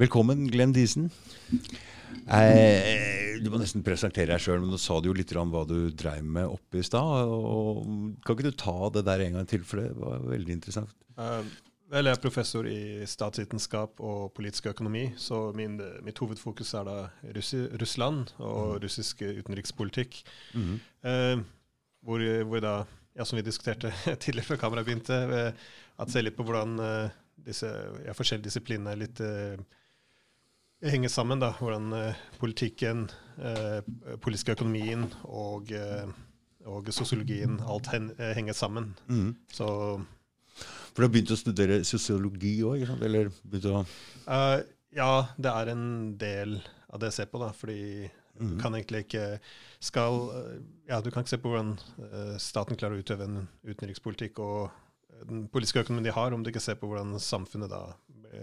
Velkommen, Glenn Diesen. Eh, du må nesten presentere deg sjøl, men nå sa du jo litt om hva du dreiv med oppe i stad. Kan ikke du ta det der en gang til, for det var veldig interessant. Uh, vel, jeg er professor i statsvitenskap og politisk økonomi, så min, mitt hovedfokus er da Russi Russland og mm. russisk utenrikspolitikk. Mm. Uh, hvor, hvor, da, ja, som vi diskuterte tidligere før kameraet begynte, uh, at se litt på hvordan uh, disse ja, forskjellige disiplinene er litt henger sammen. da, Hvordan eh, politikken, eh, politiske økonomien og, eh, og sosiologien alt hen, henger sammen. Mm. Så For du har begynt å studere sosiologi òg? Eller begynt å uh, Ja, det er en del av det jeg ser på. da, fordi mm. du kan egentlig ikke skal, ja, du kan ikke se på hvordan staten klarer å utøve en utenrikspolitikk og den politiske økonomien de har, om du ikke ser på hvordan samfunnet da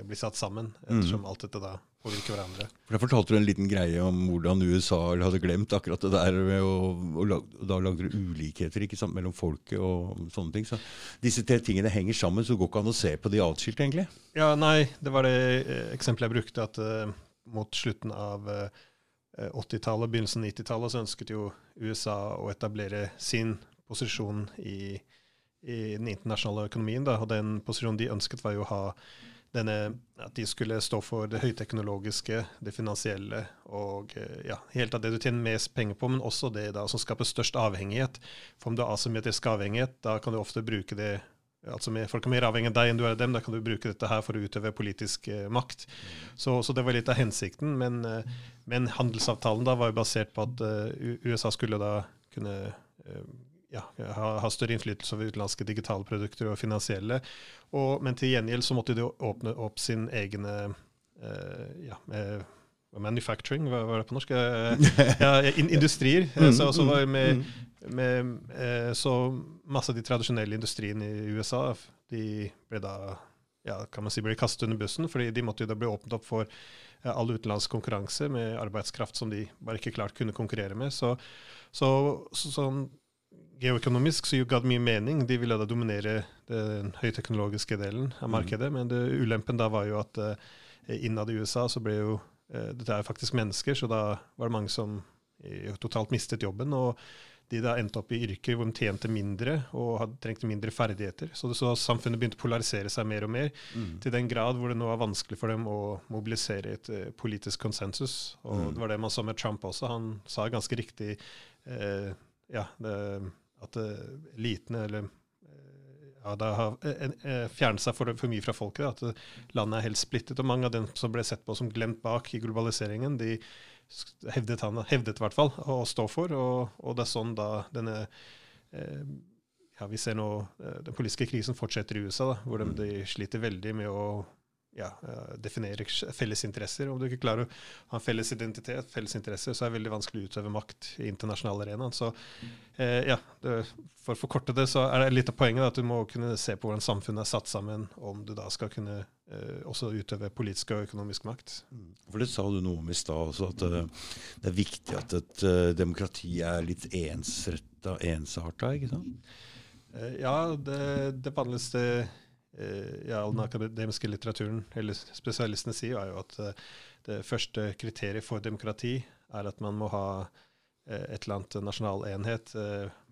blir satt sammen, mm. ettersom mm. alt dette da påvirker hverandre. For Da fortalte du en liten greie om hvordan USA hadde glemt akkurat det der. Og, og, og da lagde du ulikheter ikke sant, mellom folket og sånne ting. Så disse tre tingene henger sammen, så det går ikke an å se på de atskilt, egentlig. Ja, nei, det var det eh, eksempelet jeg brukte, at eh, mot slutten av eh, 80-tallet, begynnelsen av 90-tallet, så ønsket jo USA å etablere sin posisjon i, i den internasjonale økonomien. Da. Og den posisjonen de ønsket, var jo å ha denne, at de skulle stå for det høyteknologiske, det finansielle og eh, ja, helt av det du tjener mest penger på, men også det da som skaper størst avhengighet. For om du har asymmetrisk avhengighet, da kan du ofte bruke det altså med, Folk er mer avhengig av deg enn du er av dem. Da kan du bruke dette her for å utøve politisk eh, makt. Så, så, det var litt av hensikten. Men, eh, men handelsavtalen da var jo basert på at eh, USA skulle da kunne uh, ja, ha, større innflytelse over utenlandske digitale produkter og finansielle. Og, men til gjengjeld så måtte de åpne opp sin egne uh, ja, uh, manufacturing, hva var det på norsk? Uh, ja, in, industrier. Mm, så, så, var mm, med, mm. med, så masse av de tradisjonelle industriene i USA de ble da ja, kan man si ble kastet under bussen, fordi de måtte jo da bli åpnet opp for all utenlandsk konkurranse med arbeidskraft som de bare ikke klart kunne konkurrere med. Så, så, så sånn geoøkonomisk så ga det mye mening. De ville da dominere den høyteknologiske delen av mm. markedet. Mm. Men det, ulempen da var jo at uh, innad i USA så ble jo uh, Dette er faktisk mennesker, så da var det mange som uh, totalt mistet jobben. og de da endte opp i yrker hvor de tjente mindre og hadde trengte mindre ferdigheter. Så, det, så samfunnet begynte å polarisere seg mer og mer, mm. til den grad hvor det nå er vanskelig for dem å mobilisere et uh, politisk konsensus. Og mm. det var det man så med Trump også. Han sa ganske riktig uh, ja, det, at eliten, elitene eller eh, ja, det har eh, fjernet seg for, for, mye fra folket. At landet er helt splittet. Og mange av dem som ble sett på som glemt bak i globaliseringen, de hevdet han hevdet i hvert fall å stå for. Og, og det er sånn da denne ja, Vi ser nå den politiske krisen fortsetter i USA, da, hvor de, mm. de sliter veldig med å ja, eh, definere felles interesser. Om du ikke klarer å ha en felles identitet, felles interesser, så er det veldig vanskelig å utøve makt i internasjonale arena. Så eh, ja, det, For å forkorte det, så er det litt av poenget at du må kunne se på hvordan samfunnet er satt sammen, om du da skal kunne eh, også utøve politisk og økonomisk makt. Mm. For Det sa du noe om i stad også, at uh, det er viktig at et uh, demokrati er litt ensretta, ensarta, ikke sant? Ja, det, det Eh, ja, den akademiske litteraturen, eller spesialistene sier, er jo at eh, det første kriteriet for demokrati er at man må ha eh, et eller annet nasjonal enhet.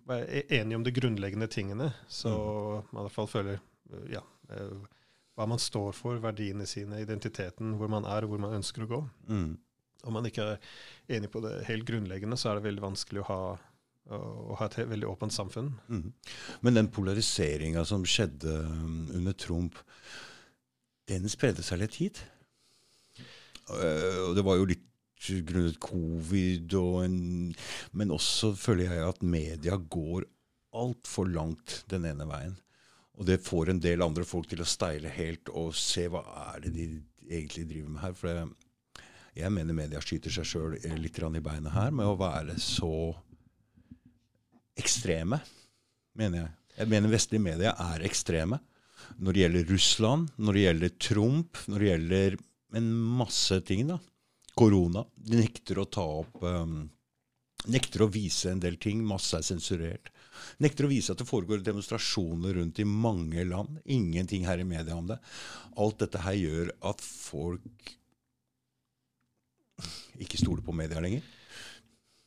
Være enige om de grunnleggende tingene, så mm. man i hvert fall føler ja, hva man står for, verdiene sine, identiteten, hvor man er og hvor man ønsker å gå. Mm. Om man ikke er enig på det helt grunnleggende, så er det veldig vanskelig å ha og ha et veldig åpent samfunn. Mm. Men den polariseringa som skjedde um, under Trump, den spredde seg litt hit? Uh, og det var jo litt grunnet covid, en, men også føler jeg at media går altfor langt den ene veien. Og det får en del andre folk til å steile helt og se hva er det de egentlig driver med her. For jeg, mener media skyter seg sjøl litt i beina her med å være så ekstreme, mener jeg. Jeg mener vestlige media er ekstreme når det gjelder Russland, når det gjelder Trump, når det gjelder en masse ting. da. Korona. De nekter å ta opp um, Nekter å vise en del ting. Masse er sensurert. Nekter å vise at det foregår demonstrasjoner rundt i mange land. Ingenting her i media om det. Alt dette her gjør at folk ikke stoler på media lenger.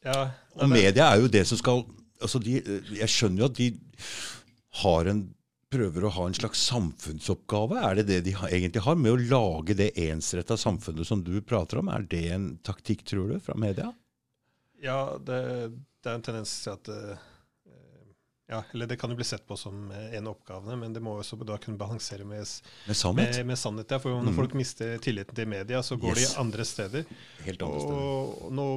Ja, Og media er jo det som skal altså de, Jeg skjønner jo at de har en prøver å ha en slags samfunnsoppgave. Er det det de egentlig har, med å lage det ensretta samfunnet som du prater om? Er det en taktikk, tror du, fra media? Ja, det, det er en tendens til at uh, ja, eller Det kan jo bli sett på som en av oppgavene, men det må også da kunne balansere med, med sannhet. Med, med sannhet ja, for Når mm. folk mister tilliten til media, så går yes. de andre steder. Helt andre steder. Og, og nå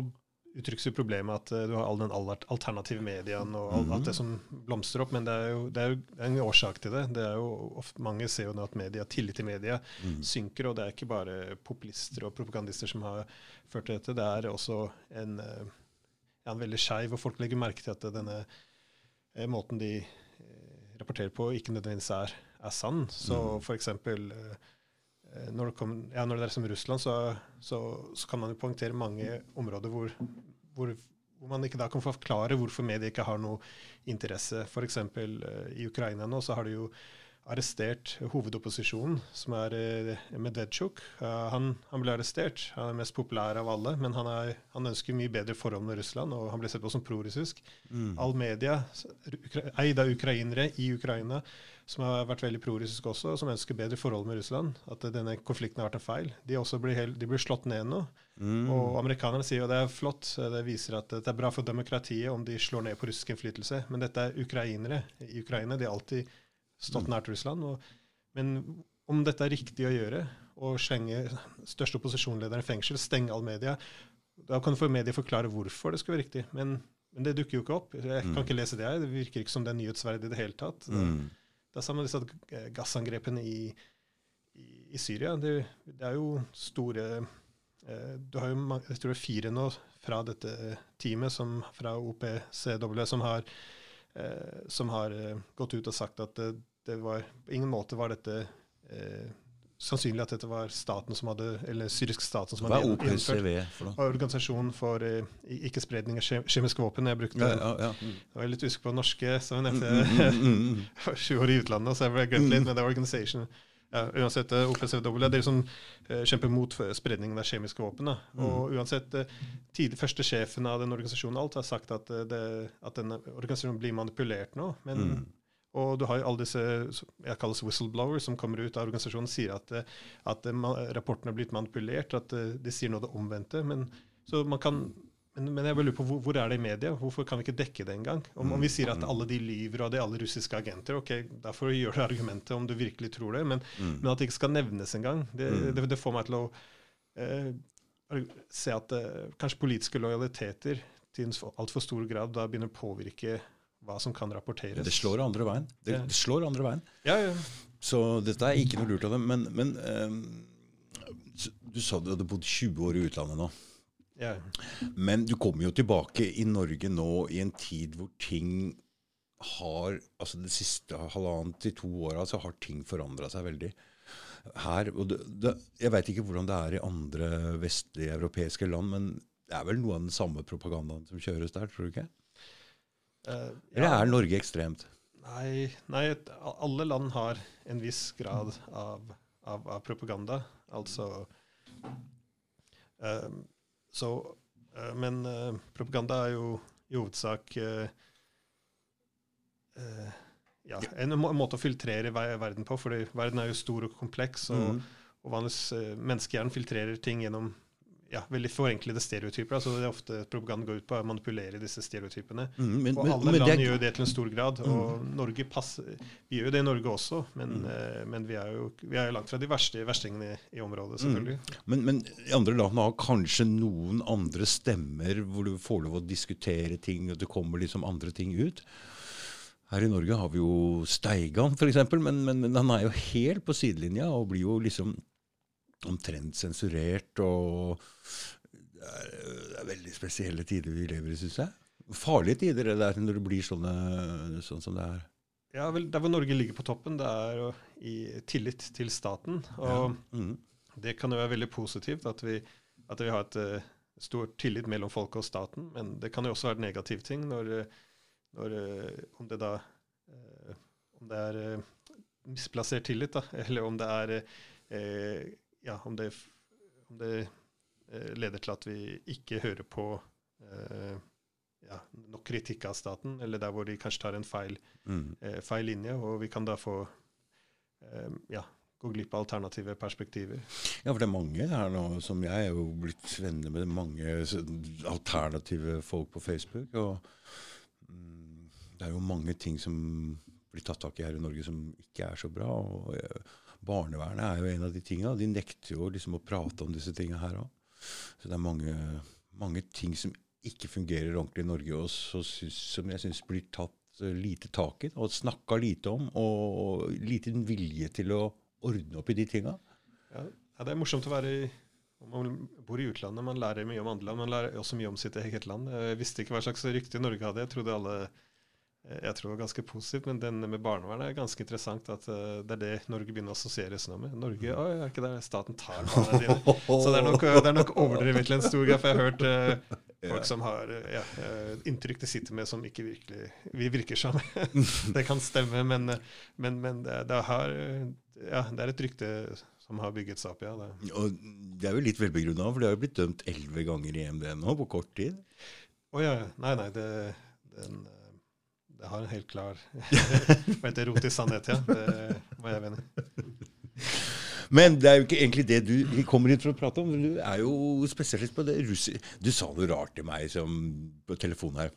uttrykkes jo problemet at uh, du har all den alternative medien og alt, mm -hmm. det som blomstrer opp, men det er jo, det er jo en årsak til det. det er jo ofte, Mange ser jo nå at media, tillit til media mm. synker, og det er ikke bare populister og propagandister som har ført til dette. Det er også en, ja, en veldig skeiv, og folk legger merke til at denne uh, måten de rapporterer på, ikke nødvendigvis er, er sann. Så mm. eksempel Eh, når det, kom, ja, når det er som Russland, så, så, så, kan man jo poengtere mange områder hvor, hvor, hvor, man ikke da kan forklare hvorfor media ikke har noe interesse. F.eks. Eh, i Ukraina nå så har de jo arrestert hovedopposisjonen, som er Medvedtsjuk. Uh, han, han, ble arrestert. Han er mest populær av alle, men han, er, han ønsker mye bedre forhold med Russland, og han ble sett på som prorussisk. Mm. All media, eid av ukrainere i Ukraina, som har vært veldig prorussisk også, som ønsker bedre forhold med Russland. At denne konflikten har vært en feil. De, blir, helt, de blir slått ned nå. Mm. Og amerikanerne sier jo det er flott, det viser at det er bra for demokratiet om de slår ned på russisk innflytelse. Men dette er ukrainere i Ukraina. De har alltid stått mm. nært Russland. Og, men om dette er riktig å gjøre, å slenge største opposisjonslederen i fengsel, stenge all media, da kan for media forklare hvorfor det skal være riktig. Men, men det dukker jo ikke opp. Jeg kan mm. ikke lese det. her. Det virker ikke som det er nyhetsverdig i det hele tatt. Mm. Det er samme med disse gassangrepene i, i, i Syria. Det, det, er jo store eh, Du har jo jeg tror det er fire nå fra dette teamet som, fra OPCW som har, eh, som har eh, gått ut og sagt at det, det var På ingen måte var dette eh, sannsynlig at dette var staten som hadde, eller syrisk staten som hadde Hva OPCW for? Organisasjonen for uh, ikke-spredning av kjemiske våpen. Jeg brukte, ja, ja, ja. Mm. Jeg var litt usikker på norske, så jeg nevnte mm, mm, mm, mm. sju år i utlandet, så jeg ble glemt litt. Men det er organisation. Ja, uansett, uh, OPCW det er de som uh, kjemper mot spredningen av kjemiske våpen. Og uansett, uh, tidlig, første sjefen av den organisasjonen alt har sagt at, det, at denne organisasjonen blir manipulert nå. men og du har jo alle disse jeg kalles whistleblowers som kommer ut av organisasjonen sier at, at rapporten er blitt manipulert, at eh, de sier noe det omvendte. Men, kan, men, men jeg lurer på hvor, hvor, er det i media? Hvorfor kan vi ikke dekke det engang? Om, om vi sier at alle de lyver og er alle russiske agenter, ok, da får du argumentet om du virkelig tror det. Men, mm. men at det ikke skal nevnes engang, det, mm. det, det, får meg til å eh, se at eh, kanskje politiske lojaliteter til en altfor stor grad da begynner å påvirke hva som kan rapporteres. Det slår andre veien. Det, det slår andre veien. Ja, ja. Så dette er ikke noe lurt av dem. Men, men um, du sa du hadde bodd 20 år i utlandet nå. Ja. Men du kommer jo tilbake i Norge nå i en tid hvor ting har altså det siste halvannet til to åra så har ting forandra seg veldig. Her, og det, det, Jeg veit ikke hvordan det er i andre vestlige europeiske land, men det er vel noe av den samme propagandaen som kjøres der, tror du ikke? Uh, Eller er Norge ekstremt? Nei, nei, alle land har en viss grad av, av, av propaganda. Altså uh, Så uh, Men uh, propaganda er jo i hovedsak ja, en må måte å filtrere verden på, for verden er jo stor og kompleks. Og, mm. og vanligvis menneskehjernen filtrerer ting gjennom ja, veldig forenklede stereotyper. altså det er ofte Propaganda går ut på å manipulere disse stereotypene. Mm, men, og alle men, land det, gjør det til en stor grad. og mm. Norge passer, Vi gjør jo det i Norge også, men, mm. uh, men vi, er jo, vi, er jo, langt fra de verste verstingene i, i området, mm. selvfølgelig. Men, men, andre land har kanskje noen andre stemmer hvor du får lov å diskutere ting, og det kommer liksom andre ting ut. Her i Norge har vi jo Steigan, f.eks., men, men, men han er jo helt på sidelinja og blir jo liksom omtrent sensurert. og det er, det er, veldig spesielle tider vi lever i, syns jeg. Farlige tider det der når det blir sånne, sånn som det er. Ja, vel, Der hvor Norge ligger på toppen, det er i tillit til staten. Og ja. mm. det kan jo være veldig positivt at vi, at vi har et uh, stor tillit mellom folket og staten. Men det kan jo også være en negativ ting når, når uh, om det da uh, om det er misplassert tillit, da, eller om det er ja, om det, om det eh, leder til at vi ikke hører på eh, ja, nok kritikk av staten, eller der hvor de kanskje tar en feil, Mm. eh, feil linje, og vi kan da få eh, ja, gå glipp av alternative perspektiver. Ja, for det er mange her nå som jeg er jo blitt venner med mange alternative folk på Facebook. Og mm, det er jo mange ting som blir tatt tak i her i Norge som ikke er så bra. og eh, Barnevernet er jo en av de tinga. De nekter jo liksom å prate om disse tinga her òg. Så det er mange, mange ting som ikke fungerer ordentlig i Norge, og som jeg syns blir tatt eh, lite tak i og snakka lite om. Og liten vilje til å ordne opp i de tinga. Ja, det er morsomt å være i man bor i utlandet. Man lærer mye om andre land. Man lærer også mye om sitt eget land. Jeg visste ikke hva slags rykte Norge hadde. Jeg trodde alle jeg tror det var ganske positivt, men den med barnevernet er ganske interessant. at uh, Det er det Norge begynner å assosieres nå med. Norge, Mm. oi, er ikke det staten tar barna dine? Så det er nok, det er nok overdrevet til en stor grad. For jeg har hørt uh, folk som har uh, ja, inntrykk de sitter med som ikke virkelig vi virker som. det kan stemme, men, men, men det, det, har, ja, det er et rykte som har bygget seg opp, ja. Det. Og det er jo litt velbegrunna, for det har jo blitt dømt elleve ganger i EMD nå på kort tid. Å oh, ja. Nei, nei. Det, den, det har en helt klar heter rot i sannhet, ja. Det må jeg mene. Men det er jo ikke egentlig det du kommer hit for å prate om. Du er jo spesialist på det russi... Du sa noe rart til meg som, på telefonen her.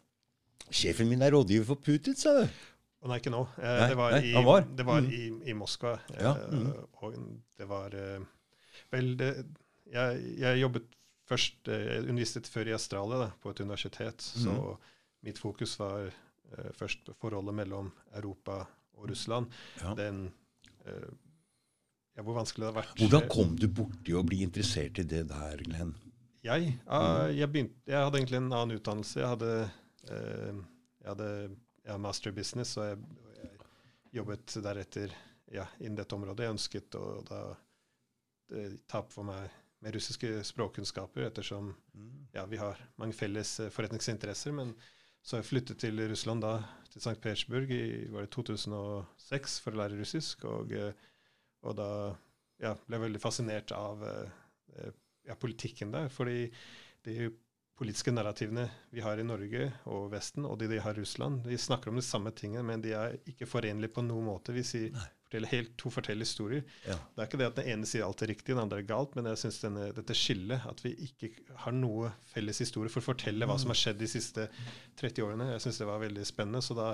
Sjefen min er rådgiver for Putin, sa du. Og nei, ikke nå. Eh, Nei, det var, nei, i, var. Det var Mm. i, i Moskva. Ja, eh, mm. Og det var eh, Vel, det, jeg, jeg jobbet først Jeg underviste før i Australia, da, på et universitet. Så Mm. mitt fokus var eh, først forholdet mellom Europa og Russland. Ja. Den eh, ja, Hvor vanskelig det har vært. Hvordan kom du borti å bli interessert i det der, Glenn? Jeg, jeg, begynte, jeg hadde egentlig en annen utdannelse. Jeg hadde, eh, jeg hadde ja, master business, og jeg, jeg jobbet deretter ja, innen dette området. Jeg ønsket å da eh, ta opp for meg med russiske språkkunnskaper, ettersom ja, vi har mange felles eh, forretningsinteresser. Men så jeg flyttet til Russland da, til St. Petersburg i var det 2006 for å lære russisk. Og, eh, og da ja, ble jeg veldig fascinert av eh, ja, politikken der. Fordi de politiske narrativene vi har i Norge og Vesten, og de de har i Russland, de snakker om de samme tingene, men de er ikke forenlige på noen måte. Vi sier, forteller helt, to forskjellige historier. Ja. Det er ikke det at den ene sier alt er riktig, den andre er galt, men jeg syns dette skillet, at vi ikke har noe felles historie for å fortelle hva som har skjedd de siste 30 årene, jeg syns det var veldig spennende. Så da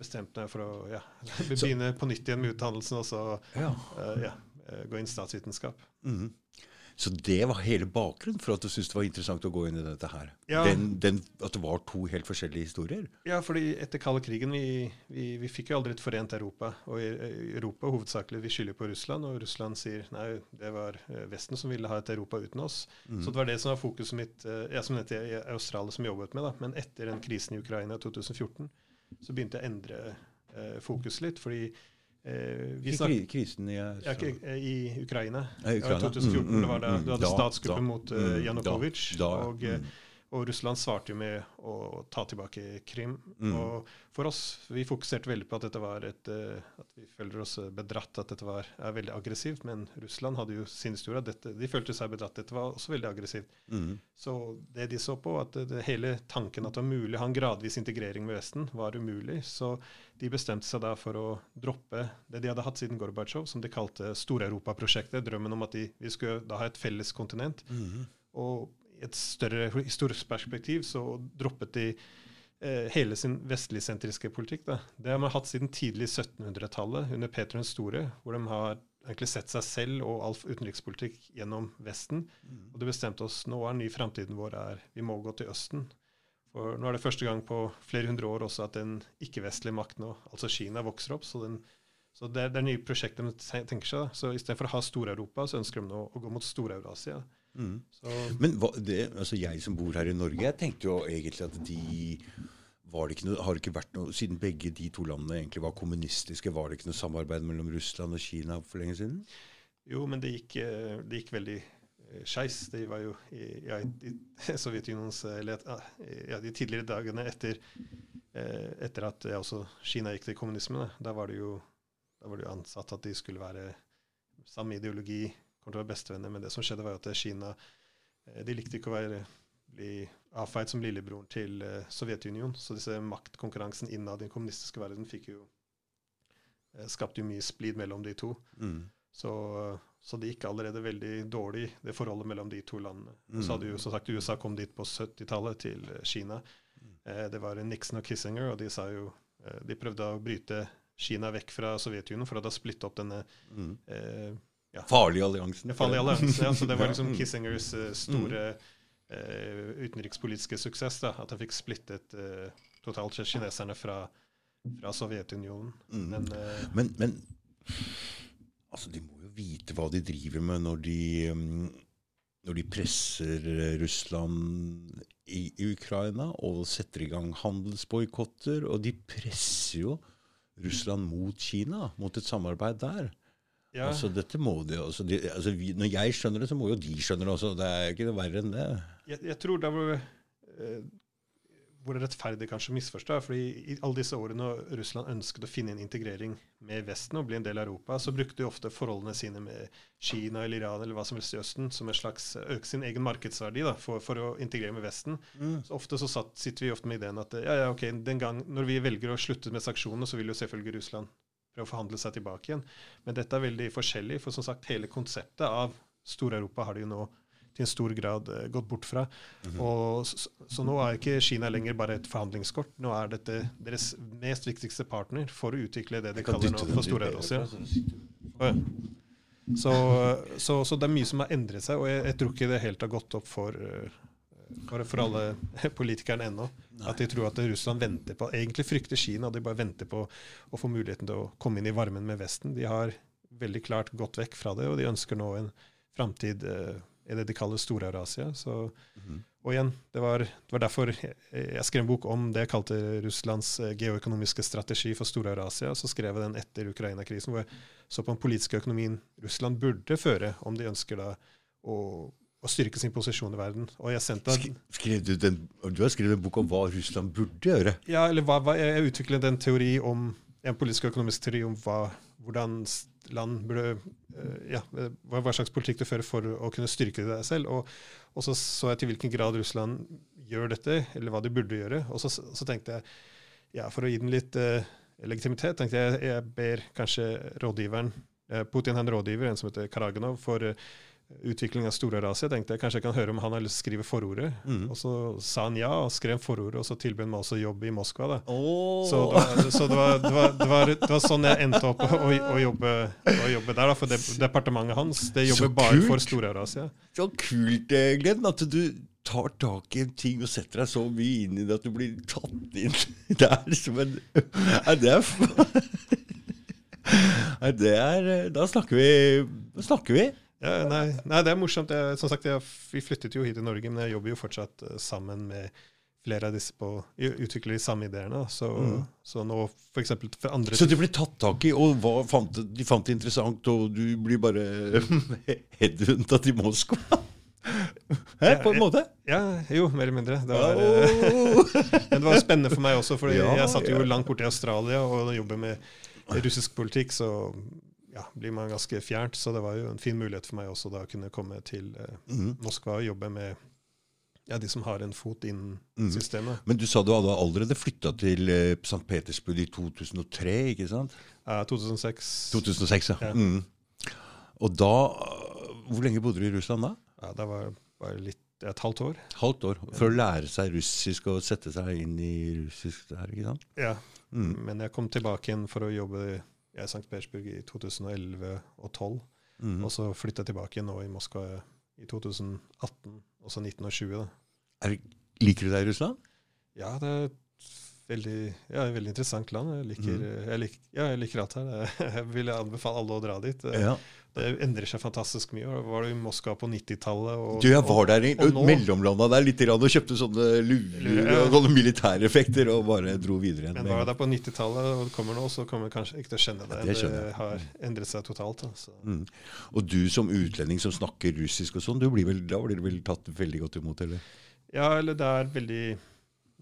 bestemte jeg for å ja, begynne på nytt igjen med utdannelsen og så Ja. Uh, ja, eh, gå inn statsvitenskap. statsvitenskap. Mhm. Så det var hele bakgrunnen for at du syntes det var interessant å gå inn i dette her? Ja. Den, den, at det var to helt forskjellige historier? Ja, fordi etter kalde krigen vi, vi, vi fikk jo aldri et forent Europa. Og Europa hovedsakelig vi skylder på Russland, og Russland sier nei, det var eh, Vesten som ville ha et Europa uten oss. Mm. Så det var det som var fokuset mitt. eh, Jeg som dette i Australia som jobbet med, da. Men etter den krisen i Ukraina i 2014 så begynte jeg å endre eh, fokus litt. fordi eh, snak- krisen i ja, i Ukraina. I Ukraina. Ja, i Ja, Ukraina. 2014 Mm, mm, var da mm, du hadde da, statskuppet da. mot uh, Mm, Janukovitsj. og, eh, mm. Og Russland svarte jo med å ta tilbake Krim. Mm. Og for oss, vi fokuserte veldig på at dette var et eh, At vi føler oss bedratt, at dette var, er veldig aggressivt. Men Russland hadde jo sin historie. Dette, de følte seg bedratt. Dette var også veldig aggressivt. Mm. Så det de så på, at det, hele tanken at det var mulig å ha en gradvis integrering med Vesten, var umulig. Så de bestemte seg da for å droppe det de hadde hatt siden Gorbatsjov, som de kalte Stor-Europa-prosjektet. Drømmen om at de, vi skulle da ha et felles kontinent. Mm. Og et større historisk perspektiv så droppet de eh, hele sin vestligsentriske politikk. Da. Det har man hatt siden tidlig 1700-tallet, under Peter den store, hvor de har egentlig sett seg selv og all utenrikspolitikk gjennom Vesten. Og det bestemte oss nå er ny framtiden vår er vi må gå til Østen. For nå er det første gang på flere hundre år også at en ikke-vestlig makt nå, altså Kina, vokser opp. Så, den, så det, er, det er nye prosjekter de tenker seg. da. Så istedenfor å ha Stor-Europa, så ønsker de nå å gå mot Stor-Eurasia. Så Men hva, det, altså jeg som bor her i Norge, jeg tenkte jo egentlig at de var det noe, har det ikke vært noe, Siden begge de to landene egentlig var kommunistiske, var det ikke noe samarbeid mellom Russland og Kina for lenge siden? Jo, men det gikk, eh, det gikk veldig eh, skeis. Det var jo i, ja, i Sovjetunionens eh, eller, ja, de tidligere dagene etter, etter at ja, også Kina gikk til kommunismen. Da var det jo da var det jo ansatt at de skulle være samme ideologi, kommer til å være bestevenner. Men det som skjedde, var jo at Kina eh, de likte ikke å være, bli avfeid som lillebroren til eh, Sovjetunionen. Så disse maktkonkurransen innad i den kommunistiske verden fikk jo eh, skapte jo mye splid mellom de to. Mm. Så, så det gikk allerede veldig dårlig, det forholdet mellom de to landene. Mm. Så hadde jo som sagt USA kom dit på 70-tallet, til Kina. Eh, det var Nixon og Kissinger, og de sa jo eh, De prøvde å bryte Kina vekk fra Sovjetunionen for å da splitte opp denne Mm. eh, ja, Farlige alliansen. den farlige alliansen. Ja, så det var liksom Mm. Kissingers eh, store uh, utenrikspolitiske suksess. da, At han fikk splittet uh, totalt kineserne fra, fra Sovjetunionen. Mm. Men uh, Men, men altså, de må jo vite hva de driver med når de, um, når de presser Russland i, i Ukraina og setter i gang handelsboikotter. Og de presser jo Russland mot Kina, mot et samarbeid der. Ja, Altså, dette må de, altså, de, altså, vi, Når jeg skjønner det, så må jo de skjønne det også. Det er ikke noe verre enn det. jeg, jeg tror det var eh, hvor det rettferdig kanskje misforstå. fordi I alle disse årene når Russland ønsket å finne en integrering med Vesten og bli en del av Europa, så brukte de ofte forholdene sine med Kina eller Iran eller hva som helst i Østen som en slags øke sin egen markedsverdi da, for, for å integrere med Vesten. Så ofte så satt, sitter vi ofte med ideen at ja, ja, ok, den gang når vi velger å slutte med sanksjonene, så vil jo selvfølgelig Russland prøve å forhandle seg tilbake igjen. Men dette er veldig forskjellig, for som sagt, hele konseptet av Stor-Europa har de jo nå til en stor grad uh, gått bort fra. Mhm. Og så, så nå er ikke Kina lenger bare et forhandlingskort. Nå er dette deres mest viktigste partner for å utvikle det de kaller nå for litt Stor-Eurasia. så ja. Så, så, så det er mye som har endret seg, og jeg, jeg tror ikke det helt har gått opp for, eh, for, for alle politikerne ennå. At de tror at Russland venter på Egentlig frykter Kina, de bare venter på å få muligheten til å komme inn i varmen med Vesten. De har veldig klart gått vekk fra det, og de ønsker nå en framtid eh, i det de kaller Stor-Eurasia. Mm -hmm. og igjen, det var, det var derfor jeg, jeg skrev en bok om det jeg kalte Russlands eh, geoøkonomiske strategi for Stor-Eurasia. Så skrev jeg den etter Ukraina-krisen, hvor jeg så på den politiske økonomien Russland burde føre om de ønsker da å, å styrke sin posisjon i verden. Og jeg sendte Sk- Skrev du, den, du har skrevet en bok om hva Russland burde gjøre. ja, eller hva, hva, jeg utviklet en teori om en politisk og økonomisk teori om hva, hvordan land burde eh, ja, hva, hva slags politikk det fører for å kunne styrke det selv. Og, og så så jeg til hvilken grad Russland gjør dette, eller hva de burde gjøre. Og så, så tenkte jeg, ja, for å gi den litt eh, legitimitet, tenkte jeg jeg ber kanskje rådgiveren eh, Putin har en rådgiver, en som heter Karaganov, for eh, utvikling av Stor-Eurasia. tenkte jeg kanskje jeg kan høre om han har lyst til å skrive forordet. Mm. Og så sa han ja, og skrev forordet, og så tilbød han meg også jobb i Moskva. da. Oh. Så, det var, så det, var, det, var, det, var, sånn jeg endte opp å, å, å, jobbe, å jobbe der. Da, for det, departementet hans det jobber bare for Stor-Eurasia. Så kult, eh, Glenn, at du tar tak i en ting og setter deg så mye inn i det at du blir tatt inn der som en Nei, det er Nei, det er eh, Da snakker vi. Da snakker vi. Ja, nei, nei, det er morsomt. Jeg, som sagt, jeg, vi flyttet jo hit til Norge, men jeg jobber jo fortsatt eh, sammen med flere av disse på å utvikle de samme ideene. Så, Mm. så nå for eksempel for andre Så det ble tatt tak i, og fant, de fant det interessant, og du blir bare headhunta til Moskva? Hæ, på en måte? Ja, jo, mer eller mindre. Det var, eh, Oh. Men det var spennende for meg også, for Ja, jeg satt jo ja. langt borte i Australia og jobber med russisk politikk, så ja, blir man ganske fjernt. Så det var jo en fin mulighet for meg også da å kunne komme til eh, Mhm. Moskva og jobbe med ja, de som har en fot innen mm. systemet. Men du sa du hadde allerede flytta til eh, St. Petersburg i 2003, ikke sant? Ja, 2006 2006, ja. Ja. Mm. Og da Hvor lenge bodde du i Russland da? ja, Det var bare litt et halvt år. Halvt år. For å lære seg russisk og sette seg inn i russisk der, ikke sant? Ja, Mm. Men jeg kom tilbake igjen for å jobbe i St. Petersburg i 2011 og 2012. Mm. Og så flytta jeg tilbake nå i Moskva i 2018, og så 19 og 20. da. Er, liker du deg i Russland? Ja, det er veldig, ja, veldig interessant land. Jeg liker, Mm. jeg lik, ja, jeg liker alt her. Jeg vil anbefale alle å dra dit. Ja. Det endrer seg fantastisk mye. Jeg var i Moskva på 90-tallet. Du, jeg var der i mellomlanda der litt og kjøpte sånne luer Ja. og sånne militæreffekter og bare dro videre igjen. Men var jeg der på 90-tallet og kommer nå, så kommer jeg kanskje ikke til å kjenne det. Det det har endret seg totalt. Altså. Mm. Og du som utlending som snakker russisk og sånn, du da blir du vel tatt veldig godt imot, eller? Ja, eller det er veldig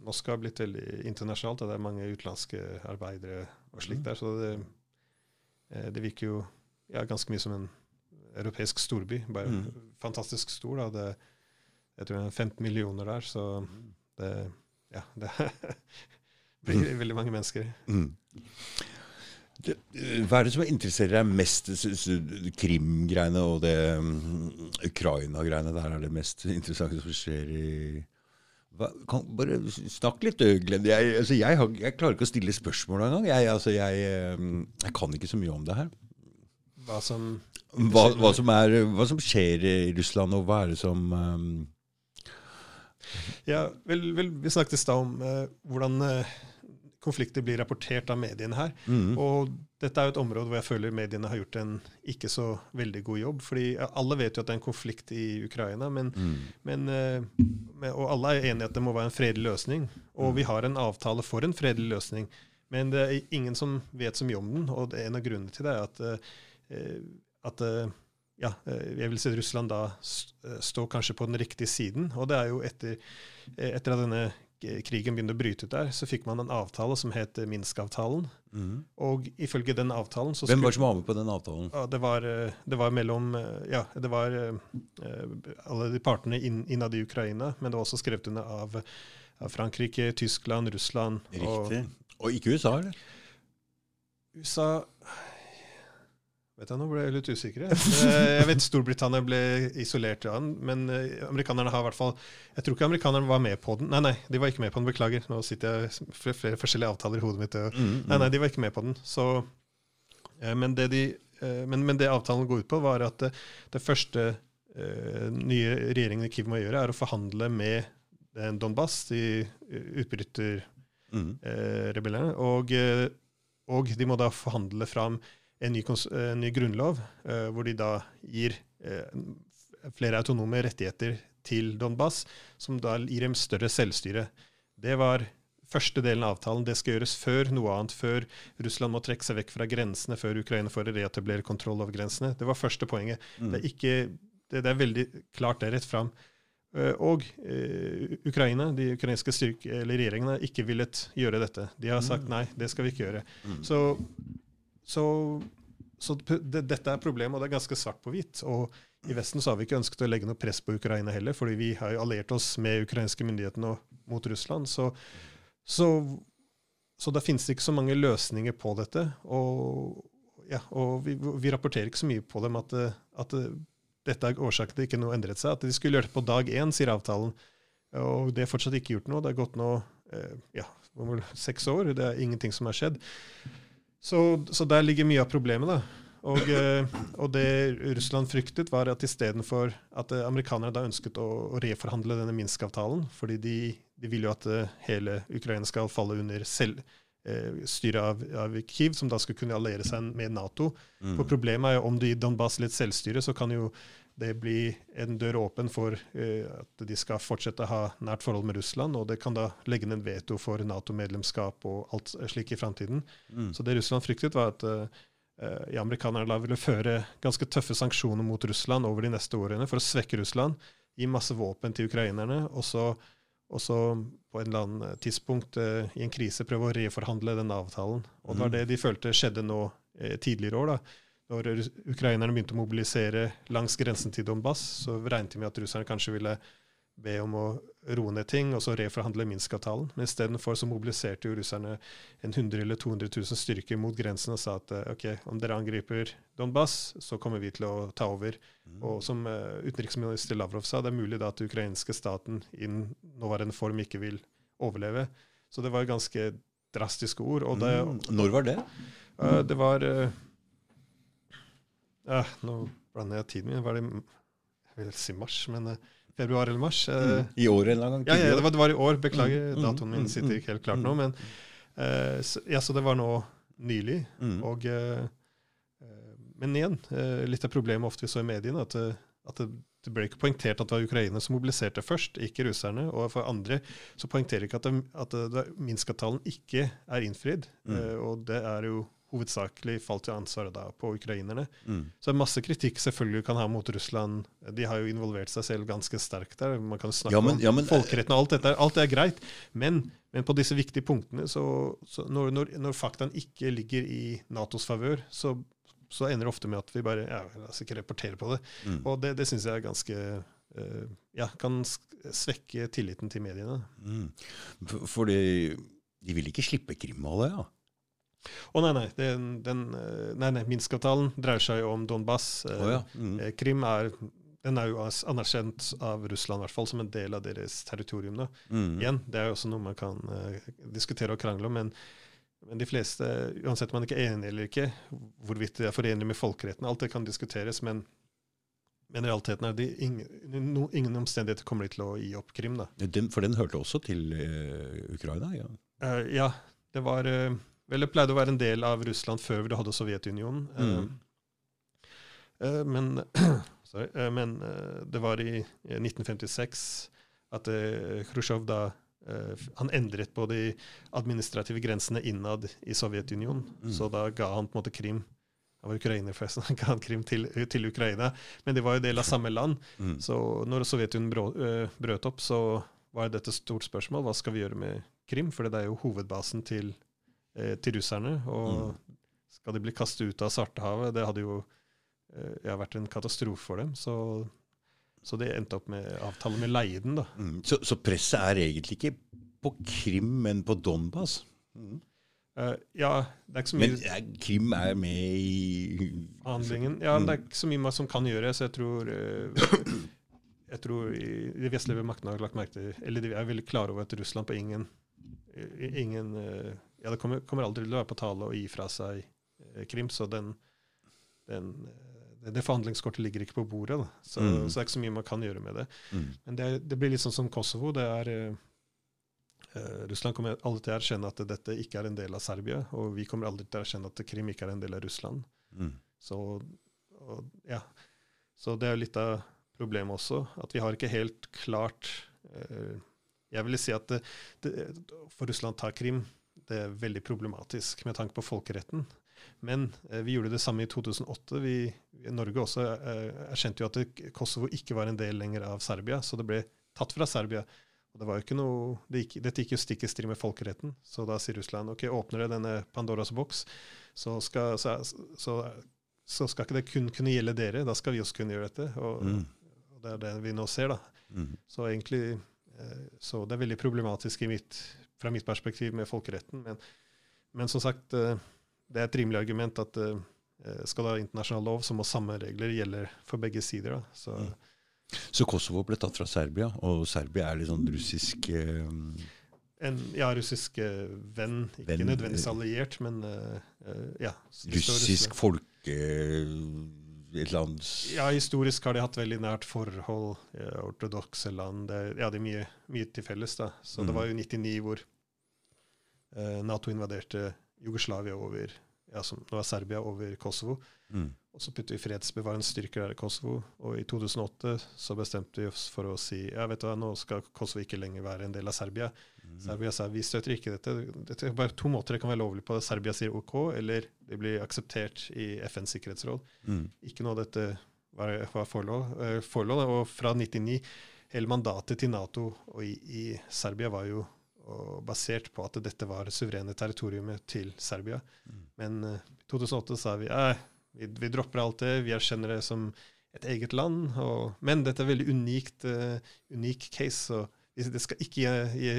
Moskva har blitt veldig internasjonalt, og det er mange utenlandske arbeidere og slikt der. Så det, eh, det virker jo ja, ganske mye som en europeisk storby. Bare Mm. fantastisk stor. Da. Det, jeg tror det er 15 millioner der, så det, ja, det blir veldig mange mennesker. Mm. Hva er det som interesserer deg mest? Krim-greiene og det um, Ukraina-greiene. Der er det mest interessante som skjer i hva, kan, Bare snakk litt, Glenn. Jeg, altså, jeg, har, jeg, klarer ikke å stille spørsmål engang. Jeg, altså, jeg, jeg kan ikke så mye om det her. Hva som, hva, hva som, er, hva som skjer i Russland, og hva er det som um... Ja, vel, vel, Vi snakket i stad om uh, hvordan uh, konflikter blir rapportert av mediene her. Mm. Og dette er jo et område hvor jeg føler mediene har gjort en ikke så veldig god jobb. fordi alle vet jo at det er en konflikt i Ukraina, men, mm. men, eh, og alle er enige at det må være en fredelig løsning. Og mm. vi har en avtale for en fredelig løsning. Men det er ingen som vet så mye om den, og en av grunnene til det er at, eh, at eh, ja, jeg vil si at Russland da står kanskje på den riktige siden. Og det er jo etter, etter at denne krigen begynte å bryte ut der, så fikk man en avtale som het Minsk-avtalen. Mm. Og ifølge den avtalen så Hvem var det som var med på den avtalen? Ja, det, var, eh, det var mellom eh, Ja, det var alle de partene inn, innad i Ukraina, men det var også skrevet under av, av Frankrike, Tyskland, Russland. Riktig. Og, og ikke USA, eller? USA Vet jeg, Nå ble jeg litt usikker. Jeg vet Storbritannia ble isolert, ja, men eh, amerikanerne har i hvert fall Jeg tror ikke amerikanerne var med på den. Nei, nei, de var ikke med på den. Beklager. Nå sitter jeg flere, flere forskjellige avtaler i hodet mitt. Mm, mm. Nei, nei, de var ikke med på den. Så, men, det de, eh, men, men, det avtalen går ut på, var at det, det første nye regjeringen i Kiev må gjøre, er å forhandle med Donbass, de utbryterrebellene. Mm. Og, og de må da forhandle fram en ny, en ny grunnlov, uh, hvor de da gir uh, flere autonome rettigheter til Donbas, som da gir dem større selvstyre. Det var første delen av avtalen. Det skal gjøres før noe annet, før Russland må trekke seg vekk fra grensene, før Ukraina får reetablere kontroll over grensene. Det var første poenget. Mm. Det, er ikke, det, det, er veldig klart det er rett fram. Og Ukraina, de ukrainske styrke, eller regjeringene, ikke villet gjøre dette. De har sagt mm. nei, det skal vi ikke gjøre. Mm. Så så, så det, dette er problemet, og det er ganske svart på hvitt. Og i Vesten så har vi ikke ønsket å legge noe press på Ukraina heller, fordi vi har jo alliert oss med ukrainske myndighetene mot Russland. Så, så, så da finnes det ikke så mange løsninger på dette. Og, ja, og vi, vi, rapporterer ikke så mye på dem at, at dette er årsaken til ikke noe endret seg. At de skulle gjøre det på dag én, sier avtalen. Og det er fortsatt ikke gjort noe. Det er gått nå eh, ja, seks år. Det er ingenting som har skjedd. Så, så, der ligger mye av problemet. da. Og, eh, og det Russland fryktet, var at istedenfor at eh, amerikanerne da ønsket å, å reforhandle denne Minsk-avtalen, fordi de, de, vil jo at eh, hele Ukraina skal falle under selv, eh, styret av, av, Kiev, som da skulle kunne alliere seg med Nato. Mm. For Problemet er jo om du gir Donbas litt selvstyre, så kan jo det blir en dør åpen for uh, at de skal fortsette å ha nært forhold med Russland, og det kan da legge ned veto for Nato-medlemskap og alt slik i framtiden. Mm. Så det Russland fryktet, var at ja, amerikanerne ville føre ganske tøffe sanksjoner mot Russland over de neste årene for å svekke Russland, gi masse våpen til ukrainerne, og så, og så på en eller annen tidspunkt i en krise prøve å reforhandle den avtalen. Og det var mm. det de følte skjedde nå tidligere år. da når ukrainerne begynte å mobilisere langs grensen til Donbass, så regnet de med at russerne kanskje ville be om å roe ned ting og så reforhandle Minsk-avtalen. Men istedenfor så mobiliserte jo russerne en 100 eller 200 000 styrker mot grensen og sa at eh, ok, om dere angriper Donbass, så kommer vi til å ta over. Mm. Og som uh, utenriksminister Lavrov sa, det er mulig da at den ukrainske staten i nåværende form ikke vil overleve. Så det var ganske drastiske ord. Det, mm. Når var det? Uh, det var uh, ja, nå blander jeg tiden min. Var det jeg vil si mars, men uh, februar eller mars. Uh, I år en gang? Ja, ja det, var, det, var, i år. Beklager, mm, mm datoen min mm, sitter mm, ikke helt klart nå. Men, uh, så, ja, så det var nå nylig. Mm. Og, men igjen, litt av problemet ofte vi så i mediene, at, at det, det ble ikke poengtert at det var Ukraina som mobiliserte først, ikke russerne. Og for andre så poengterer ikke at, det, at Minsk-avtalen ikke er innfridd. Mm. og det er jo hovedsakelig falt til ansvaret da på ukrainerne. Mm. Så er masse kritikk selvfølgelig kan ha mot Russland. De har jo involvert seg selv ganske sterkt der. Man kan snakke ja, men, ja, men, om folkeretten og alt dette. Alt er greit. Men, men på disse viktige punktene, så, så når, når, når, faktaen ikke ligger i Natos favør, så, så, ender det ofte med at vi bare ja, la oss ikke rapportere på det. Mm. Og det, det syns jeg er ganske uh, ja, kan svekke tilliten til mediene. Mm. For, for de, vil ikke slippe Krim-halvøya? Ja. Å nei, nei. Den, den, eh, nei, nei. Minsk-avtalen dreier seg jo om Donbas. Oh, ja. mm. Krim er den er jo anerkjent av Russland hvert fall som en del av deres territorium. Da. Mm. Igjen, Det er jo også noe man kan uh, diskutere og krangle om. Men, men, de fleste, uansett om man ikke er enig eller ikke, hvorvidt de er forenlig med folkeretten, alt det kan diskuteres. Men, men realiteten er at ingen, no, ingen omstendigheter kommer de til å gi opp Krim. da. Den, for den hørte også til uh, Ukraina? Ja. Uh, ja, det var Vel, det pleide å være en del av Russland før vi hadde Sovjetunionen. Mm. men Sorry. uh, men uh, det var i 1956 at Khrusjtsjov da han endret på de administrative grensene innad i Sovjetunionen. Mm. Så da ga han på en måte Krim han var ukrainer, forresten. Han ga han Krim til, til, Ukraina. Men de var jo del av samme land. Mm. Så når Sovjetunionen brøt opp, så var dette et stort spørsmål. Hva skal vi gjøre med Krim? For det er jo hovedbasen til, til russerne. Og mm. skal de bli kastet ut av Svartehavet? Det hadde jo Eh, vært en katastrofe for dem. Så, så det endte opp med avtale med Leiden. da. Mm. Så, så, presset er egentlig ikke på Krim, men på Donbas? Mm. Uh, ja, det er ikke så mye Men ja, Krim er med i Handlingen? Ja, mm. det er ikke så mye som kan gjøres. Jeg tror, uh, jeg tror de vestlige maktene har lagt merke til Eller de er veldig klare over at Russland på ingen, ingen uh, Ja, det kommer, kommer, aldri til å være på tale å gi fra seg Krim, så den, den det forhandlingskortet ligger ikke på bordet, så, mm. så, det er ikke så mye man kan gjøre med det. Mm. Men det, det, blir litt sånn som Kosovo. det er eh, Russland kommer aldri til å erkjenne at dette ikke er en del av Serbia, og vi kommer aldri til å erkjenne at Krim ikke er en del av Russland. Mm. Så, og, ja. så det er jo litt av problemet også, at vi har ikke helt klart eh, Jeg vil si at det, det, for Russland tar Krim det er veldig problematisk med tanke på folkeretten. Men eh, vi gjorde det samme i 2008. Vi, Norge også eh, erkjente jo at Kosovo ikke var en del lenger av Serbia, så det ble tatt fra Serbia. Og det var jo ikke noe, det gikk, Dette gikk jo stikk i strid med folkeretten. Så da sier Russland ok, åpner det denne Pandoras boks, så skal, så, så, så skal ikke det kun kunne gjelde dere. Da skal vi også kunne gjøre dette. Og, mm. og det er det vi nå ser. da. Mm. Så egentlig, eh, så det er veldig problematisk i mitt, fra mitt perspektiv med folkeretten. Men, men som sagt det er et rimelig argument at uh, skal det ha internasjonal lov, så må samme regler gjelde for begge sider. Så, mm. så, Kosovo ble tatt fra Serbia, og Serbia er litt sånn russisk eh, en, ja, russisk eh, venn. Ikke venn, nødvendigvis alliert, men ja. Russisk folke... et land Ja, historisk har de hatt veldig nært forhold. Ja, ortodokse land. Det, ja, det er mye, mye til felles. da. Så mm. det var jo 99 hvor Nato invaderte Jugoslavia over ja, som, nå er Serbia over Kosovo. Mm. Og så putter vi fredsbevarende styrker der i Kosovo. Og i 2008 så bestemte vi oss for å si ja, vet du hva, nå skal Kosovo ikke lenger være en del av Serbia. Mm. Serbia sa vi støtter ikke dette. Dette er bare to måter det kan være lovlig på. Serbia sier OK, eller det blir akseptert i FNs sikkerhetsråd. Mm. Ikke noe av dette var, var forlov, eh. Og fra 99 Hele mandatet til Nato og i, i Serbia var jo basert på at dette var suverene territoriumet til Serbia. Mm. Men i uh, 2008 sa vi at vi, vi, dropper alt det, vi erkjenner det som et eget land. Og, men dette er veldig unikt, uh, unik case. så det skal ikke,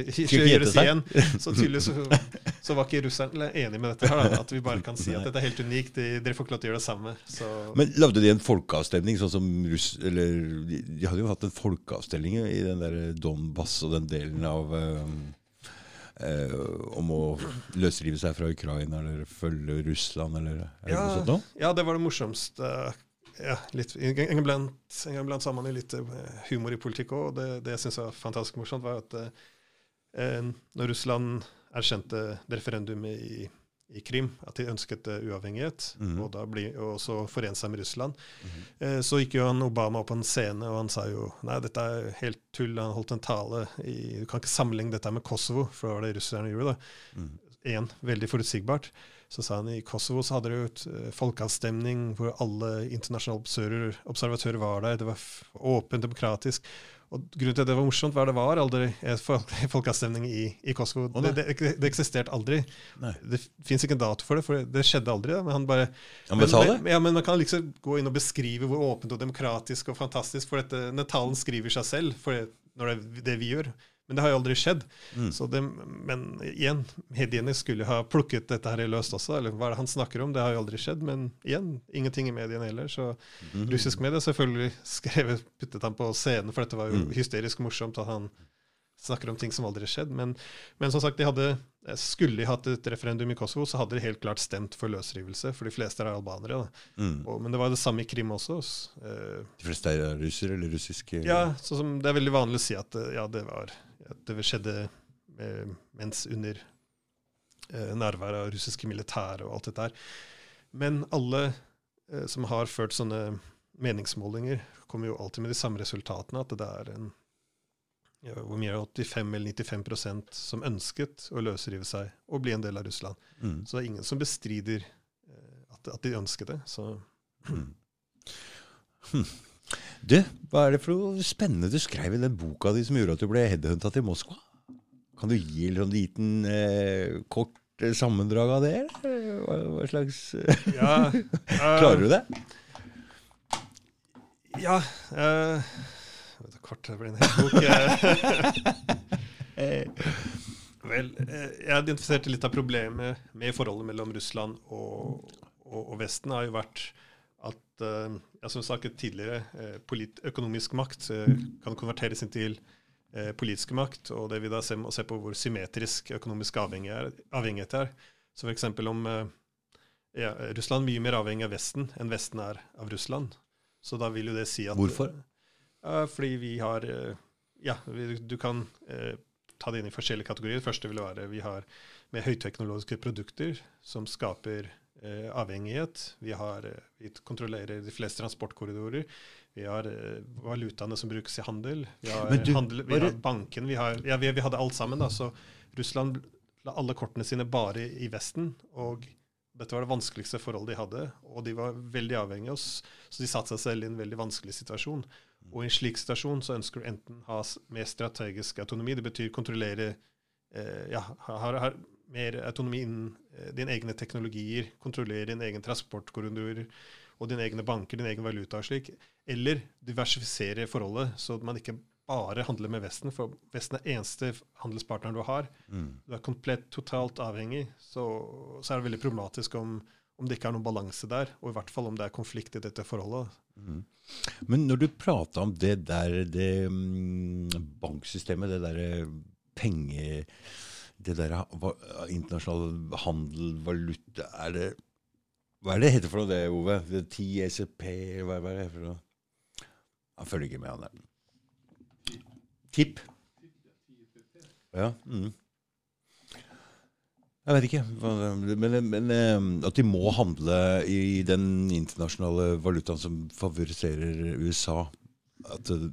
ikke gjøres igjen. Så tydeligvis så, så, var ikke russerne enig med dette. her, da, At vi bare kan si at dette er helt unikt. dere får ikke lov til å gjøre det samme. Så. Men Lagde de en folkeavstemning? sånn som russ, eller De hadde jo hatt en folkeavstemning i den der Donbass og den delen av um, eh, om å løsrive seg fra Ukraina eller følge Russland, eller er ja, det sånt Ja, det var det morsomste. Ja, litt, en, gang blant, sammen litt eh, humor i politikk òg. Det, det jeg syns var fantastisk morsomt, var at eh, når Russland erkjente referendumet i i Krim, at de ønsket uh, uavhengighet, mm. og, da bli, og så forene seg med Russland. Mm. Eh, så gikk jo han Obama opp på en scene, og han sa jo nei, dette er helt tull. Han holdt en tale i, Du kan ikke sammenligne dette med Kosovo, for det var det russerne gjorde. da. Mm. En, veldig forutsigbart. Så sa han i Kosovo så hadde det jo et uh, folkeavstemning hvor alle internasjonale observatører, observatører var der. Det var åpent, demokratisk. Og Grunnen til at det var morsomt, var det var aldri folkeavstemning i, i Kosovo. Det, det, det eksisterte aldri. Nei. Det fins ikke en dato for det, for det skjedde aldri. Da, men han bare Ja, men men, ja, men man kan liksom gå inn og beskrive hvor åpent og demokratisk og fantastisk For dette, denne talen skriver seg selv for det, når det er det vi gjør. Men det har jo aldri skjedd. Mm. Så det, men igjen, mediene skulle ha plukket dette her løst også. Eller hva er det han snakker om? Det har jo aldri skjedd. Men igjen, ingenting i mediene heller. Så mm. russisk medie selvfølgelig skrevet, puttet han på scenen, for dette var jo Mm. hysterisk morsomt at han snakker om ting som aldri skjedd. Men, men som sagt, de hadde, skulle de hatt et referendum i Kosovo, så hadde de helt klart stemt for løsrivelse, for de fleste er albanere. Mm. Og, men det var det samme i Krim også. eh, De fleste er russere eller russiske? ja, som Det er veldig vanlig å si at eh, ja, det, var, at det skjedde eh, mens under eh, nærværet av russiske militære og alt dette her. Men alle eh, som har ført sånne meningsmålinger, kommer jo alltid med de samme resultatene. At det er en ja, hvor mye er det, 85 eller 95% som ønsket å løsrive seg og bli en del av Russland. Mm. Så det er ingen som bestrider eh, at, at de ønsket det. Så Mm. Du, hva er det for noe spennende du skrev i den boka di som gjorde at du ble headhunta til Moskva? Kan du gi en sånn liten eh, kort eh, sammendrag av det? Hva, hva slags eh, ja, Klarer du det? Ja uh, Kort, det blir en hel bok. eh. Vel, eh, jeg identifiserte litt av problemet med forholdet mellom Russland og, og, og Vesten har jo vært at eh, ja, som sagt tidligere, eh, økonomisk makt eh, kan konverteres inn til politiske politisk makt, og det vil da se, må se på hvor symmetrisk økonomisk avhengig er, avhengighet er. Så f.eks. om eh, ja, Russland mye mer avhengig av Vesten enn Vesten er av Russland. Så da vil jo det si at Hvorfor? Ja, fordi vi har eh, Ja, du kan eh, ta det inn i forskjellige kategorier. Det første vil være vi har med høyteknologiske produkter som skaper eh, avhengighet. Vi, har, eh, vi kontrollerer de fleste transportkorridorer. Vi har eh, valutaene som brukes i handel. Vi har, du, handel, vi har banken. Vi, har, ja, vi, vi hadde alt sammen. Da, så Russland la alle kortene sine bare i Vesten. og dette var det vanskeligste forholdet de hadde, og de var veldig avhengige av oss. Så de satte seg selv i en veldig vanskelig situasjon. Og i en slik situasjon så ønsker du enten ha mer strategisk autonomi, det betyr kontrollere eh, ja, har, har mer autonomi innen eh, dine egne teknologier, kontrollere din egen transportkorridor og dine egne banker, din egen valuta og slik. Eller diversifisere forholdet, så man ikke bare handler med Vesten, for Vesten er eneste handelspartneren du har. Mm. Du er komplett totalt avhengig, så, så er det veldig problematisk om, om det ikke er noen balanse der, og i hvert fall om det er konflikt i dette forholdet. Mm. Men når du prata om det der det mm, banksystemet, det derre penge... Det der hva, internasjonal handel, valuta er det, Hva er det heter for noe, det, Ove? Det 10 ECP, hva, hva er det for noe? Han følger ikke med, han der. TIP. Ja. Mm. Jeg vet ikke. Men, men eh, at de må handle i den internasjonale valutaen som favoriserer USA at, eh,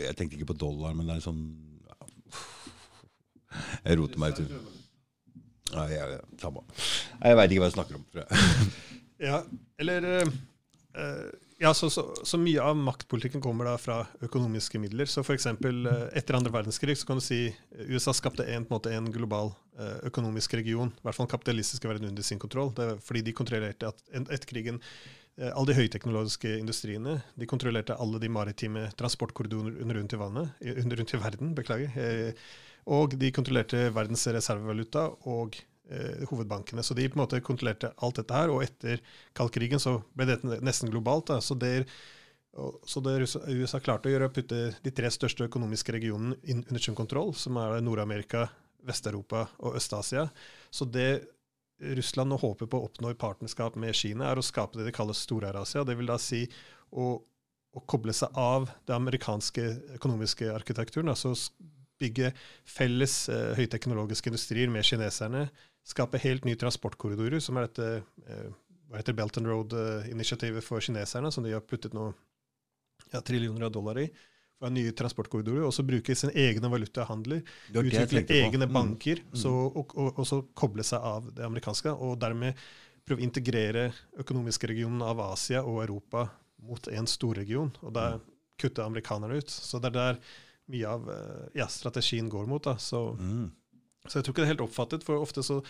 Jeg tenkte ikke på dollar, men det er sånn Jeg roter meg ut. Nei, jeg, jeg, jeg veit ikke hva jeg snakker om. Ja, eller eh, eh, ja, så, så, så mye av maktpolitikken kommer da fra økonomiske midler. Så f.eks. Uh, etter andre verdenskrig så kan du si eh, USA skapte en, på en, måte, en global eh, økonomisk region, i hvert fall den kapitalistiske verden under sin kontroll. Fordi de kontrollerte at, etter krigen eh, alle de høyteknologiske industriene. De kontrollerte alle de maritime transportkorridorene rundt i- rundt i verden. beklager. Eh, og de kontrollerte verdens reservevaluta og eh, hovedbankene. Så de på en måte kontrollerte alt dette her. Og etter kaldkrigen så ble dette nesten globalt. Da. Så det, så det USA klarte å gjøre, putte de tre største økonomiske regionene under sin kontroll, som er Nord-Amerika, Vest-Europa og Øst-Asia. Så det Russland nå håper på å oppnå i partnerskap med Kina, er å skape det de kaller Stor-Eurasia. Det vil da si å, å koble seg av det amerikanske økonomiske arkitekturen. altså bygge felles eh, høyteknologiske industrier med kineserne. Skape helt nye transportkorridorer, som er dette eh, hva heter Belt and Road-initiativet for kineserne, som de har puttet nå ja, trillioner av dollar i. For nye transportkorridorer, og så bruke sine egne valutahandler. Utvikle egne på. Mm. banker, så, og, og, og så koble seg av det amerikanske. Og dermed prøve å integrere økonomiske regionen av Asia og Europa mot en storregion. Og da kutte amerikanerne ut. Så det er der mye av eh, ja, strategien går mot. da. Så, Mm. så jeg tror ikke det er helt oppfattet, for ofte så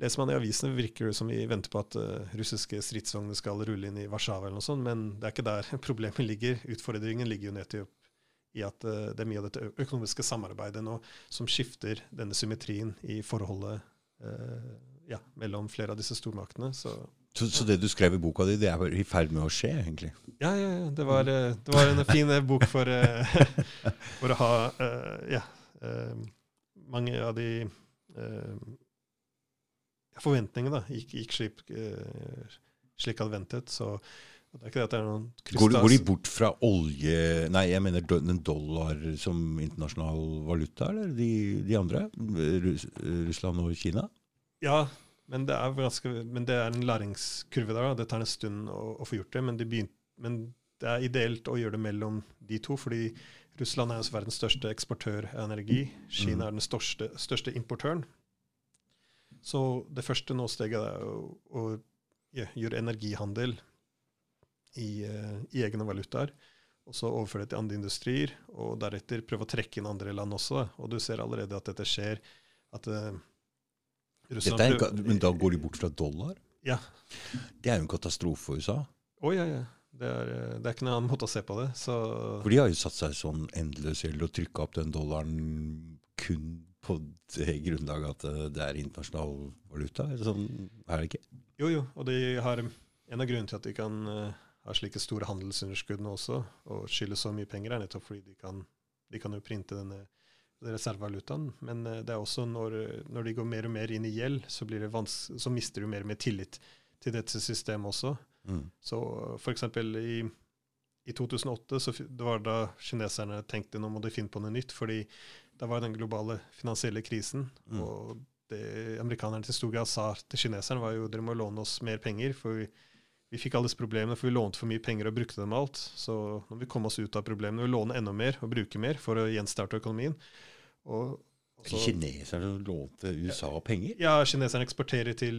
leser man i avisene virker det som vi venter på at uh, russiske stridsvogner skal rulle inn i Warszawa, eller noe sånt, men det er ikke der problemet ligger. Utfordringen ligger jo nettopp i at eh, det er mye av dette økonomiske samarbeidet nå som skifter denne symmetrien i forholdet eh, ja, mellom flere av disse stormaktene. Så Så, så det du skrev i boka di, det er i ferd med å skje, egentlig? ja, ja, ja det, var, eh, det var en fin eh, bok for, for å ha eh, ja, eh, mange av de forventningene gikk, gikk slik, slik hadde ventet. Så det er ikke det at det er noen Går, går de bort fra olje Nei, jeg mener den dollar som internasjonal valuta, eller de, de andre? Rus, Russland og Kina? Ja, men det ganske, men det er en læringskurve der. Det tar en stund å, å få gjort det, men, de begynt, men det er ideelt å gjøre det mellom de to. fordi Russland er verdens største eksportør av energi. Kina Mm. er den største, største importøren. Så det første nå steget er å, å ja, gjøre energihandel i, eh, i egne valutaer. Og så overføre det til andre industrier, og deretter prøve å trekke inn andre land også. Og du ser allerede at dette skjer. at uh, Russland er en, men da går de bort fra dollar? Ja. Det er jo en katastrofe for USA. Å, ja, ja. Det er, eh, det er ikke noen annen måte å se på det. Så For de har jo satt seg sånn endeløs gjeld og trykka opp den dollaren kun på det grunnlaget at det er internasjonal valuta. Sånn er det ikke? jo, jo. Og de har en av grunnene til at de kan eh, ha slike store handelsunderskudd nå også, og skylder så mye penger, er nettopp fordi de kan, de kan jo printe denne reservevalutaen. Men eh, det er også når, når de går mer og mer inn i gjeld, så, blir det vans så mister du mer og mer tillit til dette systemet også. Mm. Så eksempel i, i 2008 så det var da kineserne tenkte nå må de finne på noe nytt, fordi da var den globale finansielle krisen. Mm. Og det amerikanerne til stor grad sa til kineserne, var jo dere må låne oss mer penger. For vi, vi fikk alle disse problemene, for vi lånte for mye penger og brukte dem alt. Så nå må vi komme oss ut av problemene og låne enda mer og bruke mer for å gjenstarte økonomien. Og, og så- Kineserne lånte USA penger? ja, kineserne eksporterer til,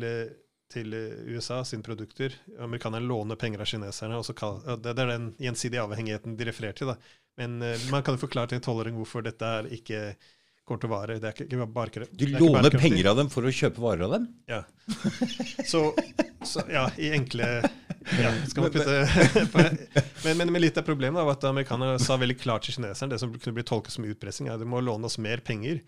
til USA sine produkter. Amerikanerne låner penger av kineserne. og så kall, det, det er den gjensidige avhengigheten de refererer til. Da. Men eh, man kan jo forklare til en tolvåring hvorfor dette er ikke går til varer. vare. Det er ikke, bare, Du er låner penger av dem for å kjøpe varer av dem? Ja. Så, så ja, i enkle ja, skal man putte men, men, men litt av problemet var at amerikanerne sa veldig klart til kineserne det som kunne bli tolket som utpressing, er at de må låne oss mer penger.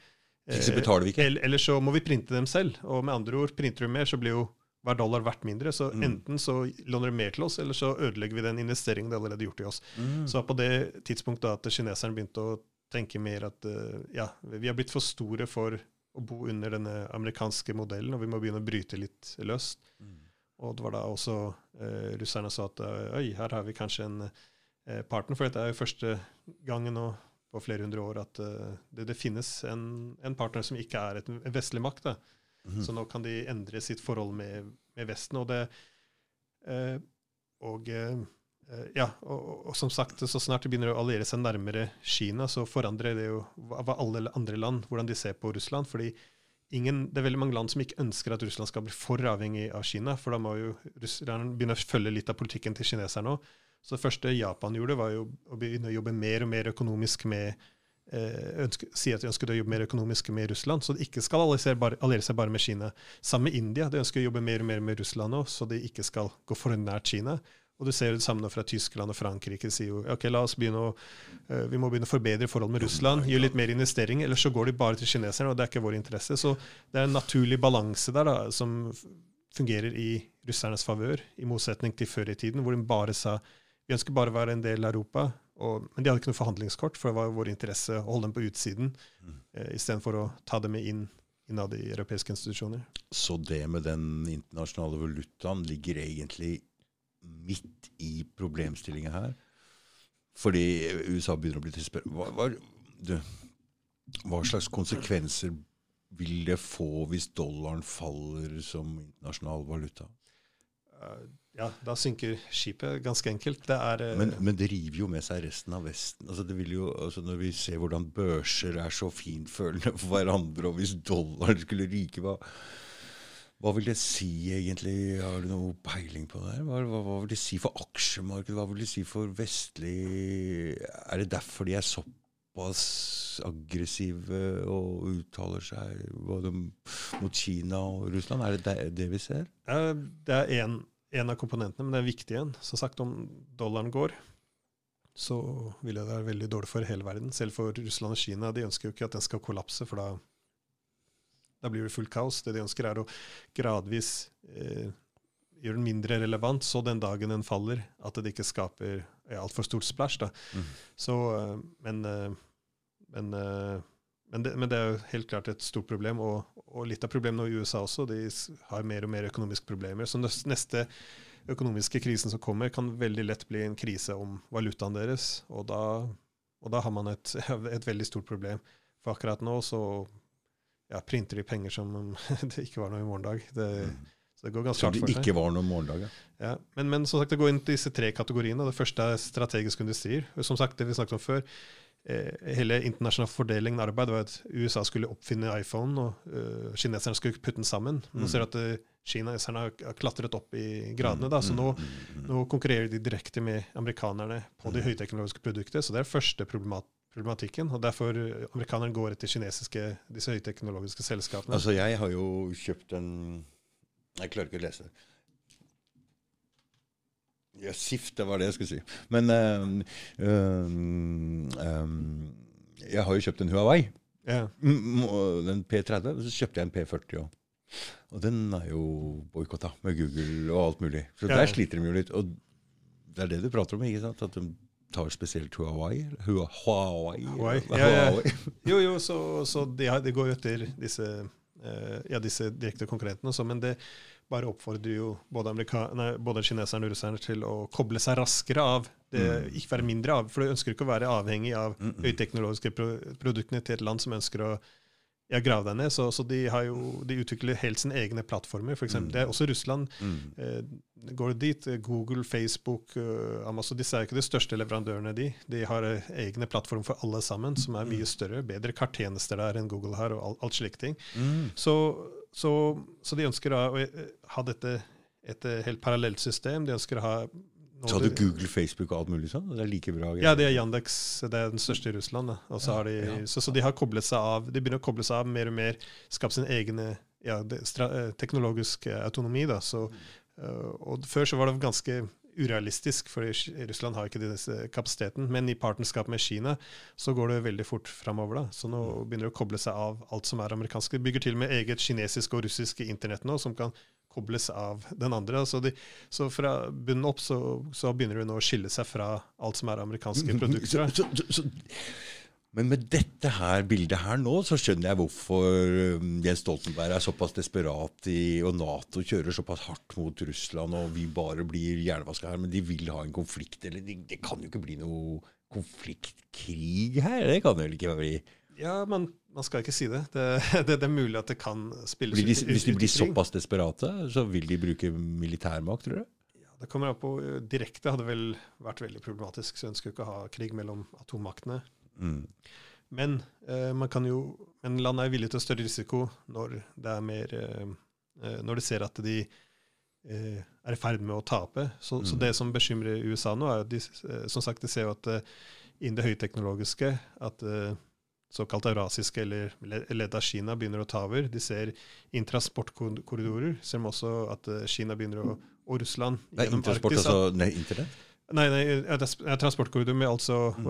Så betaler vi ikke. Eller, så må vi printe dem selv. Og med andre ord, printer du mer, så blir jo hver dollar verdt mindre. Så Mm. enten så låner du mer til oss, eller så ødelegger vi den investeringen de allerede gjort i oss. Mm. Så på det tidspunktet at kineserne begynte å tenke mer at eh, ja, vi har blitt for store for å bo under denne amerikanske modellen, og vi må begynne å bryte litt løst. Mm. Og det var da også eh, russerne sa at eh, oi, her har vi kanskje en eh, partner, for dette er jo første gangen nå på flere hundre år at eh, det, det finnes en, en partner som ikke er et, en vestlig makt. Da. Mhm. Så nå kan de endre sitt forhold med, med Vesten. Og det eh, Og eh, eh, ja, og- og som sagt, så snart de begynner å alliere seg nærmere Kina, så forandrer det jo hva hva alle andre land, hvordan de ser på Russland. fordi ingen, Det er veldig mange land som ikke ønsker at Russland skal bli for avhengig av Kina. For da må jo russerne begynne å følge litt av politikken til kineserne òg. Så det første Japan gjorde, var jo å begynne å jobbe mer og mer økonomisk med eh, ønske, Si at de ønsket å jobbe mer økonomisk med Russland, så de ikke skal alliere seg bare, med Kina. Sammen med India. De ønsker å jobbe mer og mer med Russland nå, så de ikke skal gå for nært Kina. Og du ser det samme nå fra Tyskland og Frankrike. sier jo, ok, la oss begynne å, eh, Vi må begynne å forbedre forhold med Russland, gjøre litt mer investering, ellers så går de bare til kineserne, og det er ikke vår interesse. Så det er en naturlig balanse der da, som fungerer i russernes favør, i motsetning til før i tiden, hvor de bare sa vi ønsker bare å være en del av Europa. Og, men de hadde ikke noe forhandlingskort, for det var vår interesse å holde dem på utsiden, Mm. eh, istedenfor å ta dem med inn innad i europeiske institusjoner. Så det med den internasjonale valutaen ligger egentlig midt i problemstillinga her. Fordi USA begynner å bli desperat. Hva, hva, du, hva slags konsekvenser vil det få hvis dollaren faller som internasjonal valuta? Eh, ja, da synker skipet, ganske enkelt. Det er eh, Men, men det river jo med seg resten av Vesten. Altså jo, altså når vi ser hvordan børser er så fintfølende for hverandre, og hvis dollaren skulle ryke, hva, Hva vil det si egentlig? Har du noe peiling på det? Hva, hva, hva vil det si for aksjemarkedet? Hva vil det si for vestlig Er det derfor de er såpass aggressive og uttaler seg både mot Kina og Russland? Er det det, det vi ser? Det er en, en, av komponentene, men det er viktig igjen. Som sagt, om dollaren går, så vil det være veldig dårlig for hele verden. Selv for Russland og Kina. De ønsker jo ikke at den skal kollapse, for da da blir det fullt kaos. Det de ønsker, er å gradvis eh, gjøre den mindre relevant, så den dagen den faller, at det ikke skaper ja, altfor stort splash. Mm. Så, eh, men, eh, men, eh, men, det, men, det, er jo helt klart et stort problem. Og, og litt av problemet nå i USA også, de har mer og mer økonomiske problemer. Så neste økonomiske krisen som kommer, kan veldig lett bli en krise om valutaen deres. Og da, og da har man et, et veldig stort problem. For akkurat nå så ja, printer de penger som om det ikke var noe i morgendag. Det, mm. Så det går ganske hardt for seg. Ikke var noe morgendag, ja. ja men, men, som sagt, det går inn til disse tre kategoriene. Det første er strategiske industrier. Som sagt, det vi snakket om før, eh, hele internasjonal fordelingen av arbeid var at USA skulle oppfinne iPhone, og uh, kineserne skulle putte den sammen. Nå ser du at uh, kineserne har klatret opp i gradene, da, så mm, nå, mm, mm, nå konkurrerer de direkte med amerikanerne på de høyteknologiske produktene. Så det er første problemat problematikken. og Derfor amerikanerne går etter kinesiske, disse høyteknologiske selskapene. Altså, Jeg har jo kjøpt en Jeg klarer ikke å lese det. Ja, SIFT, det var det jeg skulle si. Men um, um, jeg har jo kjøpt en Huawei. Ja. Den P30. Så kjøpte jeg en P40 òg. Og den er jo boikotta med Google og alt mulig. Så ja. der sliter de jo litt. Og det er det du prater om, ikke sant? At de tar spesielt? Huawei? Huawei. Ja, ja. Jo, jo, så, så det, de, går jo etter disse, uh, ja, disse direkte konkurrentene. også, men det bare oppfordrer jo både, nei, både kineserne og russerne til å koble seg raskere av. Det, mm. Ikke være mindre av, for du ønsker ikke å være avhengig av høyteknologiske pro produktene til et land som ønsker å ja, grave deg ned. Så, så de, jo, de, utvikler helt sine egne plattformer. For eksempel. mm. Det er også Russland. Mm. Eh, går det dit, eh, Google, Facebook, eh, Amazon Disse er ikke de største leverandørene. De De har eh, egne plattformer for alle sammen, som er mye mm. større. Bedre karttjenester der enn Google har, og alt, alt slike ting. Mm. Så, så, så, de ønsker å ha dette et helt parallelt system. De ønsker å ha så hadde du Google, Facebook og alt mulig sånn? Det er like bra? Ja, det er Yandex. Det er den største i Russland. Ja, de, ja. så, så, de har koblet seg av. De begynner å koble seg av mer og mer. Skape sin egen ja, eh, teknologisk autonomi. Da. Så, uh, og Før så var det ganske urealistisk, for Russland har ikke denne kapasiteten. Men i partnerskap med Kina så går det veldig fort framover. Så nå mm. begynner det å koble seg av alt som er amerikansk. De bygger til og med eget kinesisk og russisk internett nå, som kan kobles av den andre. Altså de, så fra bunnen opp så, så, begynner hun å skille seg fra alt som er amerikanske produkter. Så, så, men med dette her bildet her nå, så skjønner jeg hvorfor um, Jens Stoltenberg er såpass desperat i, og Nato kjører såpass hardt mot Russland, og vi bare blir hjernevaska her. Men de vil ha en konflikt. Eller det, det kan jo ikke bli noe konfliktkrig her? Det kan det vel ikke bli? Ja, men man skal ikke si det. Det, det, det er mulig at det kan spilles de, ut. Hvis de blir såpass desperate, så vil de bruke militærmakt, tror du? Ja, det kommer an på. Direkte hadde vel vært veldig problematisk, så ønsker ikke å ha krig mellom atommaktene. Mm. Men eh, man kan jo, men land er villig til å større risiko når det er mer eh, eh Når de ser at de eh, er i ferd med å tape. Så, mm. så, det som bekymrer USA nå, er at de, eh, som sagt, de ser jo at eh, innen det høyteknologiske at såkalt eurasiske eller ledd av Kina begynner å ta over. De ser intrasportkorridorer. ser de også at eh, Kina begynner å Og Russland gjennom Arktis. altså nei, internett? Nei, nei ja, transportkorridor med altså mm.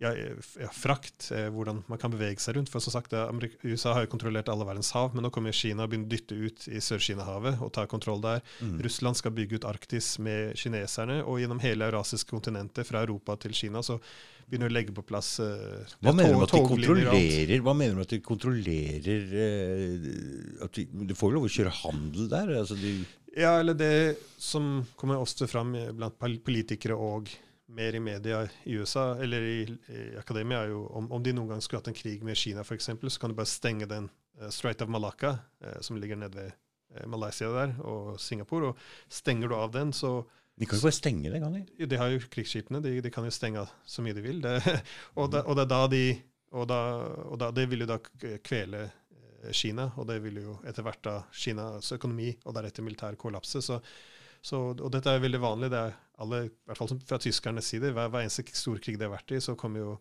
Ja, ja, frakt, eh, hvordan man kan bevege seg rundt. For som sagt, USA har jo kontrollert alle verdens hav, men nå kommer Kina og begynner å dytte ut i Sør-Kina-havet og ta kontroll der. Mm. Russland skal bygge ut Arktis med kineserne, og gjennom hele eurasiske kontinentet, fra Europa til Kina, så begynner å legge på plass uh, hva, mener du de kontrollerer, hva mener du at de kontrollerer uh, at de, de, får jo lov å kjøre handel der? Altså de ja, eller det som kommer ofte fram blant politikere og mer i media i USA, eller i, i akademia, er jo om, om, de noen gang skulle hatt en krig med Kina, f.eks., så kan du bare stenge den uh, Strait of Malacca, uh, som ligger nede ved uh, Malaysia der, og Singapore. Og stenger du av den, så de kan jo bare stenge det, kan de? De har jo krigsskipene. De, de, kan jo stenge så mye de vil. Det, og, da, og, det er da de og, da, og da, det vil jo da kvele Kina, og det vil jo etter hvert da Kinas økonomi og deretter militær kollapse. Så, så, og dette er veldig vanlig. det er alle, i hvert fall Fra tyskernes side, hver, hver eneste storkrig de har vært i, så jo,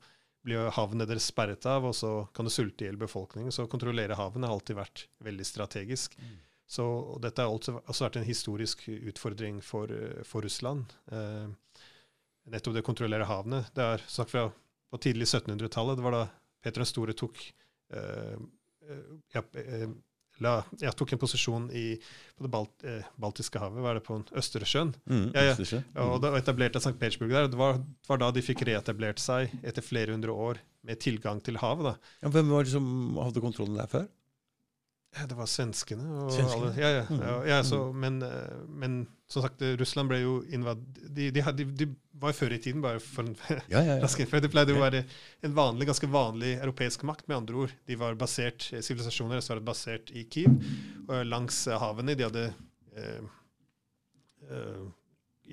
blir jo havnene deres sperret av, og så kan det sulte i hjel befolkningen. Så å kontrollere havnen har alltid vært veldig strategisk. Mm. Så dette har også, også, vært en historisk utfordring for, for Russland. Eh, nettopp det å kontrollere havene. Det er sagt fra på tidlig 1700-tallet. Det var da Peter den store tok eh, eh ja, eh, la, jeg tok en posisjon i, på det Balt, eh, Baltiske havet, var det på Østersjøen? Mm, ja, ja. Østersjø. Mm. Og da etablerte St. Petersburg der. Det var, det var, da de fikk reetablert seg etter flere hundre år med tilgang til havet. da. Ja, hvem var det som hadde kontrollen der før? Ja, det var svenskene. Svenskene. Alle, ja, ja, mm. ja, ja så, mm. men, eh, men, som sagt, Russland ble jo invadert De, de, de, de, var før i tiden bare for en ja, ja, det pleide å være en vanlig, ganske vanlig europeisk makt, med andre ord. De var basert, Sivilisasjoner deres var basert i Kiev, og langs havene. De hadde eh, eh,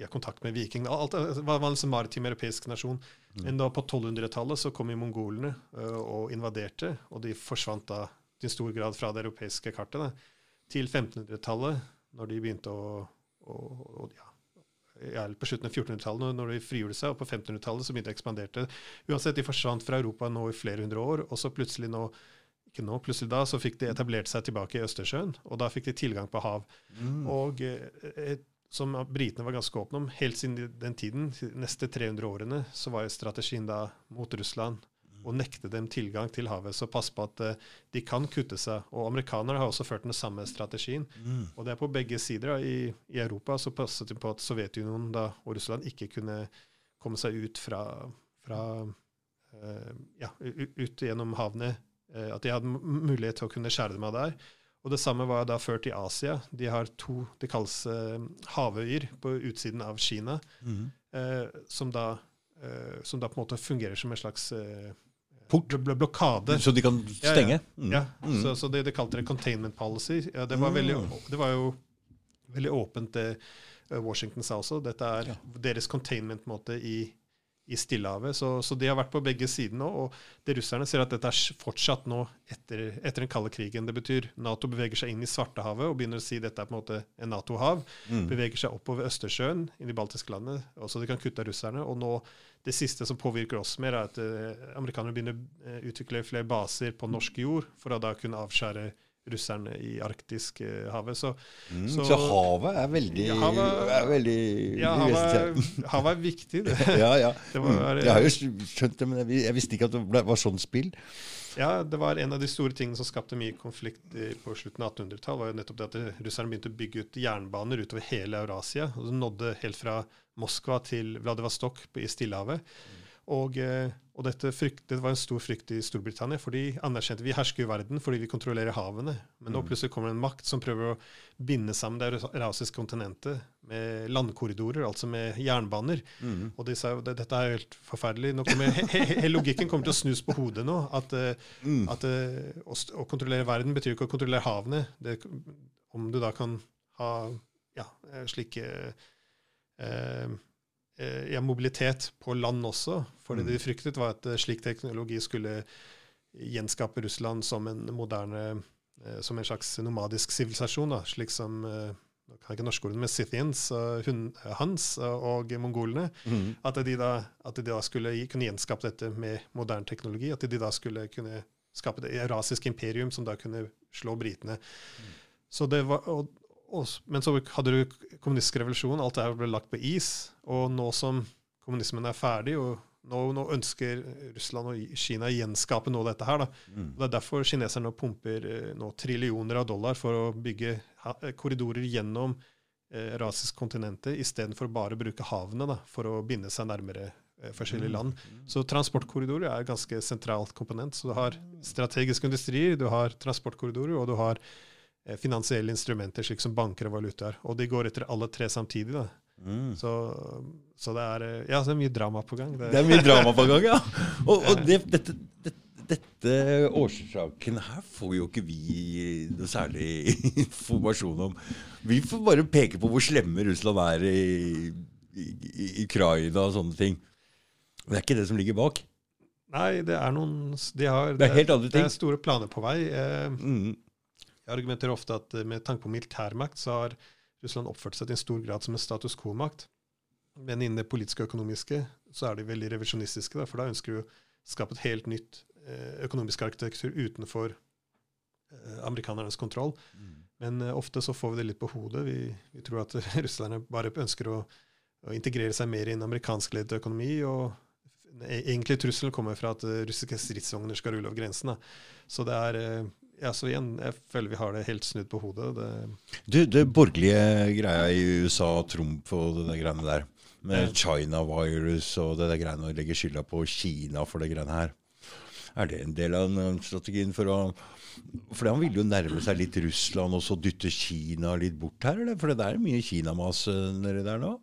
ja, kontakt med vikingene. Alt det var en liksom maritim europeisk nasjon. Mm. Men da på 1200-tallet så kom jo mongolene og invaderte, og de forsvant da i stor grad fra det europeiske kartet da, til 1500-tallet, når de begynte å, å, å ja, ja, på slutten av 1400-tallet, når de frigjorde seg, og på 1500-tallet så begynte de å ekspandere. Uansett, de forsvant fra Europa nå i flere hundre år, og så plutselig nå ikke nå, plutselig da, så fikk de etablert seg tilbake i Østersjøen, og da fikk de tilgang på hav. Mm. Og et, som britene var ganske åpne om, helt siden den tiden, de neste 300 årene, så var jo strategien da mot Russland og nekte dem tilgang til havet. Så pass på at uh, de kan kutte seg. Og amerikanerne har også ført den samme strategien. Mm. Og det er på begge sider. Da. I, I, Europa så passet de på at Sovjetunionen da, og Russland ikke kunne komme seg ut fra, fra uh, ja, ut gjennom havene. Uh, at de hadde mulighet til å kunne skjære dem av der. Og det samme var da ført i Asia. De har to Det kalles havøyer på utsiden av Kina, mm. som da som da på en måte fungerer som en slags Port? Blokade. Så de kan stenge? Ja, ja. Mm. ja. Mm. Så, så, det de kalte det containment policy. Ja, det, var veldig, mm. det, var jo veldig åpent, det eh, Washington sa også. Dette er deres containment-måte i, i Stillehavet. Så, så, de har vært på begge sider nå. Og det russerne ser at dette er fortsatt nå etter, etter, den kalde krigen. Det betyr Nato beveger seg inn i Svartehavet og begynner å si dette er på en måte en Nato-hav. Mm. Beveger seg oppover Østersjøen, inn i baltiske landene, så de kan kutte av russerne. Og nå det siste som påvirker oss mer, er at uh, amerikanerne begynner å uh, utvikle flere baser på norsk jord for å da kunne avskjære russerne i Arktisk-havet. Så, mm, så, så, havet er veldig, ja, havet, er veldig ja, havet, havet, er viktig. Det. ja, ja. Det var, jeg har jo skjønt det, men jeg, jeg visste ikke at det var sånn spill. Ja, det var en av de store tingene som skapte mye konflikt på slutten av 1800-tallet, var jo nettopp det at russerne begynte å bygge ut jernbaner utover hele Eurasia. og Det nådde helt fra Moskva til Vladivostok i Stillehavet. Og, eh, og dette frykt, det var en stor frykt i Storbritannia, for de anerkjente vi hersker jo verden fordi vi kontrollerer havene. Men nå mm. plutselig kommer det en makt som prøver å binde sammen det eurasiske kontinentet med landkorridorer, altså med jernbaner. Mm. Og de sa jo dette er helt forferdelig. Nå kommer, he, he, logikken kommer til å snus på hodet nå. At, eh, mm. at uh, å, å, kontrollere verden betyr ikke å kontrollere havene. Det, om du da kan ha ja, slike uh, Eh, ja, mobilitet på land også. For det mm. de fryktet, var at eh, slik teknologi skulle gjenskape Russland som en moderne eh, som en slags nomadisk sivilisasjon, slik som nå kan jeg ikke norskordene, men Scythians, Hans og mongolene. Mm. At, de da, at, de da, skulle kunne gjenskape dette med moderne teknologi. At de da skulle kunne skape et eurasisk imperium som da kunne slå britene. Mm. Så det var, og, men så hadde du kommunistisk revolusjon, alt det her ble lagt på is. Og nå som kommunismen er ferdig, og nå, nå ønsker Russland og Kina å gjenskape noe av dette her. Mm. Det er derfor kineserne pumper eh, nå trillioner av dollar for å bygge eh, korridorer gjennom eh, rasisk kontinentet, istedenfor bare å bruke havene da, for å binde seg nærmere eh, forskjellige mm. land. Mm. Så transportkorridorer er et ganske sentralt komponent. Så du har strategiske industrier, du har transportkorridorer, og du har finansielle instrumenter, slik som banker og valutaer. Og de går etter alle tre samtidig. da. Mm. Så, så, det er ja, så det er mye drama på gang. Det, det er mye drama på gang, ja. Og, og det, dette, det, dette, årsaken her får jo ikke vi noe særlig informasjon om. Vi får bare peke på hvor slemme Russland er i, i, i Ukraina og sånne ting. Men det er ikke det som ligger bak. Nei, det er noen de har, Det er helt andre ting. Det er store planer på vei. Eh, Mm. Jeg argumenterer ofte at eh, med tanke på militærmakt så har Russland oppført seg til en stor grad som en status quo-makt. Men innen det politiske og økonomiske så er de veldig revisjonistiske, da, for da ønsker de å skape et helt nytt eh, økonomisk arkitektur utenfor eh, amerikanernes kontroll. Men eh, ofte så får vi det litt på hodet. Vi, vi tror at russerne bare ønsker å, å integrere seg mer i en amerikanskledet økonomi. og e- Egentlig trusselen kommer fra at russiske stridsvogner skal rulle over grensen. Da. Så det er ja, så igjen, jeg føler vi har det helt snudd på hodet. Det, Du, det borgerlige greia i USA, Trump og det greiene der, med China virus og det der greiene å legge skylda på Kina for det greiene her, er det en del av den strategien for å For han ville jo nærme seg litt Russland og så dytte Kina litt bort her, eller? For det er mye Kinamas eh, nedi der nå?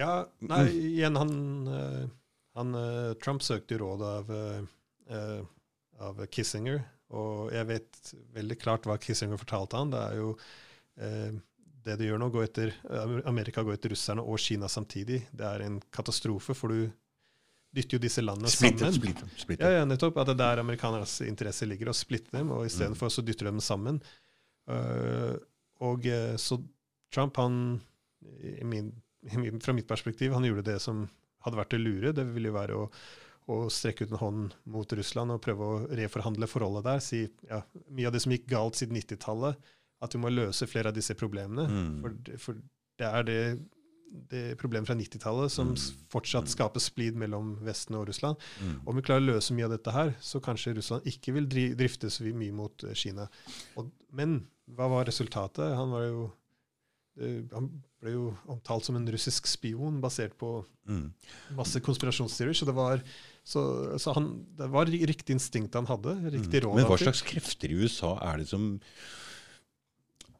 ja, nei, igjen, han, eh, han eh, Trump søkte råd av, av Kissinger, og jeg vet veldig klart hva Kissinger fortalte han. Det er jo eh, det de gjør nå, gå etter, Amerika går etter russerne og Kina samtidig. Det er en katastrofe, for du dytter jo disse landene splitter, sammen. Splitter, splitter. Ja, ja, nettopp. At det er der amerikanernes interesse ligger, å splitte dem, og istedenfor så dytter de dem sammen. Uh, og uh, så Trump, han, i min, i min, fra mitt perspektiv, han gjorde det som hadde vært det lure. Det ville jo være å, å strekke ut en hånd mot Russland og prøve å reforhandle forholdet der. Si ja, mye av det som gikk galt siden 90-tallet, at vi må løse flere av disse problemene. Mm. For, for det er det det problemet fra 90-tallet som mm. fortsatt skaper splid mellom Vesten og Russland. Mm. Om vi klarer å løse mye av dette her, så kanskje Russland ikke vil dri drifte så mye mot eh, Kina. Og, men hva var resultatet? Han var jo han ble jo omtalt som en russisk spion basert på Mm. masse konspirasjonsteorier. Så det var, så, så han, det var riktig instinkt han hadde. Riktig råd. Mm. Men hva slags krefter i USA er det som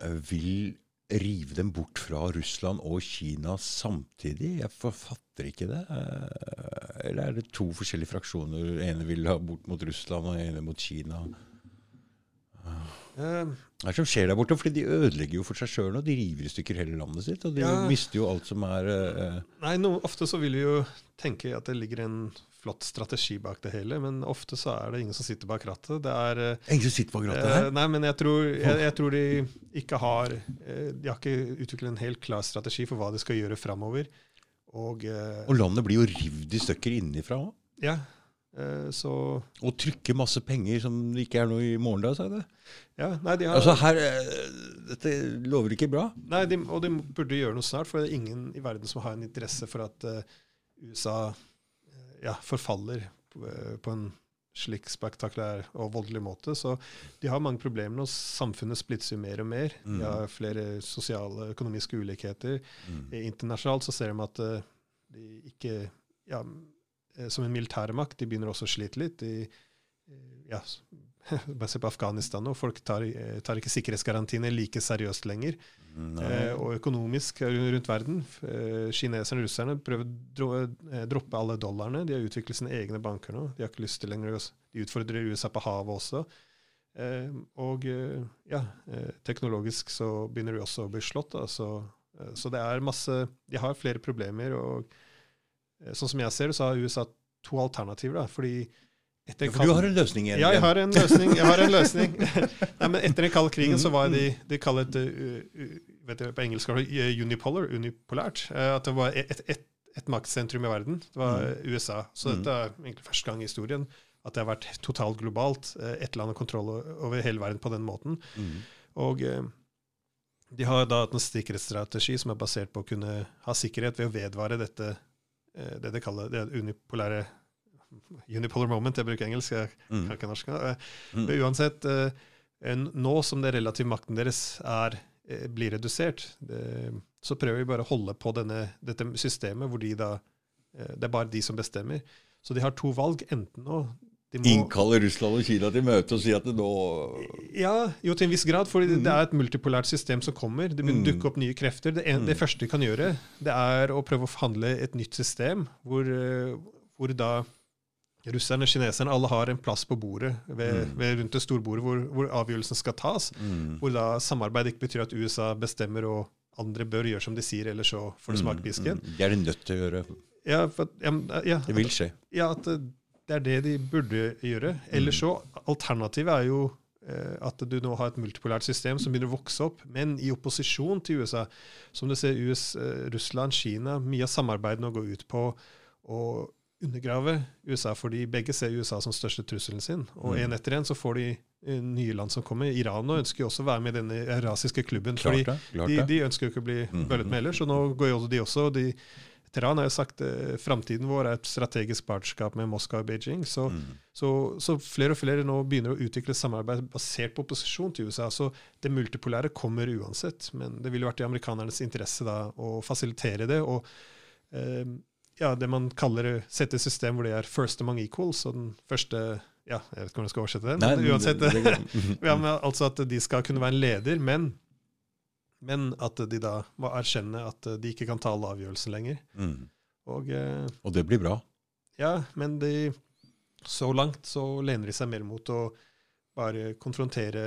eh, vil rive dem bort fra Russland og Kina samtidig? Jeg forfatter ikke det. Eh, Eller er det to forskjellige fraksjoner? Ene vil ha bort mot Russland, og ene mot Kina. Eh, Hva er det som skjer der borte? Fordi de ødelegger jo for seg sjøl nå. De river i stykker hele landet sitt. Og de Ja. mister jo alt som er uh, Nei, no, ofte så vil vi jo tenke at det ligger en flott strategi bak det hele, men ofte så er det ingen som sitter bak rattet. Det er eh, Ingen som sitter bak rattet eh, her? Nei, men jeg tror, jeg, jeg tror de ikke har eh, De har ikke utviklet en helt klar strategi for hva de skal gjøre framover. Og, eh, Og landet blir jo rivd i stykker innenfra òg. ja, eh, så Og trykker masse penger som det ikke er noe i morgen da, sa jeg det. Ja, nei, de har Altså her eh, Dette lover ikke bra. Nei, de, og de burde gjøre noe snart, for det er ingen i verden som har en interesse for at eh, USA eh, ja, forfaller på, eh, en slik spektakulær og voldelig måte. Så de har mange problemer og Samfunnet splittes jo mer og mer. Mm. De har flere sosiale økonomiske ulikheter. Mm. Eh, Internasjonalt så ser de at eh, de ikke ja, Som en militærmakt, de begynner også å slite litt. De, ja, bare se på Afghanistan nå. Folk tar, eh, tar ikke sikkerhetsgarantiene like seriøst lenger. Eh, og økonomisk rundt verden. Eh, kineserne og russerne prøver å dro, eh, droppe alle dollarene. De har utviklet sine egne banker nå. De har ikke lyst til lenger å De utfordrer USA på havet også. Eh, og eh, ja, eh, teknologisk så begynner de også å bli slått. Da, så, eh, så det er masse De har flere problemer. og eh, Sånn som jeg ser det, så har USA to alternativer. da, fordi etter for du har en løsning igjen. ja, jeg har en løsning. Jeg har en løsning. Nei, men etter den kalde krigen så var Mm, de De kallet uh, vet du, På engelsk uh, unipolar, unipolært. Uh, at det var et, et, et maktsentrum i verden. Det var uh, USA. Så Mm. dette er egentlig første gang i historien at det har vært totalt globalt. Ett land har kontroll over hele verden på den måten. Mm. Og de har da en sikkerhetsstrategi som er basert på å kunne ha sikkerhet ved å vedvare dette det de kaller det unipolære Unipolar moment, jeg bruker engelsk. jeg Mm. kan ikke norsk. Uh, Mm. men uansett, eh, nå som det relative makten deres er, eh, blir redusert, så prøver vi bare å holde på denne, dette systemet hvor de da eh, Det er bare de som bestemmer. Så de har to valg. Enten å de må, Innkalle Russland og Kina til møte og si at det nå Ja, jo til en viss grad. For Mm. det er et multipolært system som kommer. Det Mm. dukke opp nye krefter. Det, en, Mm. det første de kan gjøre, det er å prøve å forhandle et nytt system hvor, eh, hvor da russerne, kineserne, alle har en plass på bordet ved, Mm. ved rundt det store bordet hvor, hvor avgjørelsen skal tas. mm. Hvor da samarbeid ikke betyr at USA bestemmer og andre bør gjøre som de sier, ellers så får det smake pisken. Mm. Det er de nødt til å gjøre. Ja, for, ja, ja, Det vil skje. ja, at det, det er det de burde gjøre. Ellers så, Alternativet er jo eh, at du nå har et multipolært system som begynner å vokse opp, men i opposisjon til USA. Som du ser US, eh, Russland, Kina, mye av samarbeidet nå går ut på å undergrave USA, fordi begge ser USA som største trusselen sin. Og Mm. en etter en så får de eh, nye land som kommer. Iran nå ønsker jo også å være med i denne eurasiske klubben. Klart fordi det. Klart de, de ønsker jo ikke å bli Mhm. bøllet med ellers, så nå går jo de også. De, Teheran har jo sagt eh, framtiden vår er et strategisk partnerskap med Moskva og Beijing. Så, Mm. så, så flere og flere nå begynner å utvikle samarbeid basert på opposisjon til USA. Så det multipolære kommer uansett, men det ville vært i amerikanernes interesse da å fasilitere det. og eh, ja, det man kaller sette system hvor det er first among equals, og den første ja, Jeg vet ikke om jeg skal oversette det, men Nei, uansett. det- det- ja, men altså at de skal kunne være en leder, men, men at de da må erkjenne at de ikke kan ta alle avgjørelser lenger. Mm. Og eh, Og det blir bra. ja, men de, så langt så lener de seg mer mot å bare konfrontere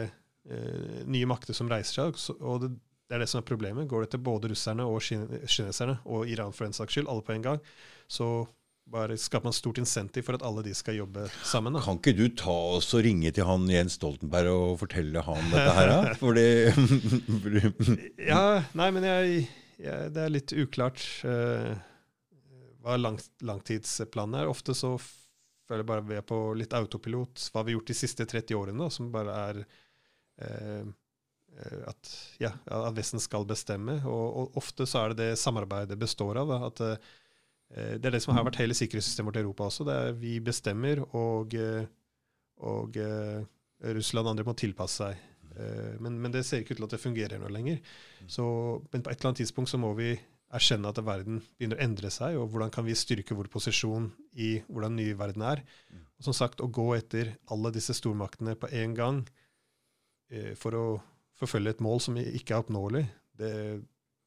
eh, nye makter som reiser seg. Og det, det er det som er problemet. Går det til både russerne og kineserne, og Iran for den saks skyld, alle på en gang, så bare skaper man stort insentiv for at alle de skal jobbe sammen. Da. Kan ikke du ta oss og ringe til han Jens Stoltenberg og fortelle han dette her, da? Fordi Ja, nei, men jeg, jeg, det er litt uklart uh, hva lang, langtidsplanen er. Ofte så føler jeg bare vi er på litt autopilot. Hva har vi gjort de siste 30 årene, da, som bare er eh, at, ja, at Vesten skal bestemme. Og, og ofte så er det det samarbeidet består av. At eh, Det er det som har vært hele sikkerhetssystemet i Europa også. det er Vi bestemmer, og, eh, og eh, Russland og andre må tilpasse seg. Eh, Men, men det ser ikke ut til at det fungerer nå lenger. Så, men på et eller annet tidspunkt så må vi erkjenne at verden begynner å endre seg, og hvordan kan vi styrke vår posisjon i hvordan nye verden er. Og som sagt, å gå etter alle disse stormaktene på én gang eh, for å forfølge et mål som ikke er oppnåelig, det,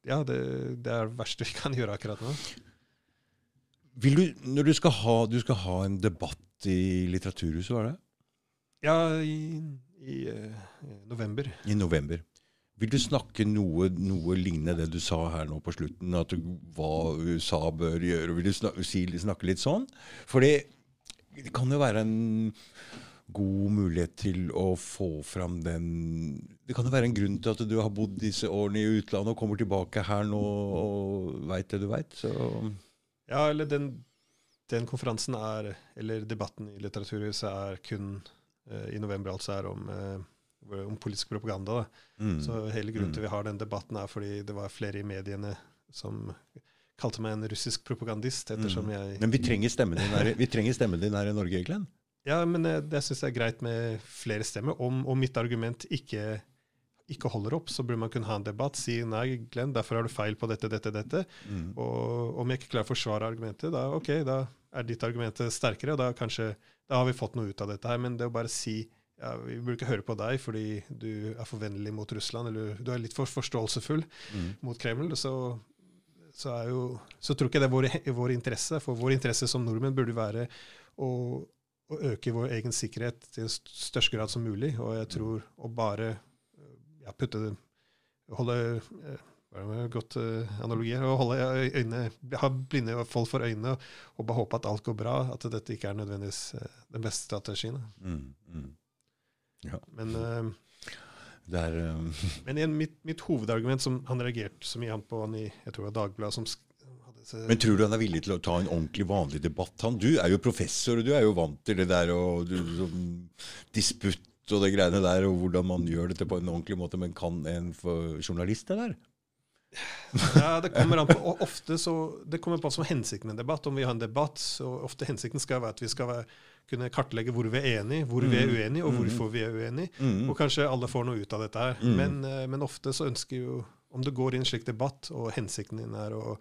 ja, det, det er det verste vi kan gjøre akkurat nå. Vil du, når du skal, ha, du skal ha en debatt i Litteraturhuset, var det? Ja, i, i eh, november. I november. Vil du snakke noe, noe lignende det du sa her nå på slutten, at du, hva USA bør gjøre? Vil du snakke, snakke litt sånn? For det kan jo være en god mulighet til å få fram den Det kan jo være en grunn til at du har bodd disse årene i utlandet og kommer tilbake her nå og veit det du veit. Ja, eller den, den konferansen er, eller debatten i Litteraturhuset er kun eh, i november, altså er om, eh, om politisk propaganda. Da. mm. Så hele grunnen Mm. til vi har den debatten er fordi det var flere i mediene som kalte meg en russisk propagandist, ettersom Mm. jeg Men vi trenger stemmen din her, vi trenger stemmen din her i Norge, Glenn. Ja, men eh, det syns jeg er greit med flere stemmer. Om, om mitt argument ikke, ikke holder opp, så burde man kunne ha en debatt. Si nei, Glenn, derfor har du feil på dette, dette, dette. Mm. Og om jeg ikke klarer å forsvare argumentet, da ok, da er ditt argument sterkere, og da kanskje da har vi fått noe ut av dette her. Men det å bare si ja, vi burde ikke høre på deg fordi du er for vennlig mot Russland, eller du er litt for forståelsefull Mm. mot Kreml, så, så, er jo, så tror ikke det er vår, vår interesse. For vår interesse som nordmenn burde være å, å øke vår egen sikkerhet til st- størst grad som mulig. Og jeg tror å bare øh, ja, putte det Holde eh, er godt uh, analogi her, å holde øynene, ha blinde folk for øynene og, bare håpe at alt går bra. At dette ikke er nødvendigvis eh, den beste strategien. Mm, Mm. Ja. Men, uh, Det er um, men igjen, mitt, mitt hovedargument som han reagerte så mye på han i jeg tror det var Dagbladet som Men tror du han er villig til å ta en ordentlig vanlig debatt? Han, du er jo professor, og du er jo vant til det der og du, som, disputt og det greiene der, og hvordan man gjør dette på en ordentlig måte. Men kan en journalist det der? Ja, det kommer an på. Ofte så, det kommer på som hensikten med en debatt. Om vi har en debatt, så ofte hensikten skal være at vi skal være, kunne kartlegge hvor vi er enige, hvor vi er Mm. uenige, og Mm. hvorfor vi er uenige. Mm. Og kanskje alle får noe ut av dette her. Mm. Men, eh, men ofte så ønsker jo Om det går i en slik debatt, og hensikten din er å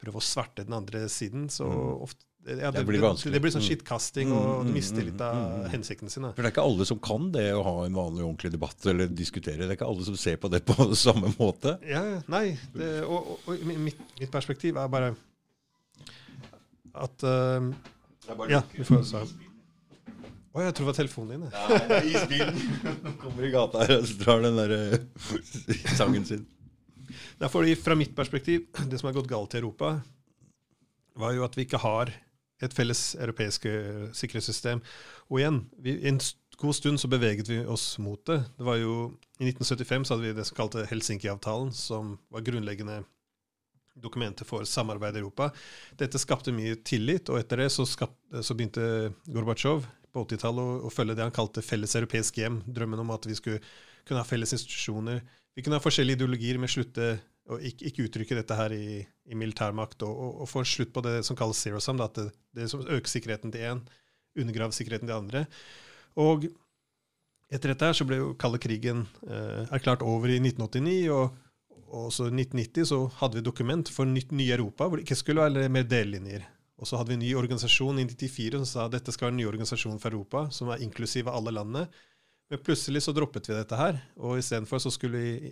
prøve å sverte den andre siden, så Mm. ofte ja, Det det, blir vanskelig. det blir sånn Mm. skittkasting, Mm, og du mister litt av hensikten sin. For det er ikke alle som kan det å ha en vanlig ordentlig debatt eller diskutere. Det er ikke alle som ser på det på samme måte. Ja, nei. Det, og, og, og mitt, mitt perspektiv er bare at eh, Ja, vi får svar. Å, jeg tror det var telefonen din. Nei, det er isbilen. Kommer i gata her og drar den der eh, sangen sin. Det er fordi Fra mitt perspektiv, det som har gått galt i Europa, var jo at vi ikke har et felles europeisk eh, sikkerhetssystem. Og igjen, vi, en god stund så beveget vi oss mot det. Det var jo, I 1975 så hadde vi det som kalte Helsinki-avtalen, som var grunnleggende dokumenter for samarbeid i Europa. Dette skapte mye tillit, og etter det så, skap, så begynte Gorbatsjov på 80-tallet å, følge det han kalte felles europeisk hjem. Drømmen om at vi skulle kunne ha felles institusjoner. Vi kunne ha forskjellige ideologier, men slutte å ikke, ikke uttrykke dette her i, i militærmakt, og, og, og, få slutt på det som kalles zero sum, at det, det som øker sikkerheten til én, undergraver sikkerheten til andre. Og etter dette her så ble jo kalde krigen eh, erklært over i 1989. og og så I 1990 så hadde vi dokument for nytt nye Europa, hvor det ikke skulle være mer dellinjer. Og så hadde vi en ny organisasjon i 1994 som sa at dette skal være en ny organisasjon for Europa, som er inklusiv av alle landene. Men plutselig så droppet vi dette her, og istedenfor så skulle vi,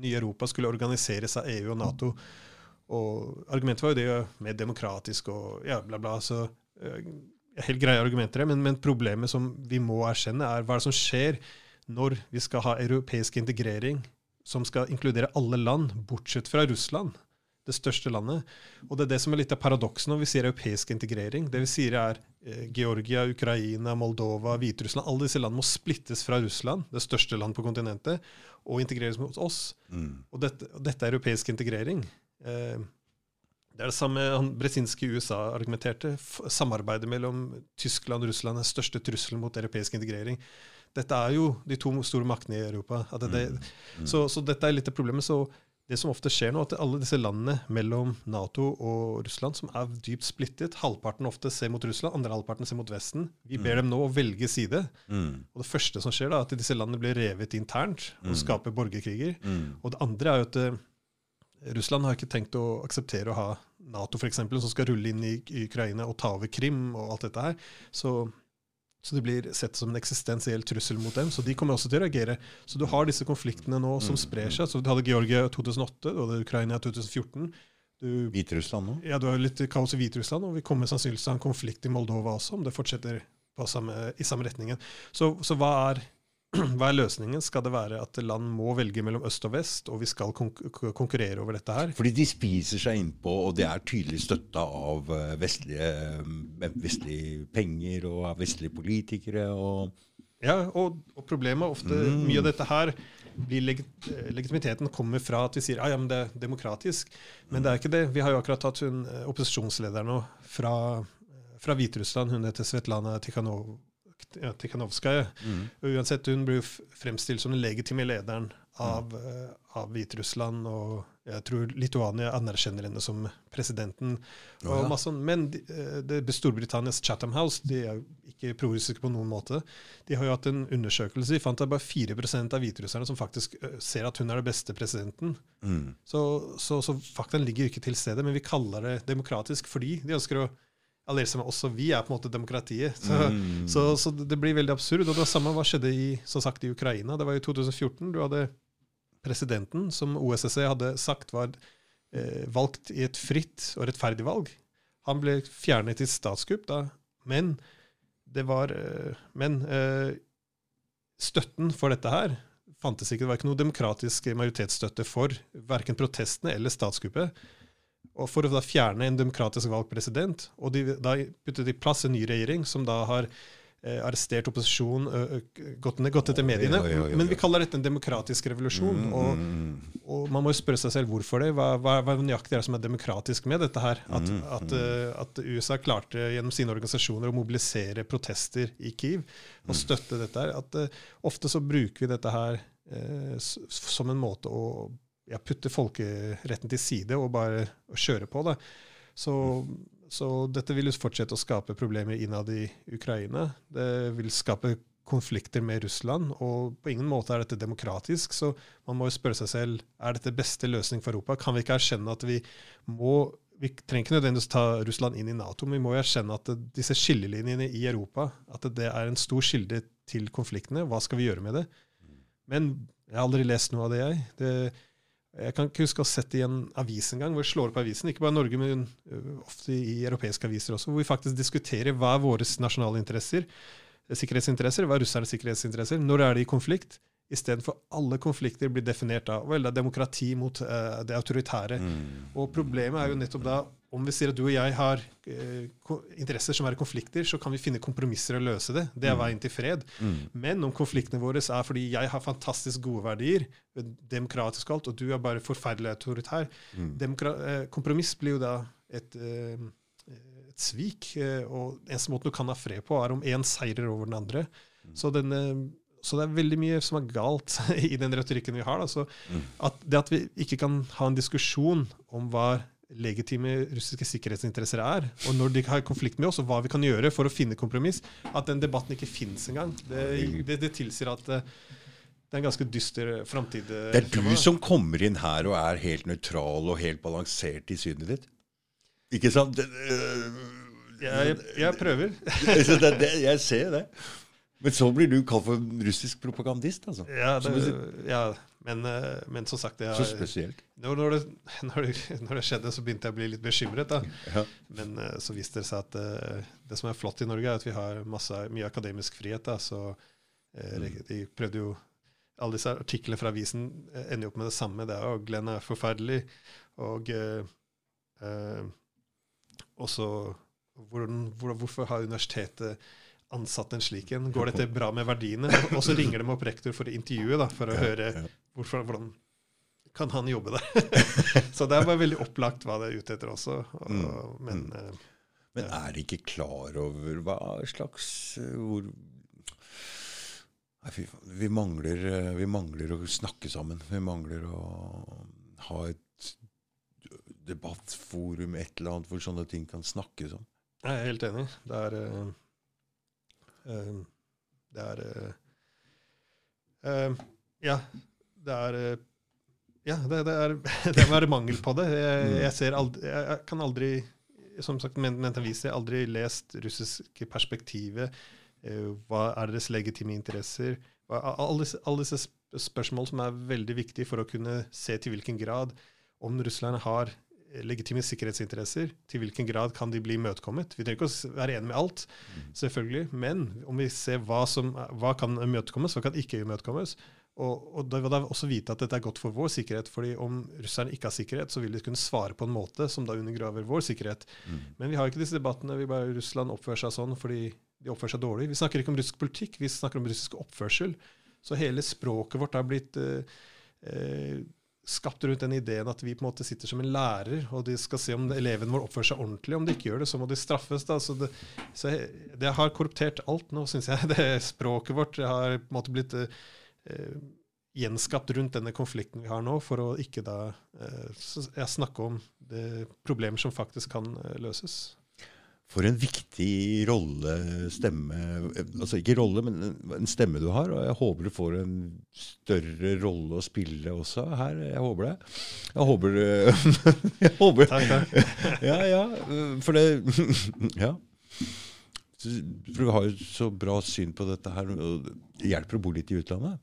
nye Europa skulle organiseres av EU og Nato. Og argumentet var jo det mer demokratisk og ja, bla, bla. Så uh, helt greie argumenter, men, men problemet som vi må erkjenne, er hva er det som skjer når vi skal ha europeisk integrering som skal inkludere alle land, bortsett fra Russland, det største landet. Og det er det som er litt av paradokset når vi sier europeisk integrering. Det vi sier er eh, Georgia, Ukraina, Moldova, Hviterussland Alle disse landene må splittes fra Russland, det største land på kontinentet, og integreres mot oss. Mm. Og dette, dette, er europeisk integrering. Eh, det er det samme han Bresinski i USA argumenterte. Samarbeidet mellom Tyskland og Russland er største trusselen mot europeisk integrering dette er jo de to store maktene i Europa. Det, mm. Mm. Så, så, dette er litt av problemet. Så det som ofte skjer nå, at alle disse landene mellom Nato og Russland, som er dypt splittet Halvparten ofte ser mot Russland, andre halvparten ser mot Vesten. Vi ber mm. dem nå å velge side. Mm. Og det første som skjer, da, er at disse landene blir revet internt og mm. skaper borgerkriger. Mm. Og det andre er jo at uh, Russland har ikke tenkt å akseptere å ha Nato for eksempel, som skal rulle inn i, i Ukraina og ta over Krim og alt dette her. Så så det blir sett som en eksistensiell trussel mot dem. Så de kommer også til å reagere. Så du har disse konfliktene nå som mm, sprer seg. Så Du hadde Georgia 2008, du hadde Ukraina 2014. Hviterussland nå? Ja, du har litt kaos i Hviterussland, og vi kommer sannsynligvis til å ha en konflikt i Moldova også, om det fortsetter samme, i samme retningen. Så, så hva er hva er løsningen? Skal det være at land må velge mellom øst og vest, og vi skal konkurrere over dette her? Fordi de spiser seg innpå, og det er tydelig støtta av eh, vestlige, eh, vestlige, penger og av vestlige politikere. og ja, og, og problemet er ofte mm. mye av dette her blir leg legitimiteten kommer fra at vi sier ah, ja, men det er demokratisk. Men det er ikke det. Vi har jo akkurat tatt hun opposisjonslederen opposisjonslederen fra, fra Hviterussland. Hun heter Svetlana Tikhanov ja, Tikhanovskaja. Mm. Uansett, hun blir jo fremstilt som den legitime lederen av, mm. av Hviterussland. Og jeg tror Lituania anerkjenner henne som presidenten. og ja. masse, Men de, eh, det, Storbritannias Chatham House de er jo ikke prorussiske på noen måte. De har jo hatt en undersøkelse. De fant at bare 4% av hviterusserne som faktisk eh, ser at hun er den beste presidenten. Mm. Så, så, så faktaen ligger ikke til stede, men vi kaller det demokratisk fordi de ønsker å alliere seg med oss, og vi er på en måte demokratiet. Så, mm. så, så, det blir veldig absurd. Og det var samme hva skjedde i, som sagt, i Ukraina. Det var i 2014. Du hadde presidenten, som OSSE hadde sagt var eh, valgt i et fritt og rettferdig valg. Han ble fjernet i statskupp da, men det var eh, Men eh, støtten for dette her fantes ikke. Det var ikke noe demokratisk majoritetsstøtte for verken protestene eller statskuppet og for å da fjerne en demokratisk valgt president. Og de, da puttet de plass en ny regjering som da har eh, arrestert opposisjonen, gått, gått, etter mediene. Ja, ja, ja, Men vi kaller dette en demokratisk revolusjon. Mm, og, mm, mm. og, man må jo spørre seg selv hvorfor det. Hva, hva, hva nøyaktig er det som er demokratisk med dette her? At, mm, at, uh, at, USA klarte gjennom sine organisasjoner å mobilisere protester i Kiev og støtte dette her. At uh, ofte så bruker vi dette her uh, som en måte å ja, putte folkeretten til side og bare kjøre på. Da. Så, så, dette vil jo fortsette å skape problemer innad i Ukraina. Det vil skape konflikter med Russland, og på ingen måte er dette demokratisk. Så man må jo spørre seg selv er dette beste løsning for Europa. Kan vi ikke erkjenne at vi må vi trenger ikke nødvendigvis ta Russland inn i Nato, men vi må jo erkjenne at disse skillelinjene i Europa at det er en stor kilde til konfliktene. Hva skal vi gjøre med det? Men jeg har aldri lest noe av det, jeg. Det, jeg kan ikke huske å ha sett det i en avis engang, hvor vi slår opp avisen, ikke bare i Norge, men ofte i europeiske aviser også, hvor vi faktisk diskuterer hva er våre nasjonale interesser, sikkerhetsinteresser, hva er russernes sikkerhetsinteresser, når er de i konflikt, istedenfor alle konflikter blir definert av vel, det er demokrati mot uh, det autoritære. Mm. Og problemet er jo nettopp da om vi sier at du og jeg har eh, interesser som er i konflikter, så kan vi finne kompromisser og løse det. Det er Mm. veien til fred. Mm. Men om konfliktene våre er fordi jeg har fantastisk gode verdier, demokratisk og alt, og du er bare forferdelig autoritær, Mm. Eh, kompromiss blir jo da et, eh, et svik. Og eneste måten du kan ha fred på, er om én seirer over den andre. Mm. Så, den, eh, så det er veldig mye som er galt i den retorikken vi har. Mm. at det at vi ikke kan ha en diskusjon om hva legitime russiske sikkerhetsinteresser er, og når de har konflikt med oss, og hva vi kan gjøre for å finne kompromiss, at den debatten ikke fins engang, det, det, det tilsier at eh, det er en ganske dyster framtid. eh, Det er du som kommer inn her og er helt nøytral og helt balansert i synet ditt. Ikke sant? Det, øh, jeg, jeg prøver. Det, jeg ser det. Men så blir du kalt for russisk propagandist, altså. Ja, det, ja men, eh, men som sagt jeg, Så spesielt. når, når, det, når, det, når det skjedde, så begynte jeg å bli litt bekymret. Ja. Men eh, så viste det seg at det, det som er flott i Norge, er at vi har masse, mye akademisk frihet. da, så eh, Mm. De prøvde jo Alle disse artiklene fra avisen eh, ender jo opp med det samme. Det er jo Glenn er forferdelig. Og eh, eh, også hvordan, hvor, hvorfor har universitetet ansatt en slik en? Går dette bra med verdiene? Og så ringer de opp rektor for å intervjue, da, for å Ja, høre hvorfor, hvordan kan han jobbe der? så det er bare veldig opplagt hva det er ute etter også. Og, Mm, Men mm. eh, Men er de ikke klar over hva slags øh, hvor Nei, fy faen. Vi mangler, øh, vi mangler å snakke sammen. Vi mangler å ha et debattforum, et eller annet, hvor sånne ting kan snakkes om. jeg er helt enig. Det er eh, eh, Det er eh, eh, Ja, det er eh, Ja, det, det er det være mangel på det. Jeg, Mm. jeg ser aldri Jeg kan aldri som sagt, men, men viser, jeg har aldri lest russiske perspektivet. Eh, hva er deres legitime interesser? Alle, disse- alle disse spørsmål som er veldig viktige for å kunne se til hvilken grad om russerne har legitime sikkerhetsinteresser, til hvilken grad kan de bli imøtekommet. Vi trenger ikke å være enige med alt, selvfølgelig, men om vi ser hva som hva kan imøtekommes, hva kan ikke imøtekommes, og, og da vil jeg også vite at dette er godt for vår sikkerhet, fordi om russerne ikke har sikkerhet, så vil de kunne svare på en måte som da undergraver vår sikkerhet. Mm. Men vi har ikke disse debattene. vi bare Russland oppfører seg sånn fordi de oppfører seg dårlig. Vi snakker ikke om russisk politikk, vi snakker om russisk oppførsel. Så hele språket vårt har blitt eh, eh, skapt rundt den ideen at vi på en måte sitter som en lærer, og de skal se om eleven vår oppfører seg ordentlig. Om de ikke gjør det, så må de straffes. Da. Så det, så det har korruptert alt nå, syns jeg. Det Språket vårt har på en måte blitt eh, gjenskapt rundt denne konflikten vi har nå, for å ikke da eh, snakke om det problemer som faktisk kan eh, løses. For en viktig rolle, stemme Altså ikke rolle, men en- stemme du har. Og jeg håper du får en større rolle å spille også her. Jeg håper det. Jeg håper Jeg håper Takk, takk. Ja, ja. For det Ja. For du har jo så bra syn på dette her. Det hjelper å bo litt i utlandet.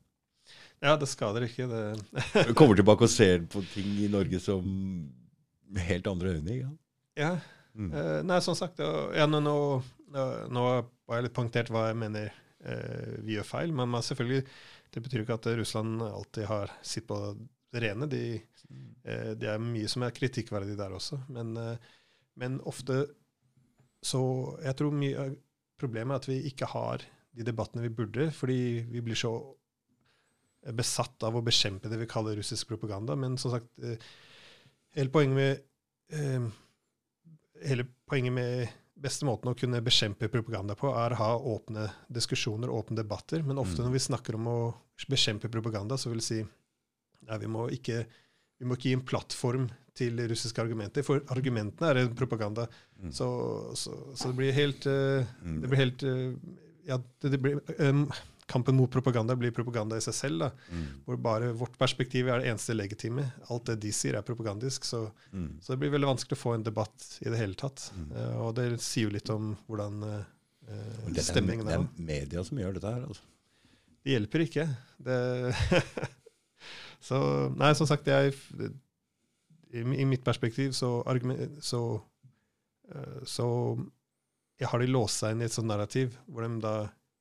Ja, det skader ikke. Det. Du kommer tilbake og ser på ting i Norge som med helt andre øyne. Ja. Ja, Mm. eh, nei, som sagt, ja, nå, nå, nå- nå jeg litt punktert hva jeg mener eh, vi gjør feil, men selvfølgelig, det betyr ikke at Russland alltid har sitt på det rene. De, eh, det er mye som er kritikkverdig der også, men, eh, men ofte så Jeg tror mye av problemet er at vi ikke har de debattene vi burde, fordi vi blir så besatt av å bekjempe det vi kaller russisk propaganda. Men som sagt, eh, hele poenget med eh, hele poenget med beste måten å kunne bekjempe propaganda på, er å ha åpne diskusjoner åpne debatter. Men ofte Mm. når vi snakker om å bekjempe propaganda, så vil si nei, vi må ikke vi må ikke gi en plattform til russiske argumenter, for argumentene er en propaganda. Mm. Så, så, så det blir helt Mm. det blir helt uh, ja, det, det blir, em, Kampen mot propaganda blir propaganda i seg selv. da, Mm. Hvor bare vårt perspektiv er det eneste legitime. Alt det de sier, er propagandisk. Så, Mm. så det blir veldig vanskelig å få en debatt i det hele tatt. Mm. Uh, og det sier jo litt om hvordan uh, Og Det er, stemningen det er. er media som gjør dette her. altså. Det hjelper ikke. Det så Nei, som sagt, jeg I, i mitt perspektiv så, så eh, Så jeg har de låst seg inn i et sånt narrativ hvor de da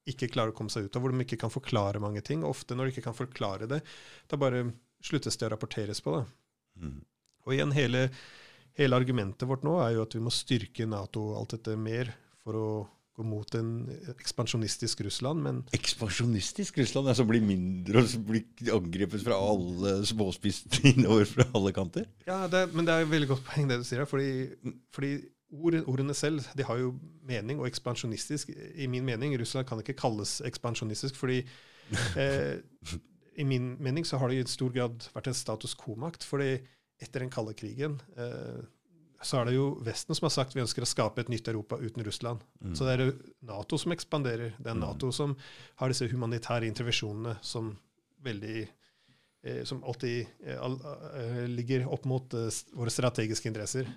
ikke klarer å komme seg ut av, hvor de ikke kan forklare mange ting. Ofte når de ikke kan forklare det, da bare sluttes det å rapporteres på. Mm. Og igjen, hele, hele argumentet vårt nå er jo at vi må styrke Nato og alt dette mer for å gå mot en ekspansjonistisk Russland, men Ekspansjonistisk Russland? Altså bli mindre og bli angrepet fra alle småspist innover fra alle kanter? Ja, det, men det er et veldig godt poeng det du sier her. Fordi, fordi ord, ordene selv de har jo mening, og ekspansjonistisk I min mening, Russland kan ikke kalles ekspansjonistisk, fordi eh, i min mening så har det i stor grad vært en status quo-makt. fordi etter den kalde krigen eh, så er det jo Vesten som har sagt vi ønsker å skape et nytt Europa uten Russland. Mm. Så det er Nato som ekspanderer. Det er mm. Nato som har disse humanitære intervensjonene som veldig eh, som alltid eh, eh, ligger opp mot eh, våre strategiske interesser.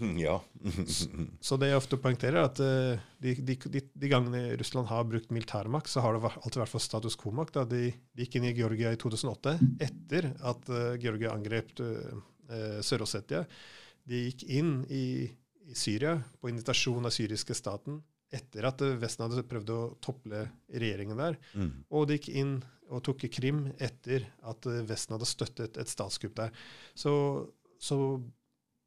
Mm, ja. så det jeg ofte poengterer, er at eh, de, de, de, de, gangene Russland har brukt militærmakt, så har det alltid vært for status quo-makt. De, gikk inn i Georgia i 2008 etter at uh, Georgia angrep uh, Sør-Ossetia. De gikk inn i, i, Syria på invitasjon av syriske staten etter at Vesten hadde prøvd å tople regjeringen der. Mm. Og de gikk inn og tok Krim etter at Vesten hadde støttet et statskupp der. Så, så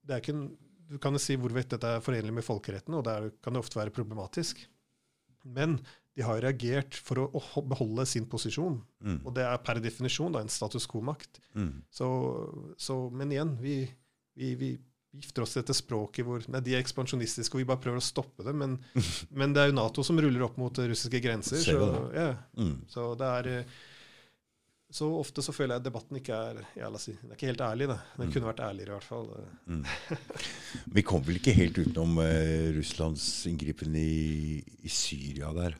det er ikke en, du kan jo si hvorvidt dette er forenlig med folkeretten, og der kan det ofte være problematisk. Men de har reagert for å, beholde sin posisjon. Mm. Og det er per definisjon da, en status quo-makt. Mm. Så, så, men igjen, vi, vi, vi gifter oss til dette språket hvor nei, de er ekspansjonistiske, og vi bare prøver å stoppe det. Men, men, det er jo Nato som ruller opp mot russiske grenser. Så, ja. mm. så, det er så ofte så føler jeg at debatten ikke er si, er ikke helt ærlig. Da. Den mm. kunne vært ærligere, i hvert fall. mm. Vi kom vel ikke helt utenom eh, Russlands inngripen i, i Syria der.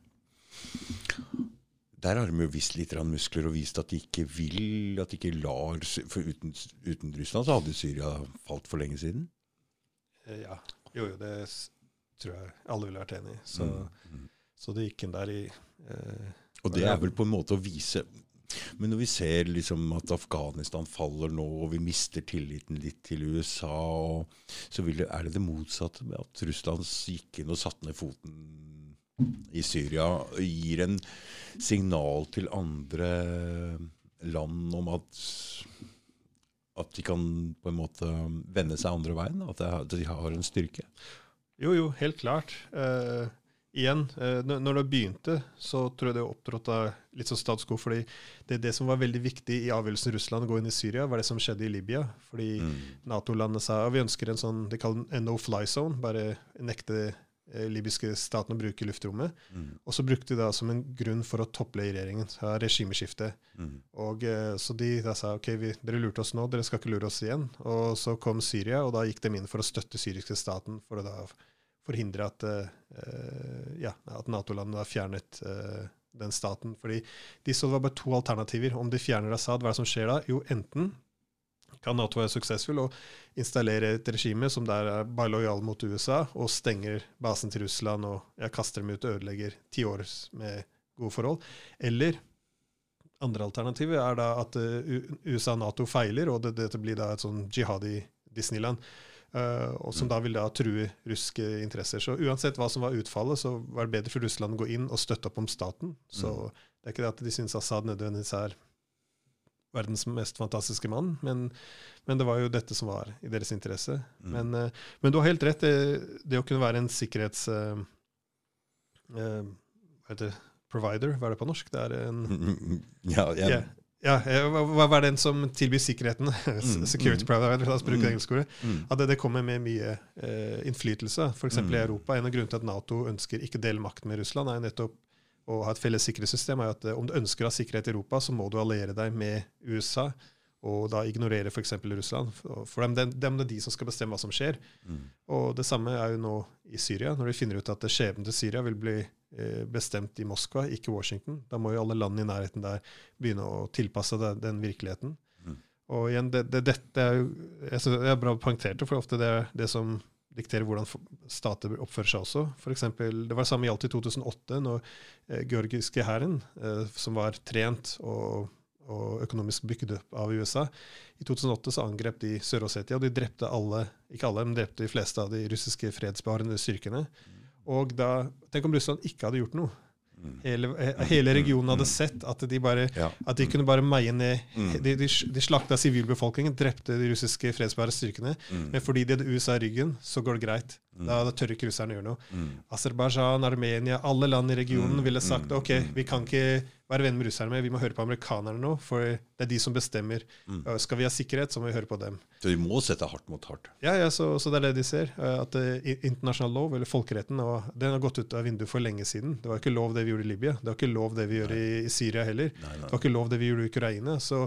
Der har de jo vist litt muskler og vist at de ikke vil, at de ikke lar For uten, uten Russland så hadde Syria falt for lenge siden. Eh, ja. Jo, jo, det tror jeg alle ville vært enig i. Så, mm. mm. så det gikk inn der i eh, Og det er vel på en måte å vise men når vi ser liksom at Afghanistan faller nå, og vi mister tilliten litt til USA, så det, er det det motsatte med at Russland gikk inn og satte ned foten i Syria og gir en signal til andre land om at, at de kan på en måte vende seg andre veien? At de har en styrke? Jo, jo, helt klart. Uh, igjen, uh, når det begynte, så tror jeg det opptrådte litt som status quo. fordi det, det, som var veldig viktig i avgjørelsen Russland å gå inn i Syria, var det som skjedde i Libya. Fordi mm. Nato-landet sa vi ønsker en sånn de kaller en no fly zone, bare nekte Eh, libyske staten å bruke luftrommet. Mm. Og så brukte de det som en grunn for å topple regjeringen. regjeringen. Regimeskifte. Mm. Og eh, Så de da sa ok, vi, dere lurte oss nå, dere skal ikke lure oss igjen. Og så kom Syria, og da gikk de inn for å støtte syriske staten for å da forhindre at, uh, ja, at Nato-landene fjernet uh, den staten. Fordi de så det var bare to alternativer. Om de fjerner Assad, hva er det som skjer da? Jo, enten kan Nato være suksessfull og installere et regime som der er bare lojal mot USA, og stenger basen til Russland og ja, kaster dem ut og ødelegger ti år med gode forhold. Eller andre alternativet er da at uh, USA og Nato feiler, og det, dette blir da et sånn jihadi Disneyland. Uh, og som da vil da true russiske interesser. Så uansett hva som var utfallet, så var det bedre for Russland å gå inn og støtte opp om staten. Så mm. det er ikke det at de syns Assad nødvendigvis er verdens mest fantastiske mann, men, men, det var jo dette som var i deres interesse. Mm. Men, uh, men, du har helt rett. Det, det å kunne være en sikkerhets... Uh, hva heter det? Provider, hva er det på norsk? Det er en Ja, ja. Yeah. Ja, hva er den som tilbyr sikkerheten? Mm, Security mm, provider, la oss bruke det mm, engelske ordet. Mm. At det, det, kommer med mye uh, innflytelse. F.eks. Mm. i Europa. En av grunnene til at Nato ønsker ikke dele makten med Russland, er nettopp å ha et felles sikkerhetssystem, er at uh, om du ønsker å ha sikkerhet i Europa, så må du alliere deg med USA og da ignorere f.eks. Russland. For dem, dem, dem er de som skal bestemme hva som skjer. Mm. Og det samme er jo nå i Syria. Når de finner ut at skjebnen til Syria vil bli eh, bestemt i Moskva, ikke Washington, da må jo alle land i nærheten der begynne å tilpasse det, den virkeligheten. Mm. Og igjen, det, det, dette er jo jeg, det er bra poengtert, for ofte det er det som dikterer hvordan stater oppfører seg også. For eksempel, det var det samme gjaldt i 2008, når eh, georgiske hæren, eh, som var trent og, og, økonomisk bygd opp av USA, i 2008 så angrep de Sør-Ossetia, og de drepte alle, ikke alle, men drepte de fleste av de russiske fredsbevarende styrkene. Og da, Tenk om Russland ikke hadde gjort noe. Hele, eh, hele regionen hadde sett at de, bare, Ja. at de kunne bare meie ned Mm. De, de, de slakta sivilbefolkningen, drepte de russiske fredsbare styrkene. Mm. Men fordi de hadde USA i ryggen, så går det greit. Da, da tør ikke russerne gjøre noe. Mm. Aserbajdsjan, Armenia, alle land i regionen Mm, ville sagt mm, ok, mm. vi kan ikke være venner med russerne, vi må høre på amerikanerne nå, for det er de som bestemmer. Skal vi ha sikkerhet, så må vi høre på dem. Så vi må sette hardt mot hardt. Ja, ja, så, så det er det de ser. uh, At uh, internasjonal lov, eller folkeretten, den har gått ut av vinduet for lenge siden. Det var ikke lov det vi gjorde i Libya. Det var ikke lov det vi gjør i, i Syria heller. Nei, Det var ikke lov det vi gjorde i Ukraina. Så,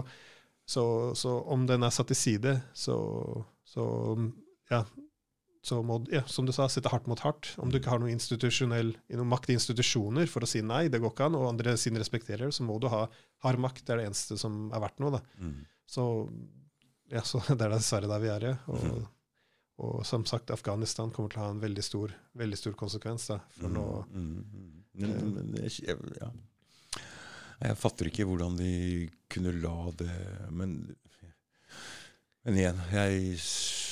så, så om den er satt til side, så, så ja, så må ja, som du sa, sitte hardt mot hardt. Om du ikke har noen institusjonell, noe makt i institusjoner for å si nei, det går ikke an, og andre siden respekterer det, så må du ha hard makt. Det er det eneste som er verdt noe. da. Mm. Så, ja, så det er dessverre der vi er, ja. Og, mm. og som sagt, Afghanistan kommer til å ha en veldig stor, veldig stor konsekvens. da, for nå... Mm, mm, mm. Jeg- ja. jeg fatter ikke hvordan de kunne la det Men, men igjen, jeg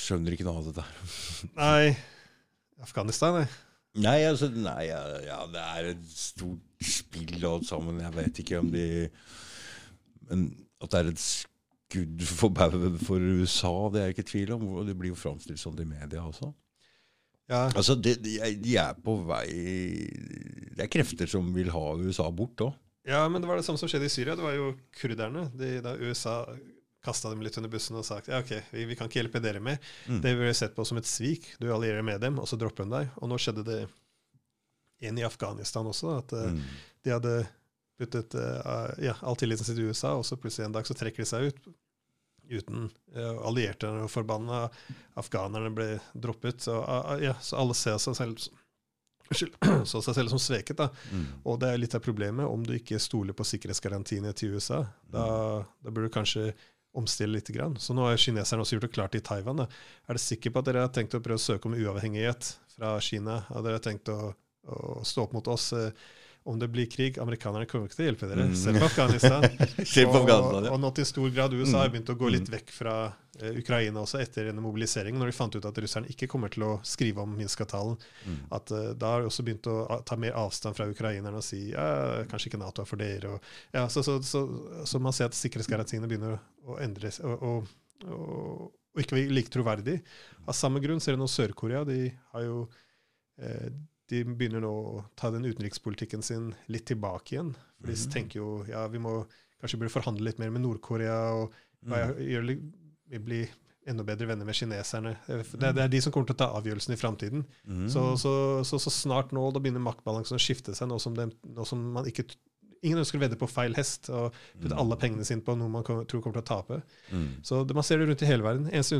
skjønner ikke noe av det der. Nei, Afghanistan, nei. Nei, altså, nei, ja, ja, det er et stort spill alt sammen. Jeg vet ikke om de Men at det er et skudd for baugen for USA, det er jeg ikke i tvil om. Og det blir jo framstilt sånn i media også. Ja, Altså, det, de, de er på vei Det er krefter som vil ha USA bort òg. Ja, men det var det samme som skjedde i Syria. Det var jo kurderne. De, da USA kasta dem litt under bussen og sagt ja, ok, vi, vi kan ikke hjelpe dere mer. Mm. Det ble sett på som et svik. Du allierer med dem, og så dropper de deg. Og nå skjedde det igjen i Afghanistan også. At eh, Mm. de hadde puttet uh, ja, all tilliten sin til USA, og så plutselig en dag så trekker de seg ut. Uten uh, allierte og forbanna afghanerne ble droppet. Så, uh, ja, så alle ser seg selv så seg selv som sveket. da. Mm. Og det er litt av problemet. Om du ikke stoler på sikkerhetsgarantiene til USA, da, da burde du kanskje omstille litt. Grann. Så nå har kineserne også gjort det klart i Taiwan. Da. Er dere sikre på at dere har tenkt å prøve å søke om uavhengighet fra Kina? Har dere tenkt å, å stå opp mot oss eh, om det blir krig? Amerikanerne kommer ikke til å hjelpe dere, Mm. selv på Afghanistan. Og, og nå til stor grad USA har Mm. begynt å gå litt vekk fra Ukraina også etter denne mobiliseringen, når de fant ut at russerne ikke kommer til å skrive om Minsk-avtalen. Mm. At uh, Da har de også begynt å ta mer avstand fra ukrainerne og si ja, kanskje ikke Nato er for dere. Og, ja, så, så, så, så man ser at sikkerhetsgarantiene begynner å endres og, og, og, og ikke være like troverdig. Av samme grunn ser du nå Sør-Korea. De har jo eh, de begynner nå å ta den utenrikspolitikken sin litt tilbake igjen. For de mm. tenker jo ja, vi må kanskje burde forhandle litt mer med Nord-Korea og mm. gjøre vi blir enda bedre venner med kineserne. Eh, Det, det er de som kommer til å ta avgjørelsen i framtiden. Mm. Så, så, så, så snart nå da begynner maktbalansen å skifte seg, nå som, det, nå som man ikke Ingen ønsker å vedde på feil hest og putte Mm. alle pengene sine på noe man kom, tror kommer til å tape. Mm. Så det, Man ser det rundt i hele verden. Eneste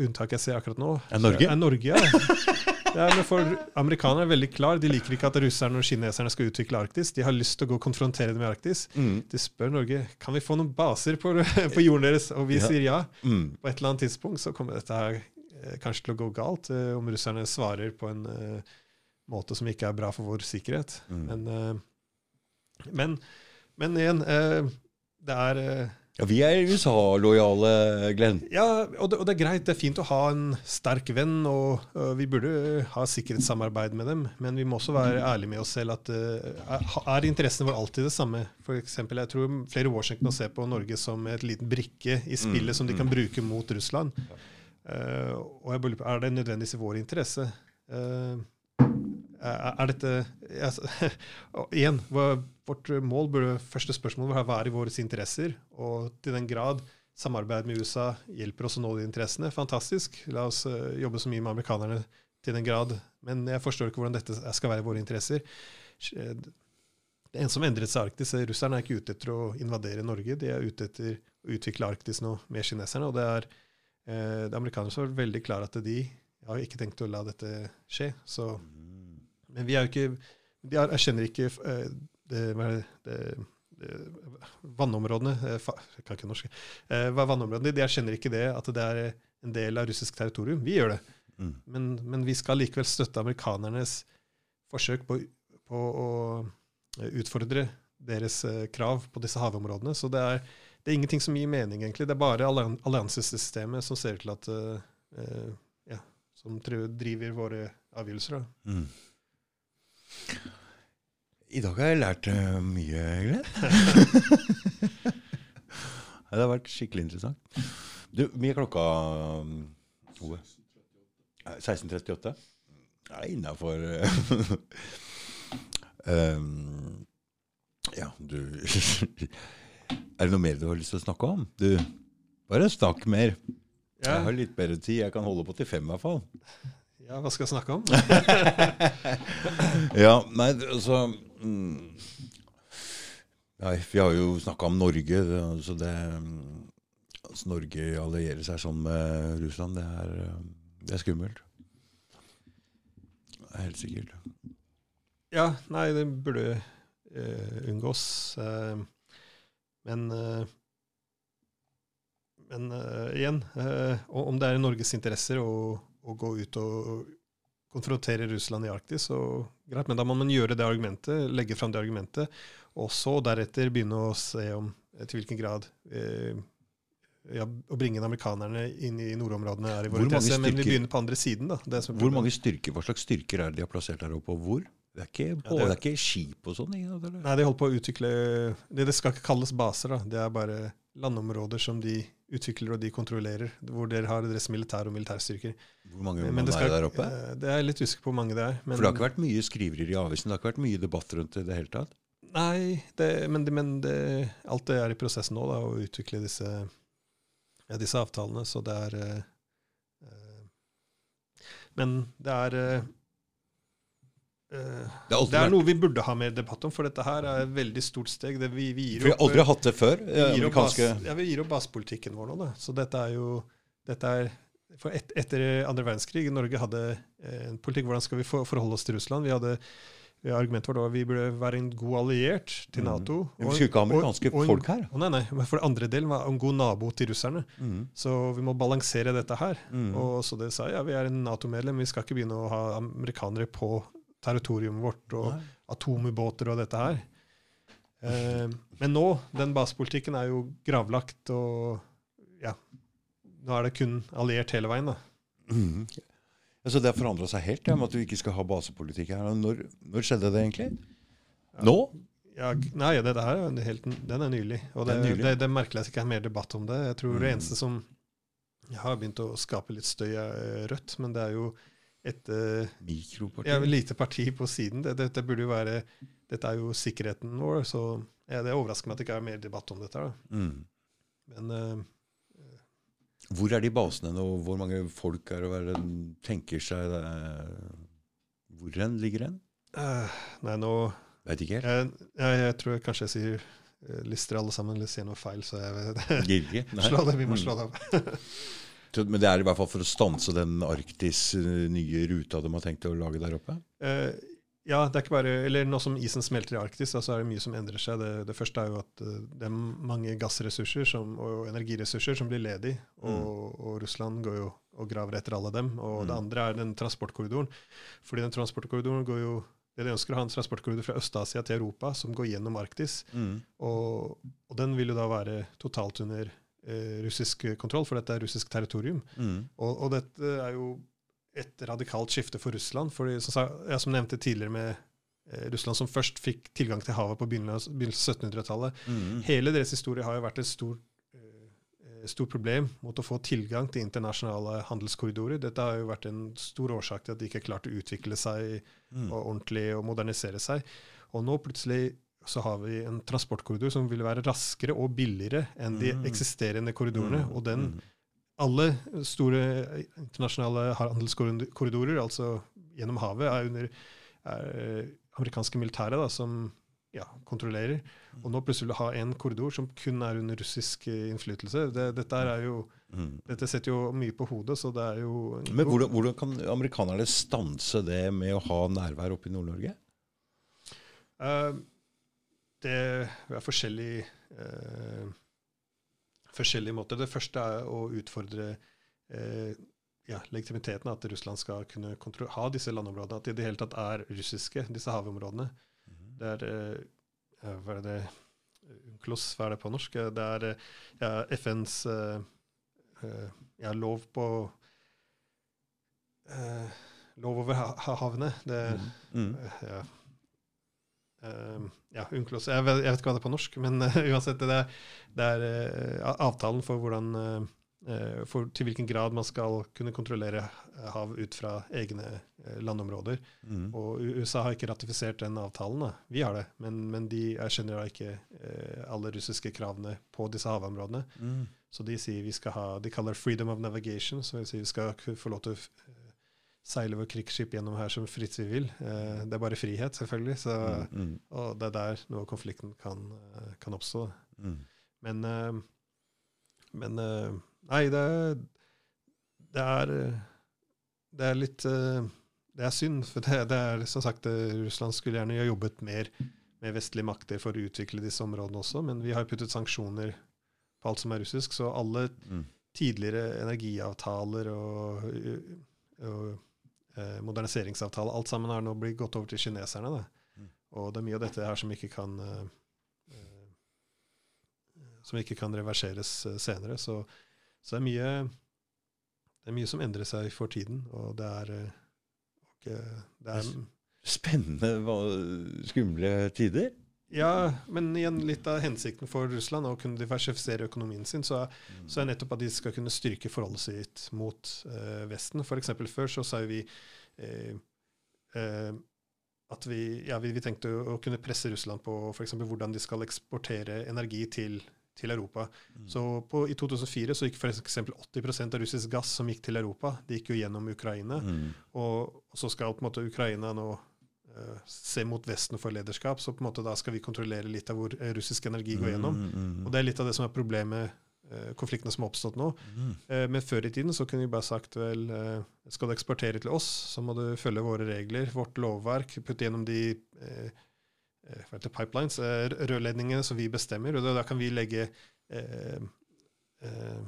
unntak, jeg ser akkurat nå, Er Norge? er Norge. Ja. Ja, men for Amerikanerne er veldig klar. De liker ikke at russerne og kineserne skal utvikle Arktis. De har lyst til å gå og konfrontere dem med Arktis. Mm. De spør Norge kan vi få noen baser på, på jorden deres, og vi Ja. sier ja. Mm. På et eller annet tidspunkt så kommer dette her eh, kanskje til å gå galt, eh, om russerne svarer på en eh, måte som ikke er bra for vår sikkerhet. Mm. Men, men, men igjen, eh, det er eh, Ja, vi er USA-lojale, Glenn. Ja, og det, og det er greit. Det er fint å ha en sterk venn, og øh, vi burde ha sikkerhetssamarbeid med dem. Men vi må også være ærlige med oss selv at er, interessen våre alltid det samme? For eksempel, jeg tror flere i Washington ser på Norge som et liten brikke i spillet Mm, som de kan mm. bruke mot Russland. Uh, og jeg burde lurer på, Er det nødvendigvis i vår interesse? Eh, er, er dette altså, Igjen, vårt mål burde første spørsmål være hva er i våre interesser. Og til den grad samarbeid med USA hjelper oss å nå de interessene, fantastisk. La oss eh, jobbe så mye med amerikanerne til den grad. Men jeg forstår ikke hvordan dette skal være i våre interesser. Eh, Det eneste som endret seg i Arktis, er russerne er ikke ute etter å invadere Norge. De er ute etter å utvikle Arktis nå med kineserne. Og det er eh, det amerikanerne som har vært veldig klare at de har ikke tenkt å la dette skje. Så, men vi er jo ikke De er- erkjenner ikke eh, det, det, det, vannområdene eh, Jeg kan ikke norsk. Eh, vannområdene? De erkjenner ikke det at det er en del av russisk territorium. Vi gjør det. Mm. Men, men vi skal likevel støtte amerikanernes forsøk på, på å utfordre deres krav på disse havområdene. Så det er, det er ingenting som gir mening, egentlig. Det er bare alliansesystemet som ser ut til at uh, ja, som driver våre avgjørelser. Da. Mm. I dag har jeg lært eh, mye, Glenn. det har vært skikkelig interessant. Du, mye klokka, um, Ove? Eh, 16.38? Det er innafor um, Ja, du Er det noe mer du har lyst til å snakke om? Du, bare snakk mer. Ja, Jeg har litt bedre tid. Jeg kan holde på til fem, i hvert fall. Ja, hva skal jeg snakke om? Ja, nei, altså mm, Nei, vi har jo snakka om Norge, det, så det mm, altså Norge allierer seg sånn med Russland, det er, mm, det er skummelt. Det er helt sikkert. Ja, nei, det burde uh, unngås. Uh, men uh, men igjen, om det er i Norges interesser å, å gå ut og konfrontere Russland i Arktis, så greit, men da må man gjøre det argumentet, legge fram det argumentet, og så deretter begynne å se om eh, til hvilken grad eh, ja, å bringe amerikanerne inn i nordområdene er i vår interesse. Men vi begynner på andre siden, da. Det som Hvor mange styrker, Hva slags styrker er det de har plassert der oppe, og hvor? Det er ikke, Ja, å, det- det er ikke skip og sånn? Nei, de holder på å utvikle det, det skal ikke kalles baser, da. Det er bare landområder som de utvikler og de kontrollerer, hvor dere har deres militær og militærstyrker. Hvor mange Men mann skal, er der oppe? eh, Det er jeg litt usikker på hvor mange det er. Men, For det har ikke vært mye skriverier i avisen, det har ikke vært mye debatt rundt det i det hele tatt? Nei, det, men, men det, alt det er i prosessen nå, da, å utvikle disse, ja, disse avtalene. Så det er uh, Men det er eh, Det er, det er noe vi burde ha mer debatt om, for dette her er et veldig stort steg. Det vi, vi vi har aldri hatt det før. eh, vi gir opp bas, ja, gir opp basepolitikken vår nå, da. Så dette er jo dette er, for et, Etter andre verdenskrig Norge hadde eh, en politikk hvordan skal vi for, forholde oss til Russland. Vi hadde Argumentet var at vi burde være en god alliert til Mhm. Nato. Men vi skulle ikke ha amerikanske og- og folk her. Nei, nei, men For det andre delen var en god nabo til russerne. Mm. Så vi må balansere dette her. Mm. Og så det sa ja, vi er en Nato-medlem, vi skal ikke begynne å ha amerikanere på territoriet vårt. og Nei. atomubåter og dette her. Eh, men nå, den basepolitikken er jo gravlagt, og ja Nå er det kun alliert hele veien, da. Mm. Altså, det har forandra seg helt, ja, med at du ikke skal ha basepolitikk her. Når, når skjedde det egentlig? Nå? Ja, nei, det her er helt, den er nylig. Og det, er det, det er merkelig at det ikke er mer debatt om det. Jeg tror det Mm. eneste som har begynt å skape litt støy, er Rødt, men det er jo et eh, ja, lite parti på siden. Det, dette burde jo være Dette er jo sikkerheten vår, så ja, det overrasker meg at det ikke er mer debatt om dette. Mm. Men uh, Hvor er de basene nå? Hvor mange folk er det hva er en tenker seg er? Hvor den ligger den? Uh, Nei, nå Veit ikke helt. Jeg, jeg, jeg tror kanskje jeg sier eh, lister alle sammen, eller sier noe feil, så jeg vet det, vi må slå det av. Men det er i hvert fall for å stanse den Arktis eh, nye ruta de har tenkt å lage der oppe? Uh, ja, det er ikke bare Eller nå som isen smelter i Arktis, så så er det mye som endrer seg. Det, det første er jo at eh, det er mange gassressurser som, og energiressurser som blir ledig, og, og Russland går jo og graver etter alle dem. Og det Mm. andre er den transportkorridoren. Fordi den transportkorridoren går jo det de ønsker å ha en transportkorridor fra Øst-Asia til Europa som går gjennom Arktis. Mm. Og, og den vil jo da være totalt under russisk kontroll, for dette er russisk territorium. Mm. Og, og dette er jo et radikalt skifte for Russland. For som, jeg som nevnte tidligere med eh, Russland som først fikk tilgang til havet på begynnelsen av 1700-tallet. Mm. Hele deres historie har jo vært et stort, eh, stort problem mot å få tilgang til internasjonale handelskorridorer. Dette har jo vært en stor årsak til at de ikke klarte å utvikle seg Mm. og ordentlig og modernisere seg. Og nå plutselig så har vi en transportkorridor som vil være raskere og billigere enn de Mm. eksisterende korridorene. Mm. Og den, Mm. alle store internasjonale handelskorridorer, altså gjennom havet, er under er amerikanske militære da, som ja, kontrollerer. Og nå plutselig ha en korridor som kun er under russisk eh, innflytelse. Det, dette, er jo, Mm. dette setter jo mye på hodet, så det er jo Men hvordan, hvordan kan amerikanerne stanse det med å ha nærvær oppe i Nord-Norge? Eh, det er forskjellige, eh, forskjellige måter. Det første er å utfordre eh, ja, legitimiteten, at Russland skal kunne ha disse landområdene. At de i det hele tatt er russiske, disse havområdene. Det er eh, Hva er det UNCLOS, hva er det på norsk? Det er eh, ja, FNs eh, eh, ja, lov på eh, Lov over ha ha- havene. Det mm. Mm. Eh, Ja. Uh, ja, UNCLOS, jeg vet, jeg vet, ikke hva det er på norsk, men uh, uansett, det er, det er uh, avtalen for hvordan for til hvilken grad man skal kunne kontrollere hav ut fra egne landområder. Mm. Og USA har ikke ratifisert den avtalen. Da. Vi har det, men, men de erkjenner da ikke alle russiske kravene på disse havområdene. Mm. Så de sier vi skal ha, de kaller 'freedom of navigation', så si vi skal få lov til å seile vår krigsskip gjennom her som fritt vi vil. Eh, det er bare frihet, selvfølgelig. Så, mm, mm. Og det er der noe av konflikten kan, eh, kan oppstå. Mm. Men, eh, men Nei, det, det, er Det er litt Det er synd. For det, det er som sagt Russland skulle gjerne jobbet mer med vestlige makter for å utvikle disse områdene også, men vi har puttet sanksjoner på alt som er russisk, så alle mm. tidligere energiavtaler og, og eh, moderniseringsavtale. Alt sammen har nå blitt gått over til kineserne. Da. Mm. Og det er mye av dette her som ikke kan eh, eh som ikke kan reverseres eh, senere. Så, så det, er mye, det er mye som endrer seg for tiden, og det er, eh, og det er Spennende, skumle tider? Ja, men igjen litt av hensikten for Russland å kunne diversifisere økonomien sin, så, mm. så er nettopp at de skal kunne styrke forholdet sitt mot uh, Vesten. F.eks. før så sa vi uh, uh, at vi, ja, vi, vi, tenkte å kunne presse Russland på f.eks. hvordan de skal eksportere energi til, til Europa. Mm. Så på, I 2004 så gikk f.eks. 80% av russisk gass som gikk til Europa, det gikk jo gjennom Ukraina. Mm. Og, og, så skal på en måte Ukraina nå se mot Vesten for lederskap, så på en måte da skal vi kontrollere litt av hvor eh, russisk energi går gjennom. Mm, mm, mm. Og det er litt av det som er problemet, eh, konfliktene som har oppstått nå. Mm. Men før i tiden så kunne vi bare sagt vel, skal du eksportere til oss, så må du følge våre regler, vårt lovverk, putte gjennom de eh, pipelines, rørledningene som vi bestemmer. Og da kan vi legge eh, eh,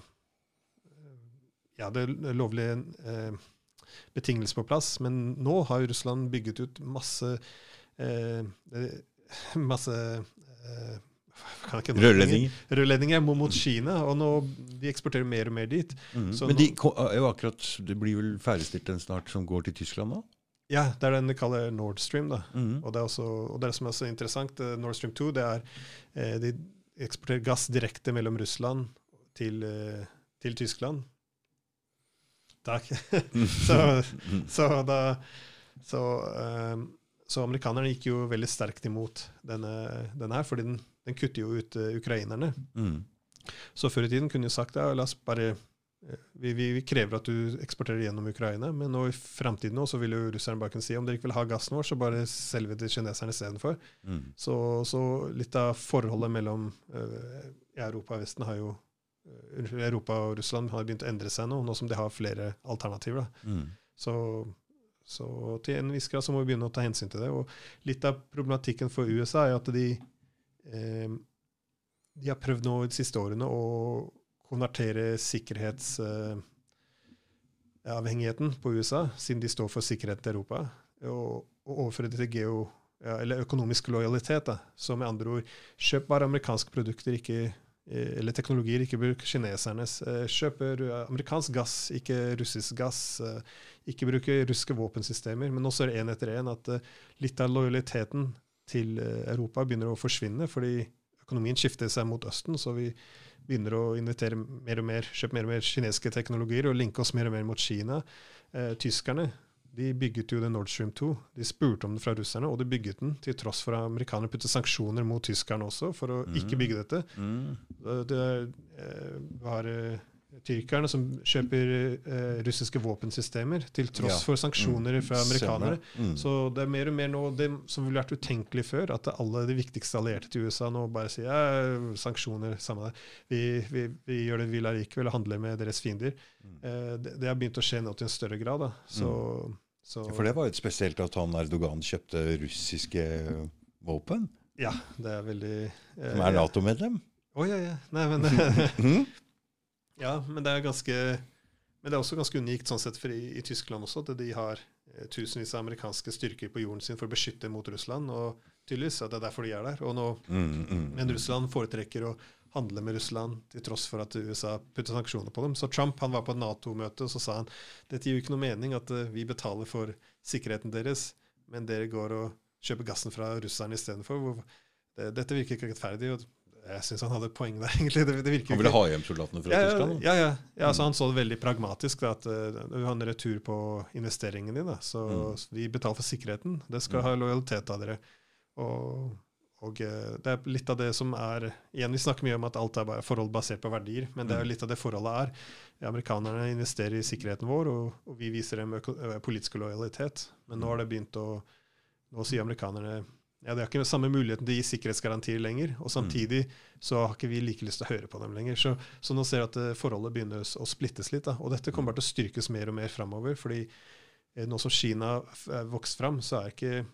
ja, det lovlige eh, betingelser på plass. Men nå har Russland bygget ut masse eh, masse eh, Rørledninger. Rørledninger mot Kina, og nå de eksporterer mer og mer dit. Mm. Men de er jo akkurat, det blir vel ferdigstilt en snart som går til Tyskland nå? Ja, det er den de kaller Nord Stream. da. Mm. Og, det er også, og det som er så interessant, uh, Nord Stream 2, det er eh, de eksporterer gass direkte mellom Russland til, uh, til Tyskland. Takk. så, så, da, så, um, så, amerikanerne gikk jo veldig sterkt imot denne, denne her, fordi den, den, kutter jo ut uh, ukrainerne. Mm. Så før i tiden kunne de sagt ja, la oss bare eh, vi, vi, vi, krever at du eksporterer gjennom Ukraina, men nå i framtiden så vil jo russerne bare kunne si om dere ikke vil ha gassen vår, så bare selger vi til kineserne istedenfor. Mm. Så, så litt av forholdet mellom uh, Europa og Vesten har jo Eh, Europa og Russland har begynt å endre seg nå, nå som de har flere alternativer. Mm. Så, så, til en viss grad så må vi begynne å ta hensyn til det. Og litt av problematikken for USA er at de, eh, de har prøvd nå de siste årene å konvertere sikkerhetsavhengigheten eh, på USA, siden de står for sikkerhet til Europa, og, og overføre det til geo, ja, eller økonomisk lojalitet. Da. Så med andre ord, kjøp bare amerikanske produkter, ikke Eh, eller teknologier, ikke bruk kinesernes. Eh, kjøper amerikansk gass, ikke russisk gass. Eh, ikke bruke russiske våpensystemer. Men også ser det én etter én at litt av lojaliteten til Europa begynner å forsvinne, fordi økonomien skifter seg mot Østen. Så vi begynner å invitere mer og mer, kjøpe mer og mer kinesiske teknologier og linke oss mer og mer mot Kina. tyskerne de bygget jo den Nord Stream 2. De spurte om det fra russerne, og de bygget den til tross for at amerikanerne puttet sanksjoner mot tyskerne også for å mm. ikke bygge dette. Mm. Det eh, var eh, tyrkerne som kjøper eh, russiske våpensystemer til tross ja. for sanksjoner mm. fra amerikanere. Mm. Så det er mer og mer nå det som ville vært utenkelig før, at alle de viktigste allierte til USA nå bare sier ja, sanksjoner, samme det. Vi, vi, vi gjør det vi vil allikevel og handler med deres fiender. Mm. Eh, det, det, har begynt å skje nå til en større grad. da. Så mm. Så, For det var jo spesielt at han Erdogan kjøpte russiske våpen? Ja, det er veldig eh, Som er Nato-medlem? Å oh, ja, ja. Nei, men mm? Ja, men det er ganske Men det er også ganske unikt sånn sett for i, i Tyskland også, at de har eh, tusenvis av amerikanske styrker på jorden sin for å beskytte mot Russland. Og tydeligvis at det er derfor de er der. Og nå, mm, mm, men Russland foretrekker å handle med Russland, til tross for at USA putter sanksjoner på dem. Så Trump han var på et Nato-møte og så sa han dette gir jo ikke noe mening at uh, vi betaler for sikkerheten deres, men dere går og kjøper gassen fra russerne istedenfor. Det, dette virker ikke rettferdig. og jeg syns han hadde et poeng der, egentlig. Det, det han ville ha hjem soldatene fra ja, Tyskland? Ja, ja, ja altså, han så det veldig pragmatisk. Da, at uh, du har en retur på investeringen din. Da, så, mm. vi betaler for sikkerheten. Det skal mm. ha lojalitet av dere. Og, og uh, det er litt av det som er Igjen, vi snakker mye om at alt er bare forhold basert på verdier, men det er jo mm. litt av det forholdet er. Amerikanerne investerer i sikkerheten vår, og, og vi viser dem politisk lojalitet. Men nå har det begynt å Nå sier amerikanerne ja, De har ikke samme muligheten til å gi sikkerhetsgarantier lenger. Og samtidig så har ikke vi like lyst til å høre på dem lenger. Så, så nå ser vi at eh, forholdet begynner å splittes litt. Da. Og dette kommer bare til å styrkes mer og mer framover. fordi eh, nå som Kina er vokst fram, så er ikke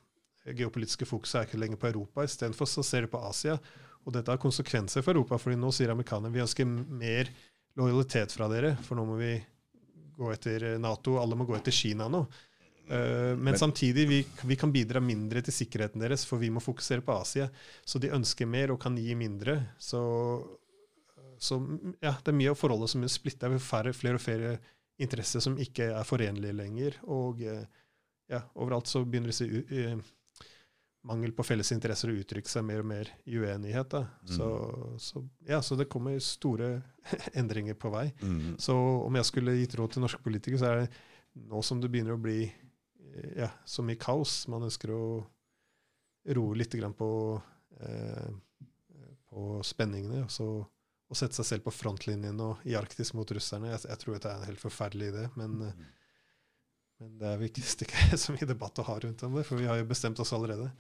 geopolitiske fokuset er ikke lenger på Europa. Istedenfor så ser de på Asia. Og dette har konsekvenser for Europa, fordi nå sier amerikanerne vi ønsker mer lojalitet fra dere, for nå må vi gå etter Nato. Alle må gå etter Kina nå. Uh, men, samtidig, vi, vi, kan bidra mindre til sikkerheten deres, for vi må fokusere på Asia. Så de ønsker mer og kan gi mindre. Så, så ja, det er mye av forholdet som er splitta. Færre, flere og flere interesser som ikke er forenlige lenger. Og uh, ja, overalt så begynner disse uh, mangel på felles interesser å uttrykke seg mer og mer i uenighet. Mm. Så, så, ja, så det kommer store endringer på vei. Mm. Så om jeg skulle gitt råd til norske politikere, så er det nå som det begynner å bli ja, som i kaos. Man ønsker å roe litt på, eh, på spenningene. Og, så, å sette seg selv på frontlinjen og, i Arktis mot russerne. Jeg, jeg, tror det er en helt forferdelig idé. Men, mm. men det er visst ikke så mye debatt å ha rundt om det, for vi har jo bestemt oss allerede.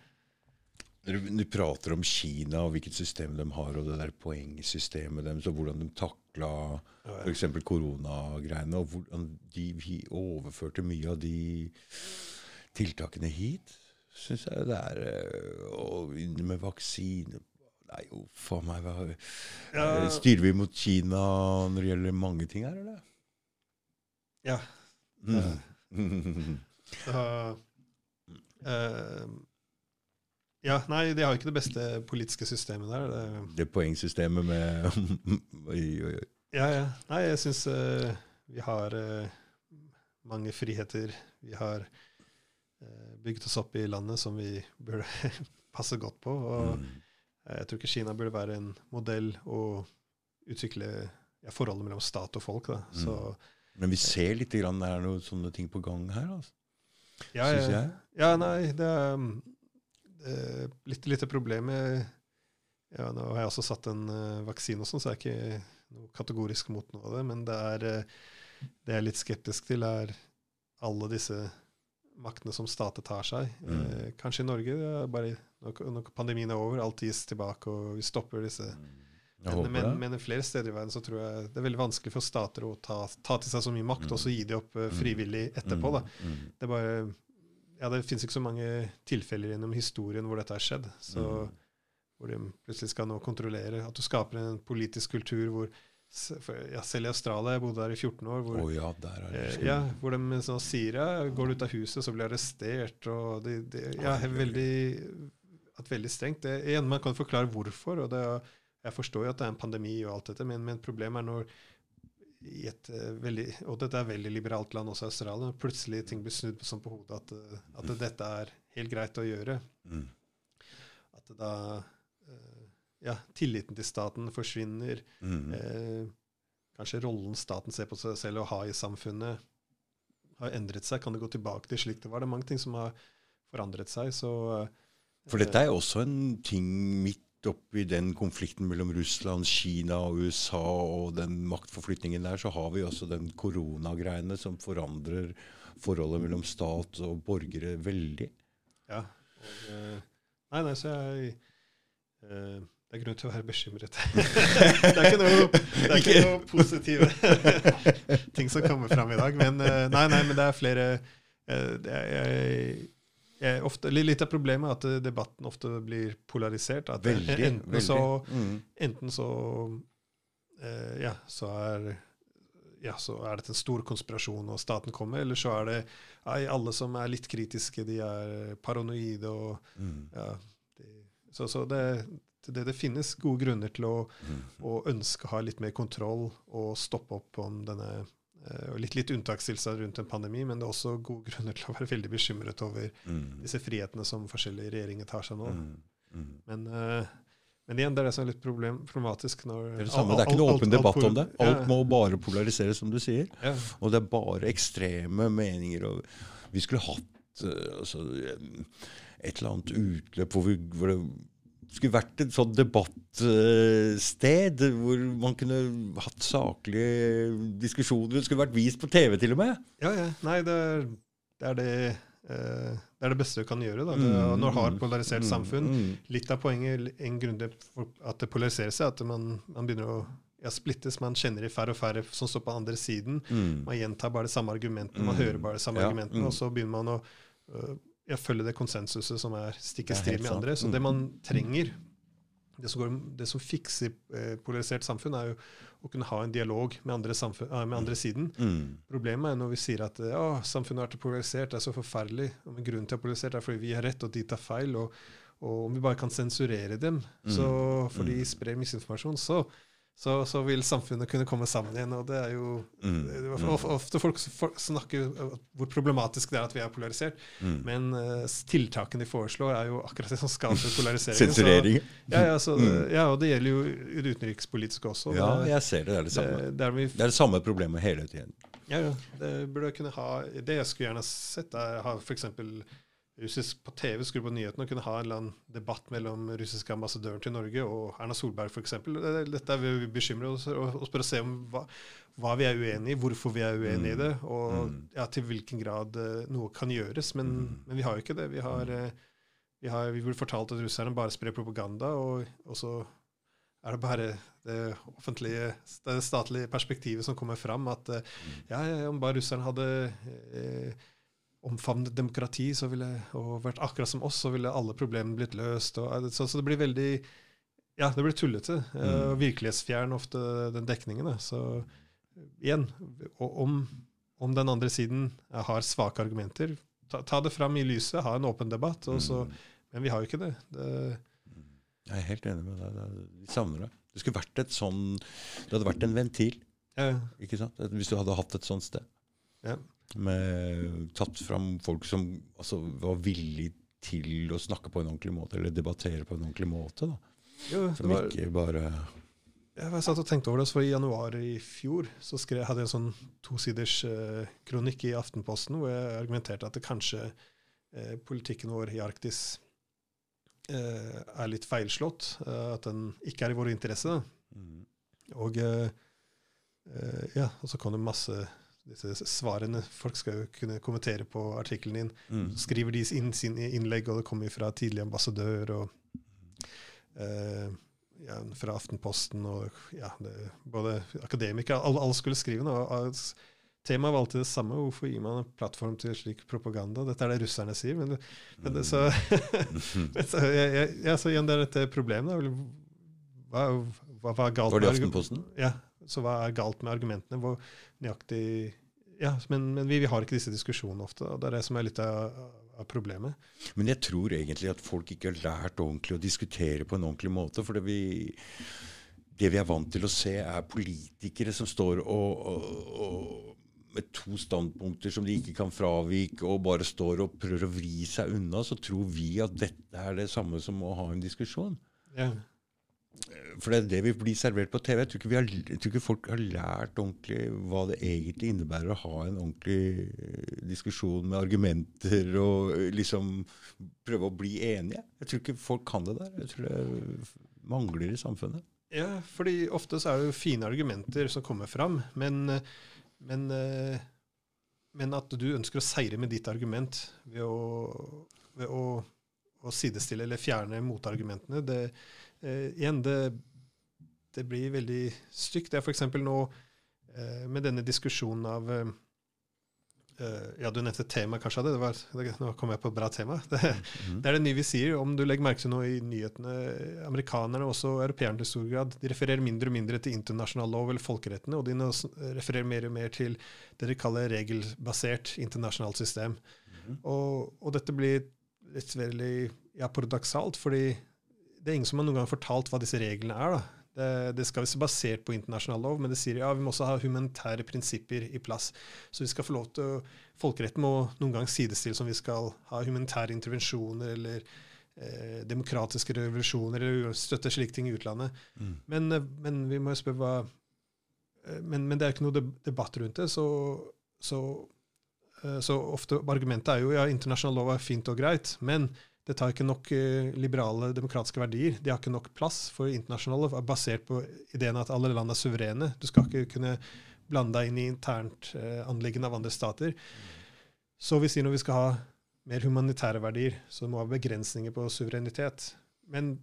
Du prater om Kina og hvilket system de har, og det der poengsystemet deres, og hvordan de takla f.eks. koronagreiene, og hvordan de overførte mye av de tiltakene hit, syns jeg det er eh, Og med vaksine Nei, jo, faen meg. Hva, ja. Eh, styrer vi mot Kina når det gjelder mange ting her, eller? Ja. Mm. Så, uh, ja, nei, de har ikke det beste politiske systemet der. Det, det poengsystemet med oi, oi, oi. Ja, ja. Nei, jeg syns uh, vi har uh, mange friheter. Vi har uh, bygd oss opp i landet som vi burde passe godt på. Og mm. jeg tror ikke Kina burde være en modell å utvikle ja, forholdet mellom stat og folk. Da. Mm. Så, Men vi ser litt grann, det er noen sånne ting på gang her, altså. Ja, syns jeg. Ja, nei, det er eh, litt, litt problem med ja, Nå har jeg også satt en uh, vaksine, og sånn, så jeg er ikke noe kategorisk mot noe av det. Men det er uh, det jeg er litt skeptisk til, er alle disse maktene som stater tar seg. Mm. Uh, kanskje i Norge, bare når, når, pandemien er over, alt gis tilbake, og vi stopper disse mm. Men, men, men, flere steder i verden så tror jeg det er veldig vanskelig for stater å ta, ta til seg så mye makt, mm. og så gi de opp uh, frivillig etterpå. Da. Mm. mm. Det er bare ja, det finnes ikke så mange tilfeller gjennom historien hvor dette har skjedd. Så, mm. Hvor de plutselig skal nå kontrollere. At du skaper en politisk kultur hvor ja, Selv i Australia, jeg bodde der i 14 år, hvor, oh, ja, der er det eh, ja, hvor de sånn, sier ja, går du ut av huset, så blir du arrestert. og det, de, ja, veldig, at veldig strengt. Det, igjen, Man kan forklare hvorfor. og det, Jeg forstår jo at det er en pandemi, og alt dette, men, men problemet er når i et uh, veldig, og dette er veldig liberalt land, også Australia. Plutselig ting blir snudd sånn på hodet at, uh, at dette er helt greit å gjøre. Mm. At da uh, ja, tilliten til staten forsvinner. Mm. kanskje rollen staten ser på seg selv å ha i samfunnet, har endret seg. Kan det gå tilbake til slik det var? Det er mange ting som har forandret seg. så... For dette er også en ting midt oppi den konflikten mellom Russland, Kina og USA og den maktforflytningen der, så har vi også den koronagreiene som forandrer forholdet mellom stat og borgere veldig. Ja. Og, uh, nei, nei, så jeg uh, Det er grunn til å være bekymret. det er ikke noe, det er ikke noe positive ting som kommer fram i dag. Men uh, nei, nei, men det er flere det er, jeg, Eh, ofte, litt av problemet er at eh, debatten ofte blir polarisert. At veldig, enten, veldig. Så, mm. enten så eh, ja, så er ja, så er det en stor konspirasjon, og staten kommer. Eller så er det ja, alle som er litt kritiske, de er paranoide. og mm. ja, de, Så, så det, det, det, finnes gode grunner til å, mm. å, ønske å ha litt mer kontroll og stoppe opp om denne eh, og litt, litt unntakstilstand rundt en pandemi, men det er også gode grunner til å være veldig bekymret over Mm. disse frihetene som forskjellige regjeringer tar seg nå. Mm. Mm. Men, uh, men igjen, det er det som er litt problem, problematisk. Når, Det er det samme, det er ikke noe åpen debatt om det. Alt må bare polariseres, som du sier. ja, Og det er bare ekstreme meninger. Og vi skulle hatt uh, altså, et eller annet utløp hvor, vi, hvor det skulle vært et sånt debattsted hvor man kunne hatt saklige diskusjoner. Det skulle vært vist på TV, til og med. ja, ja. Nei, det er det, er det, eh, det, er det beste du kan gjøre. Da. Mm, når har polarisert mm, samfunn. mm. Litt av poenget, en grunn til at det polariserer seg, at man, man begynner å ja, splittes. Man kjenner i færre og færre som står på andre siden. Mm. Man gjentar bare de samme argumentene, man Mm. hører bare de samme Ja, argumentene, og så begynner man å øh, følger det konsensuset som er stikk i strid med andre. Så Mm. det man trenger, det som, går, det som fikser eh, polarisert samfunn, er jo å kunne ha en dialog med andre, samfunn, eh, med andre siden. Mm. Problemet er når vi sier at å, samfunnet er vært polarisert, det er så forferdelig. Men grunnen til at det er polarisert er fordi vi har rett, og de tar feil. Og, og om vi bare kan sensurere dem, så, for de Mm. sprer misinformasjon, så, så, så vil samfunnet kunne komme sammen igjen. Og det er jo Mm. det er Ofte folk snakker hvor problematisk det er at vi er polarisert, Mm. men uh, tiltakene de foreslår, er jo akkurat det som skaper polarisering. Sensurering. Så, ja, ja, så, Mm. ja, og det gjelder jo det utenrikspolitiske også. Ja, det, jeg ser det. Det er det samme. det, der vi, Det er det samme problemet hele tiden. ja, ja, det burde kunne ha Det jeg skulle gjerne sett, er ha f.eks. russisk på TV, skru på nyhetene og kunne ha en eller annen debatt mellom russiske ambassadøren til Norge og Erna Solberg f.eks. Dette er vi bekymrer oss spør å se om hva, hva vi er uenig i, hvorfor vi er uenig i det, og Mm. ja, til hvilken grad eh, noe kan gjøres. Men, Mm. men vi har jo ikke det. Vi har, eh, vi har vi blir fortalt at russerne bare sprer propaganda, og, og så er det bare det offentlige, det statlige perspektivet som kommer fram. At eh, ja, ja, om bare russerne hadde eh, omfavnet demokrati så ville, og vært akkurat som oss, så ville alle problemene blitt løst. Og, så, så det blir veldig Ja, det blir tullete. Mm. Uh, virkelighetsfjern ofte den dekningen. Da. Så igjen, og om, om den andre siden eh, har svake argumenter, ta, ta det fram i lyset, ha en åpen debatt. Og så, Mm. men vi har jo ikke det. det Jeg er helt enig med deg. Vi savner det. Det skulle vært et sånn Det hadde vært en ventil, ja, ikke sant? Hvis du hadde hatt et sånt sted. Ja. Med tatt fram folk som altså, var villige til å snakke på en ordentlig måte, eller debattere på en ordentlig måte. da. jo, Som var, ikke bare Jeg var satt og tenkte over det, så I januar i fjor så skrev, hadde jeg en sånn tosiders eh, kronikk i Aftenposten hvor jeg argumenterte at det kanskje eh, politikken vår i Arktis eh, er litt feilslått. eh, at den ikke er i vår interesse. Mm, Og eh, eh, ja, og så kom det masse disse svarene. Folk skal jo kunne kommentere på artikkelen din. mm, skriver de inn sin innlegg, og det kommer fra tidlig ambassadør og eh, ja, fra Aftenposten og ja, det, både akademikere alle, alle skulle skrive noe. og Temaet var alltid det samme. Hvorfor gir man en plattform til slik propaganda? Dette er det russerne sier. Men, men det, så, så, jeg, jeg, ja, så igjen, det er dette problemet. Hva, hva, hva galt Var det i Aftenposten? Ja, så hva er galt med argumentene? Hvor nøyaktig Ja, men, men vi, vi har ikke disse diskusjonene ofte, og det er det som er litt av, av problemet. Men jeg tror egentlig at folk ikke har lært ordentlig å diskutere på en ordentlig måte. For det vi, det vi er vant til å se, er politikere som står og, og, og med to standpunkter som de ikke kan fravike, og bare står og prøver å vri seg unna. Så tror vi at dette er det samme som å ha en diskusjon. Ja. For det er det vi blir servert på TV. Jeg tror har, jeg tror ikke folk har lært ordentlig hva det egentlig innebærer å ha en ordentlig eh, diskusjon med argumenter og eh, liksom prøve å bli enige. Jeg tror ikke folk kan det der. Jeg tror det mangler i samfunnet. Ja, fordi ofte så er det jo fine argumenter som kommer fram, men, eh, men, eh, men at du ønsker å seire med ditt argument ved å, ved å, å sidestille eller fjerne motargumentene, det, eh, igjen, det, det blir veldig stygt. Det er f.eks. nå eh, med denne diskusjonen av eh, eh, Ja, du nevnte tema, kanskje. Det var, det, nå kom jeg på et bra tema. Det, Mhm. det er det nye vi sier. Om du legger merke til noe i nyhetene, amerikanerne og også europeerne til stor grad, de refererer mindre og mindre til internasjonal lov eller folkerettene, og de refererer mer og mer til det de kaller regelbasert internasjonalt system. Mhm. Og, og dette blir litt veldig ja, paradoksalt, fordi det er ingen som har noen gang fortalt hva disse reglene er. da. Det, det skal være basert på internasjonal lov, men det sier ja, vi må også ha humanitære prinsipper i plass. Så vi skal få lov til å, Folkeretten må noen gang sidestilles om vi skal ha humanitære intervensjoner eller eh, demokratiske revolusjoner eller støtte slike ting i utlandet. Mm. Men, eh, men vi må spørre hva eh, men, men det er ikke noe debatt rundt det. Så, så, eh, så ofte argumentet er jo ja, internasjonal lov er fint og greit, men det tar ikke nok eh, liberale demokratiske verdier. De har ikke nok plass, for internasjonal lov er basert på ideen at alle land er suverene. Du skal ikke kunne blande deg inn i internt eh, anliggende av andre stater. Så vi sier når vi skal ha mer humanitære verdier, så må vi ha begrensninger på suverenitet. Men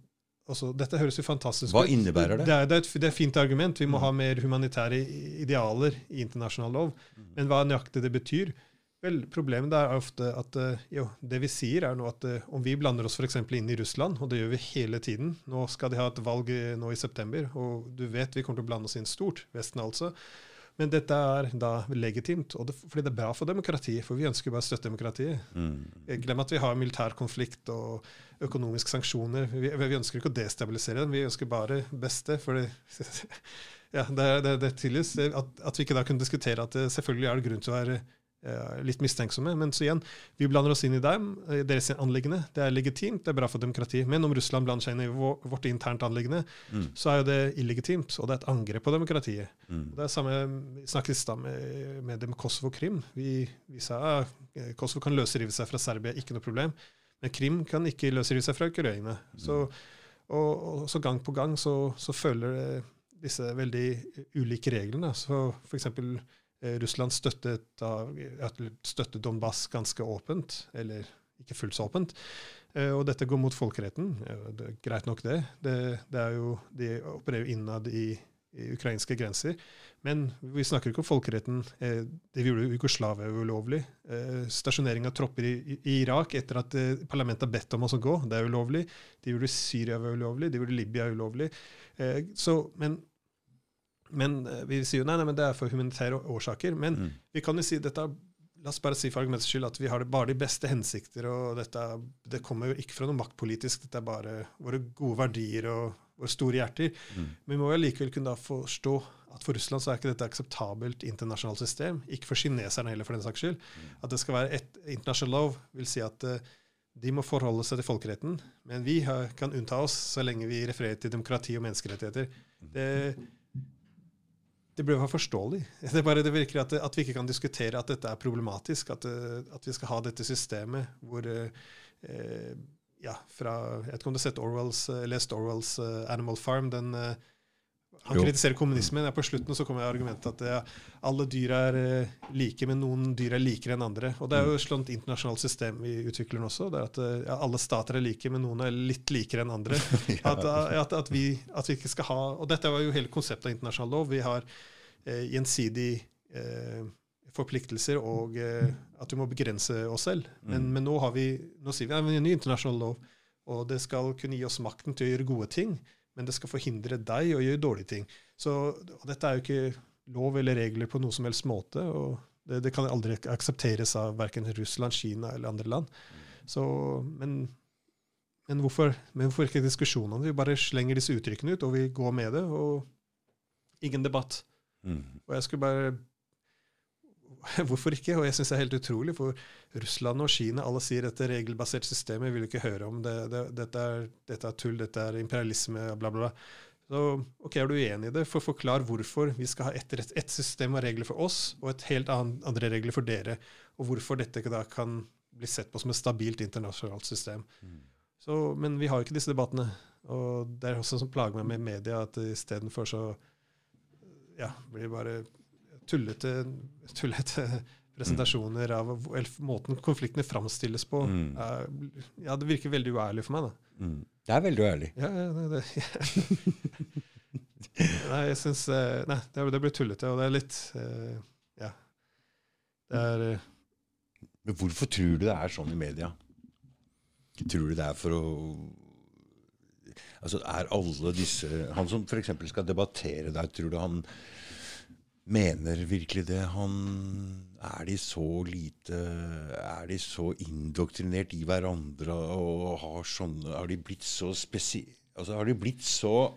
også, dette høres jo fantastisk Hva ut. innebærer det? Det er, det er et det er et fint argument. Vi må ha mer humanitære idealer i internasjonal lov. Men hva nøyaktig det betyr Vel, Problemet er ofte at eh, jo, det vi sier, er nå at eh, om vi blander oss f.eks. inn i Russland, og det gjør vi hele tiden Nå skal de ha et valg eh, nå i september, og du vet vi kommer til å blande oss inn stort. Vesten altså. Men dette er da legitimt, og det, fordi det er bra for demokratiet. For vi ønsker bare å støtte demokratiet. Mm. Glem at vi har militær konflikt og økonomiske sanksjoner. Vi, vi ønsker ikke å destabilisere dem, vi ønsker bare beste. For det, ja, det, det, det tilgis at, at vi ikke da kunne diskutere at det, selvfølgelig er det grunn til å være litt mistenksomme. Men så igjen, vi blander oss inn i dem, eh, deres anliggende. Det er legitimt, det er bra for demokratiet. Men om Russland blander seg inn i vårt internt anliggende, Mm. så er jo det illegitimt, og det er et angrep på demokratiet. Mm. Det er samme, Vi snakket i stad med, med det med Kosovo og Krim. Vi, vi sa at Kosovo kan løsrive seg fra Serbia, ikke noe problem. Men Krim kan ikke løsrive seg fra Ukraina. Så, og, og så gang på gang så, så følger disse veldig ulike reglene. Så for eksempel eh, Russland støttet, støttet Donbass ganske åpent, eller ikke fullt så åpent. Eh, og dette går mot folkeretten. Det er greit nok, det. det, det jo, de opererer innad i, i ukrainske grenser. Men vi snakker ikke om folkeretten. Eh, det vi gjorde Jugoslavia ulovlig. Eh, stasjonering av tropper i, i Irak etter at eh, parlamentet har bedt om oss å gå, det er ulovlig. De gjorde Syria ulovlig, de gjorde Libya ulovlig. Eh, så, men, men eh, vi sier jo nei, nei, men det er for humanitære årsaker. Men Mm. vi kan jo si dette La oss bare si for argumentets skyld at vi har bare de beste hensikter, og dette, det kommer jo ikke fra noe maktpolitisk, dette er bare våre gode verdier og våre store hjerter. Mm. Men vi må jo likevel kunne da forstå at for Russland så er ikke dette akseptabelt internasjonalt system. Ikke for kineserne heller, for den saks skyld. At det skal være et international lov, vil si at eh, de må forholde seg til folkeretten. Men vi har, kan unnta oss så lenge vi refererer til demokrati og menneskerettigheter. Det, det blir bare forståelig. Det, bare, det virker at, at vi ikke kan diskutere at dette er problematisk. At, eh, at vi skal ha dette systemet hvor eh, eh, ja, fra, Jeg vet ikke om du har sett Orwells, eh, lest Orwells uh, Animal Farm. den eh, han Jo. kritiserer kommunismen. Ja, på slutten så kommer argumentet at ja, alle dyr er eh, like, men noen dyr er likere enn andre. Og Det er jo et sånt internasjonalt system vi utvikler nå også. det er at eh, ja, Alle stater er like, men noen er litt likere enn andre. At, eh, at, at, vi, at vi ikke skal ha, og Dette var jo hele konseptet av internasjonal lov. Vi har eh, gjensidig eh, forpliktelser og eh, at vi må begrense oss selv. Men, Mm. men nå, har vi, nå sier vi at vi har en ny internasjonal lov, og det skal kunne gi oss makten til å gjøre gode ting, men det skal forhindre deg å gjøre dårlige ting. Så Dette er jo ikke lov eller regler på noe som helst måte. og Det, det kan aldri aksepteres av verken Russland, Kina eller andre land. Så, men, men, hvorfor, men hvorfor ikke diskusjonene? Vi bare slenger disse uttrykkene ut, og vi går med det. og Ingen debatt. Mm. Og jeg skulle bare Hvorfor ikke? Og jeg syns det er helt utrolig, for Russland og Kina alle sier dette regelbaserte systemet, vil ikke høre om. Det, det, dette, er, dette er tull, dette er imperialisme, bla, bla, bla. Så ok, er du uenig i det? For forklar hvorfor vi skal ha ett et, et system av regler for oss, og et helt annet, andre regler for dere. Og hvorfor dette da kan bli sett på som et stabilt internasjonalt system. Mm. Så, men vi har jo ikke disse debattene. Og det er også som plager meg med media, at istedenfor så ja, blir det bare tullete, tullete presentasjoner av måten konfliktene framstilles på. Mm. er- ja, det virker veldig uærlig for meg, da. Mm. Det er veldig uærlig. Ja, ja, det, ja. Nei, jeg syns eh, Nei, det, det blir tullete, og det er litt eh, Ja. Det er eh, Men hvorfor tror du det er sånn i media? Tror du det er for å Altså, er alle disse Han som f.eks. skal debattere der, tror du han mener virkelig det? Han Er de så lite Er de så indoktrinert i hverandre og har sånne Har de blitt så spesi... Altså, har de blitt så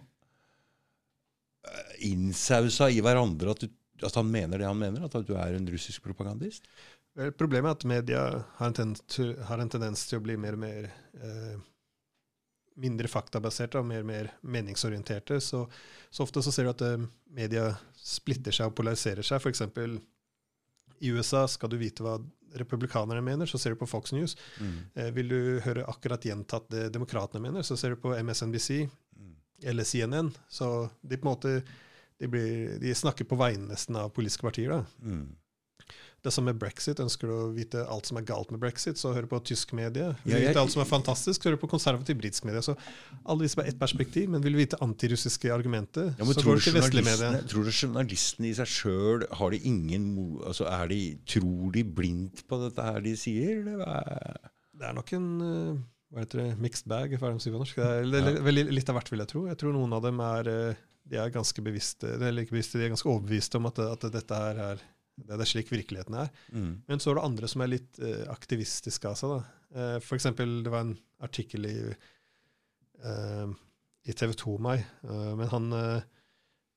innsausa i hverandre at, du, at, han mener det han mener? At du er en russisk propagandist? Vel, problemet er at media har en, tendens, har en tendens til å bli mer og mer eh, mindre faktabaserte og mer og mer meningsorienterte. Så, så, ofte så ser du at eh, media splitter seg og polariserer seg. F.eks. i USA, skal du vite hva republikanerne mener, så ser du på Fox News. Mm. Eh, vil du høre akkurat gjentatt det demokratene mener, så ser du på MSNBC mm. eller CNN. Så de på en måte de, blir, de snakker på vegne nesten av politiske partier. da. Mm. Det som med brexit. Ønsker du å vite alt som er galt med brexit, så hør på tysk medie. Vil du vite alt som er fantastisk, så hør på konservativ britisk medie. Så alle disse bare ett perspektiv, men vil du vite antirussiske argumenter, ja, så går du til vestlige medier. Tror du journalistene i seg sjøl har de ingen altså er de, Tror de blindt på dette her de sier? Det er nok en eh, hva heter det, mixed bag, hva er det de sier på norsk. Det er veldig, litt av hvert, vil jeg tro. Jeg tror noen av dem er eh, de er ganske bevisste, eller ikke bevisste, de er ganske overbeviste om at, at dette her er det er slik virkeligheten er. Mm. Men så er det andre som er litt uh, aktivistiske av seg. da. For eksempel, det var en artikkel i, uh, i TV 2 meg, uh, men han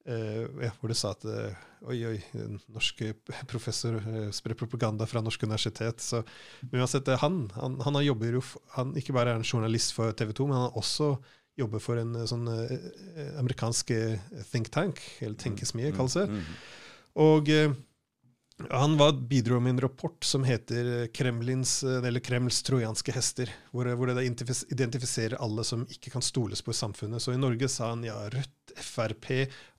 ja, hvor det sa at oi, oi, en norsk professor sprer propaganda fra norsk universitet. Så, men uansett, han, han, han jobber jo han Ikke bare er en journalist for TV 2, men han har også jobber for en sånn amerikansk think tank, eller tenkesmie, kalles det. Mm. Og han var, bidro med en rapport som heter Kremlins, eller Kremls trojanske hester, hvor, hvor det identifiserer alle som ikke kan stoles på i samfunnet. Så i Norge sa han ja, Rødt, Frp,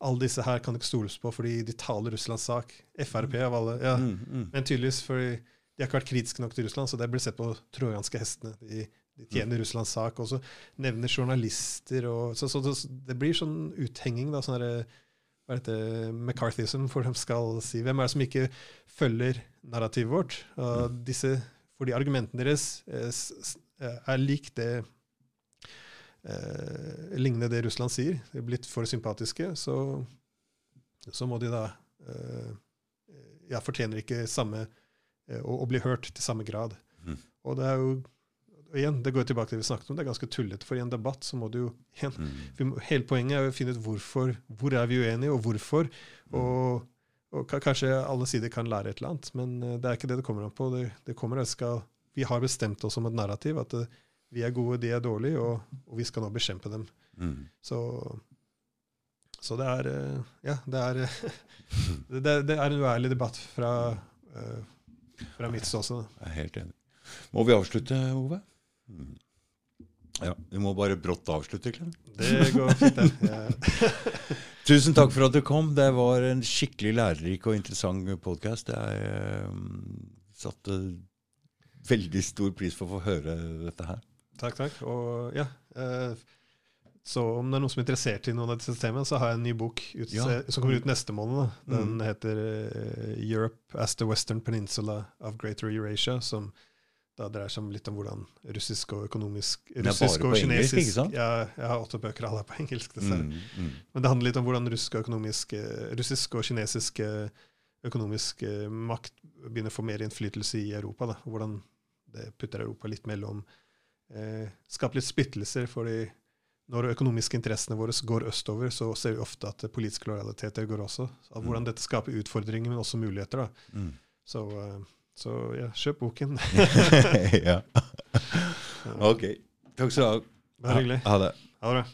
alle disse her kan ikke stoles på fordi de taler Russlands sak. Frp av alle. ja. Mm, mm. Men tydeligvis fordi de har ikke vært kritiske nok til Russland, så det blir sett på trojanske hestene. De, de tjener mm. Russlands sak. Og så nevner journalister og så, så, så, Det blir sånn uthenging. da, sånn hva heter McCarthyism, for de skal si. Hvem er det som ikke følger narrativet vårt? Og mm. disse, fordi argumentene deres er, eh, eh, er lik det eh, lignende det Russland sier. De er blitt for sympatiske, så, så må de da eh, Ja, fortjener ikke samme eh, å, å, bli hørt til samme grad. Mm. Og det er jo og igjen, det går tilbake til det vi snakket om, det er ganske tullete. For i en debatt så må du jo igjen, mm. Hele poenget er å finne ut hvorfor, hvor er vi uenige, og hvorfor. Mm. Og, og, kanskje alle sider kan lære et eller annet, men eh, det er ikke det det kommer an på. Det, det kommer det skal, Vi har bestemt oss om et narrativ, at det, eh, vi er gode, de er dårlige, og, og vi skal nå bekjempe dem. Mm. Så, så, det er eh, Ja, det er, det, det er en uærlig debatt fra, fra mitt ståsted. Jeg er helt enig. Må vi avslutte, Ove? Ja, Vi må bare brått avslutte, Klem. Det går fint, det. Tusen takk for at du kom. Det var en skikkelig lærerik og interessant podkast. Jeg um, satte veldig stor pris på å få høre dette her. Takk, takk. Og ja, uh, så om det er noen som er interessert i noen av disse temene, så har jeg en ny bok ut, ja. som kommer ut neste måned. Den mm. heter uh, 'Europe as the Western Peninsula of Greater Eurasia'. som da dreier seg litt om hvordan russisk og økonomisk russisk og kinesisk engelsk, ja, Jeg har åtte bøker, alle er på engelsk, dessverre. Mm, mm. Men det handler litt om hvordan russisk og, økonomisk, russisk og kinesisk økonomisk makt begynner å få mer innflytelse i Europa. Da. Hvordan det putter Europa litt mellom eh, Skaper litt splittelser. fordi når økonomiske interessene våre går østover, så ser vi ofte at politiske lojaliteter går også. Så hvordan mm. dette skaper utfordringer, men også muligheter. da. Mm. Så... Eh, så ja, kjøp boken. ja. OK. Takk skal du ha. Bare hyggelig. Ha det. Ha det.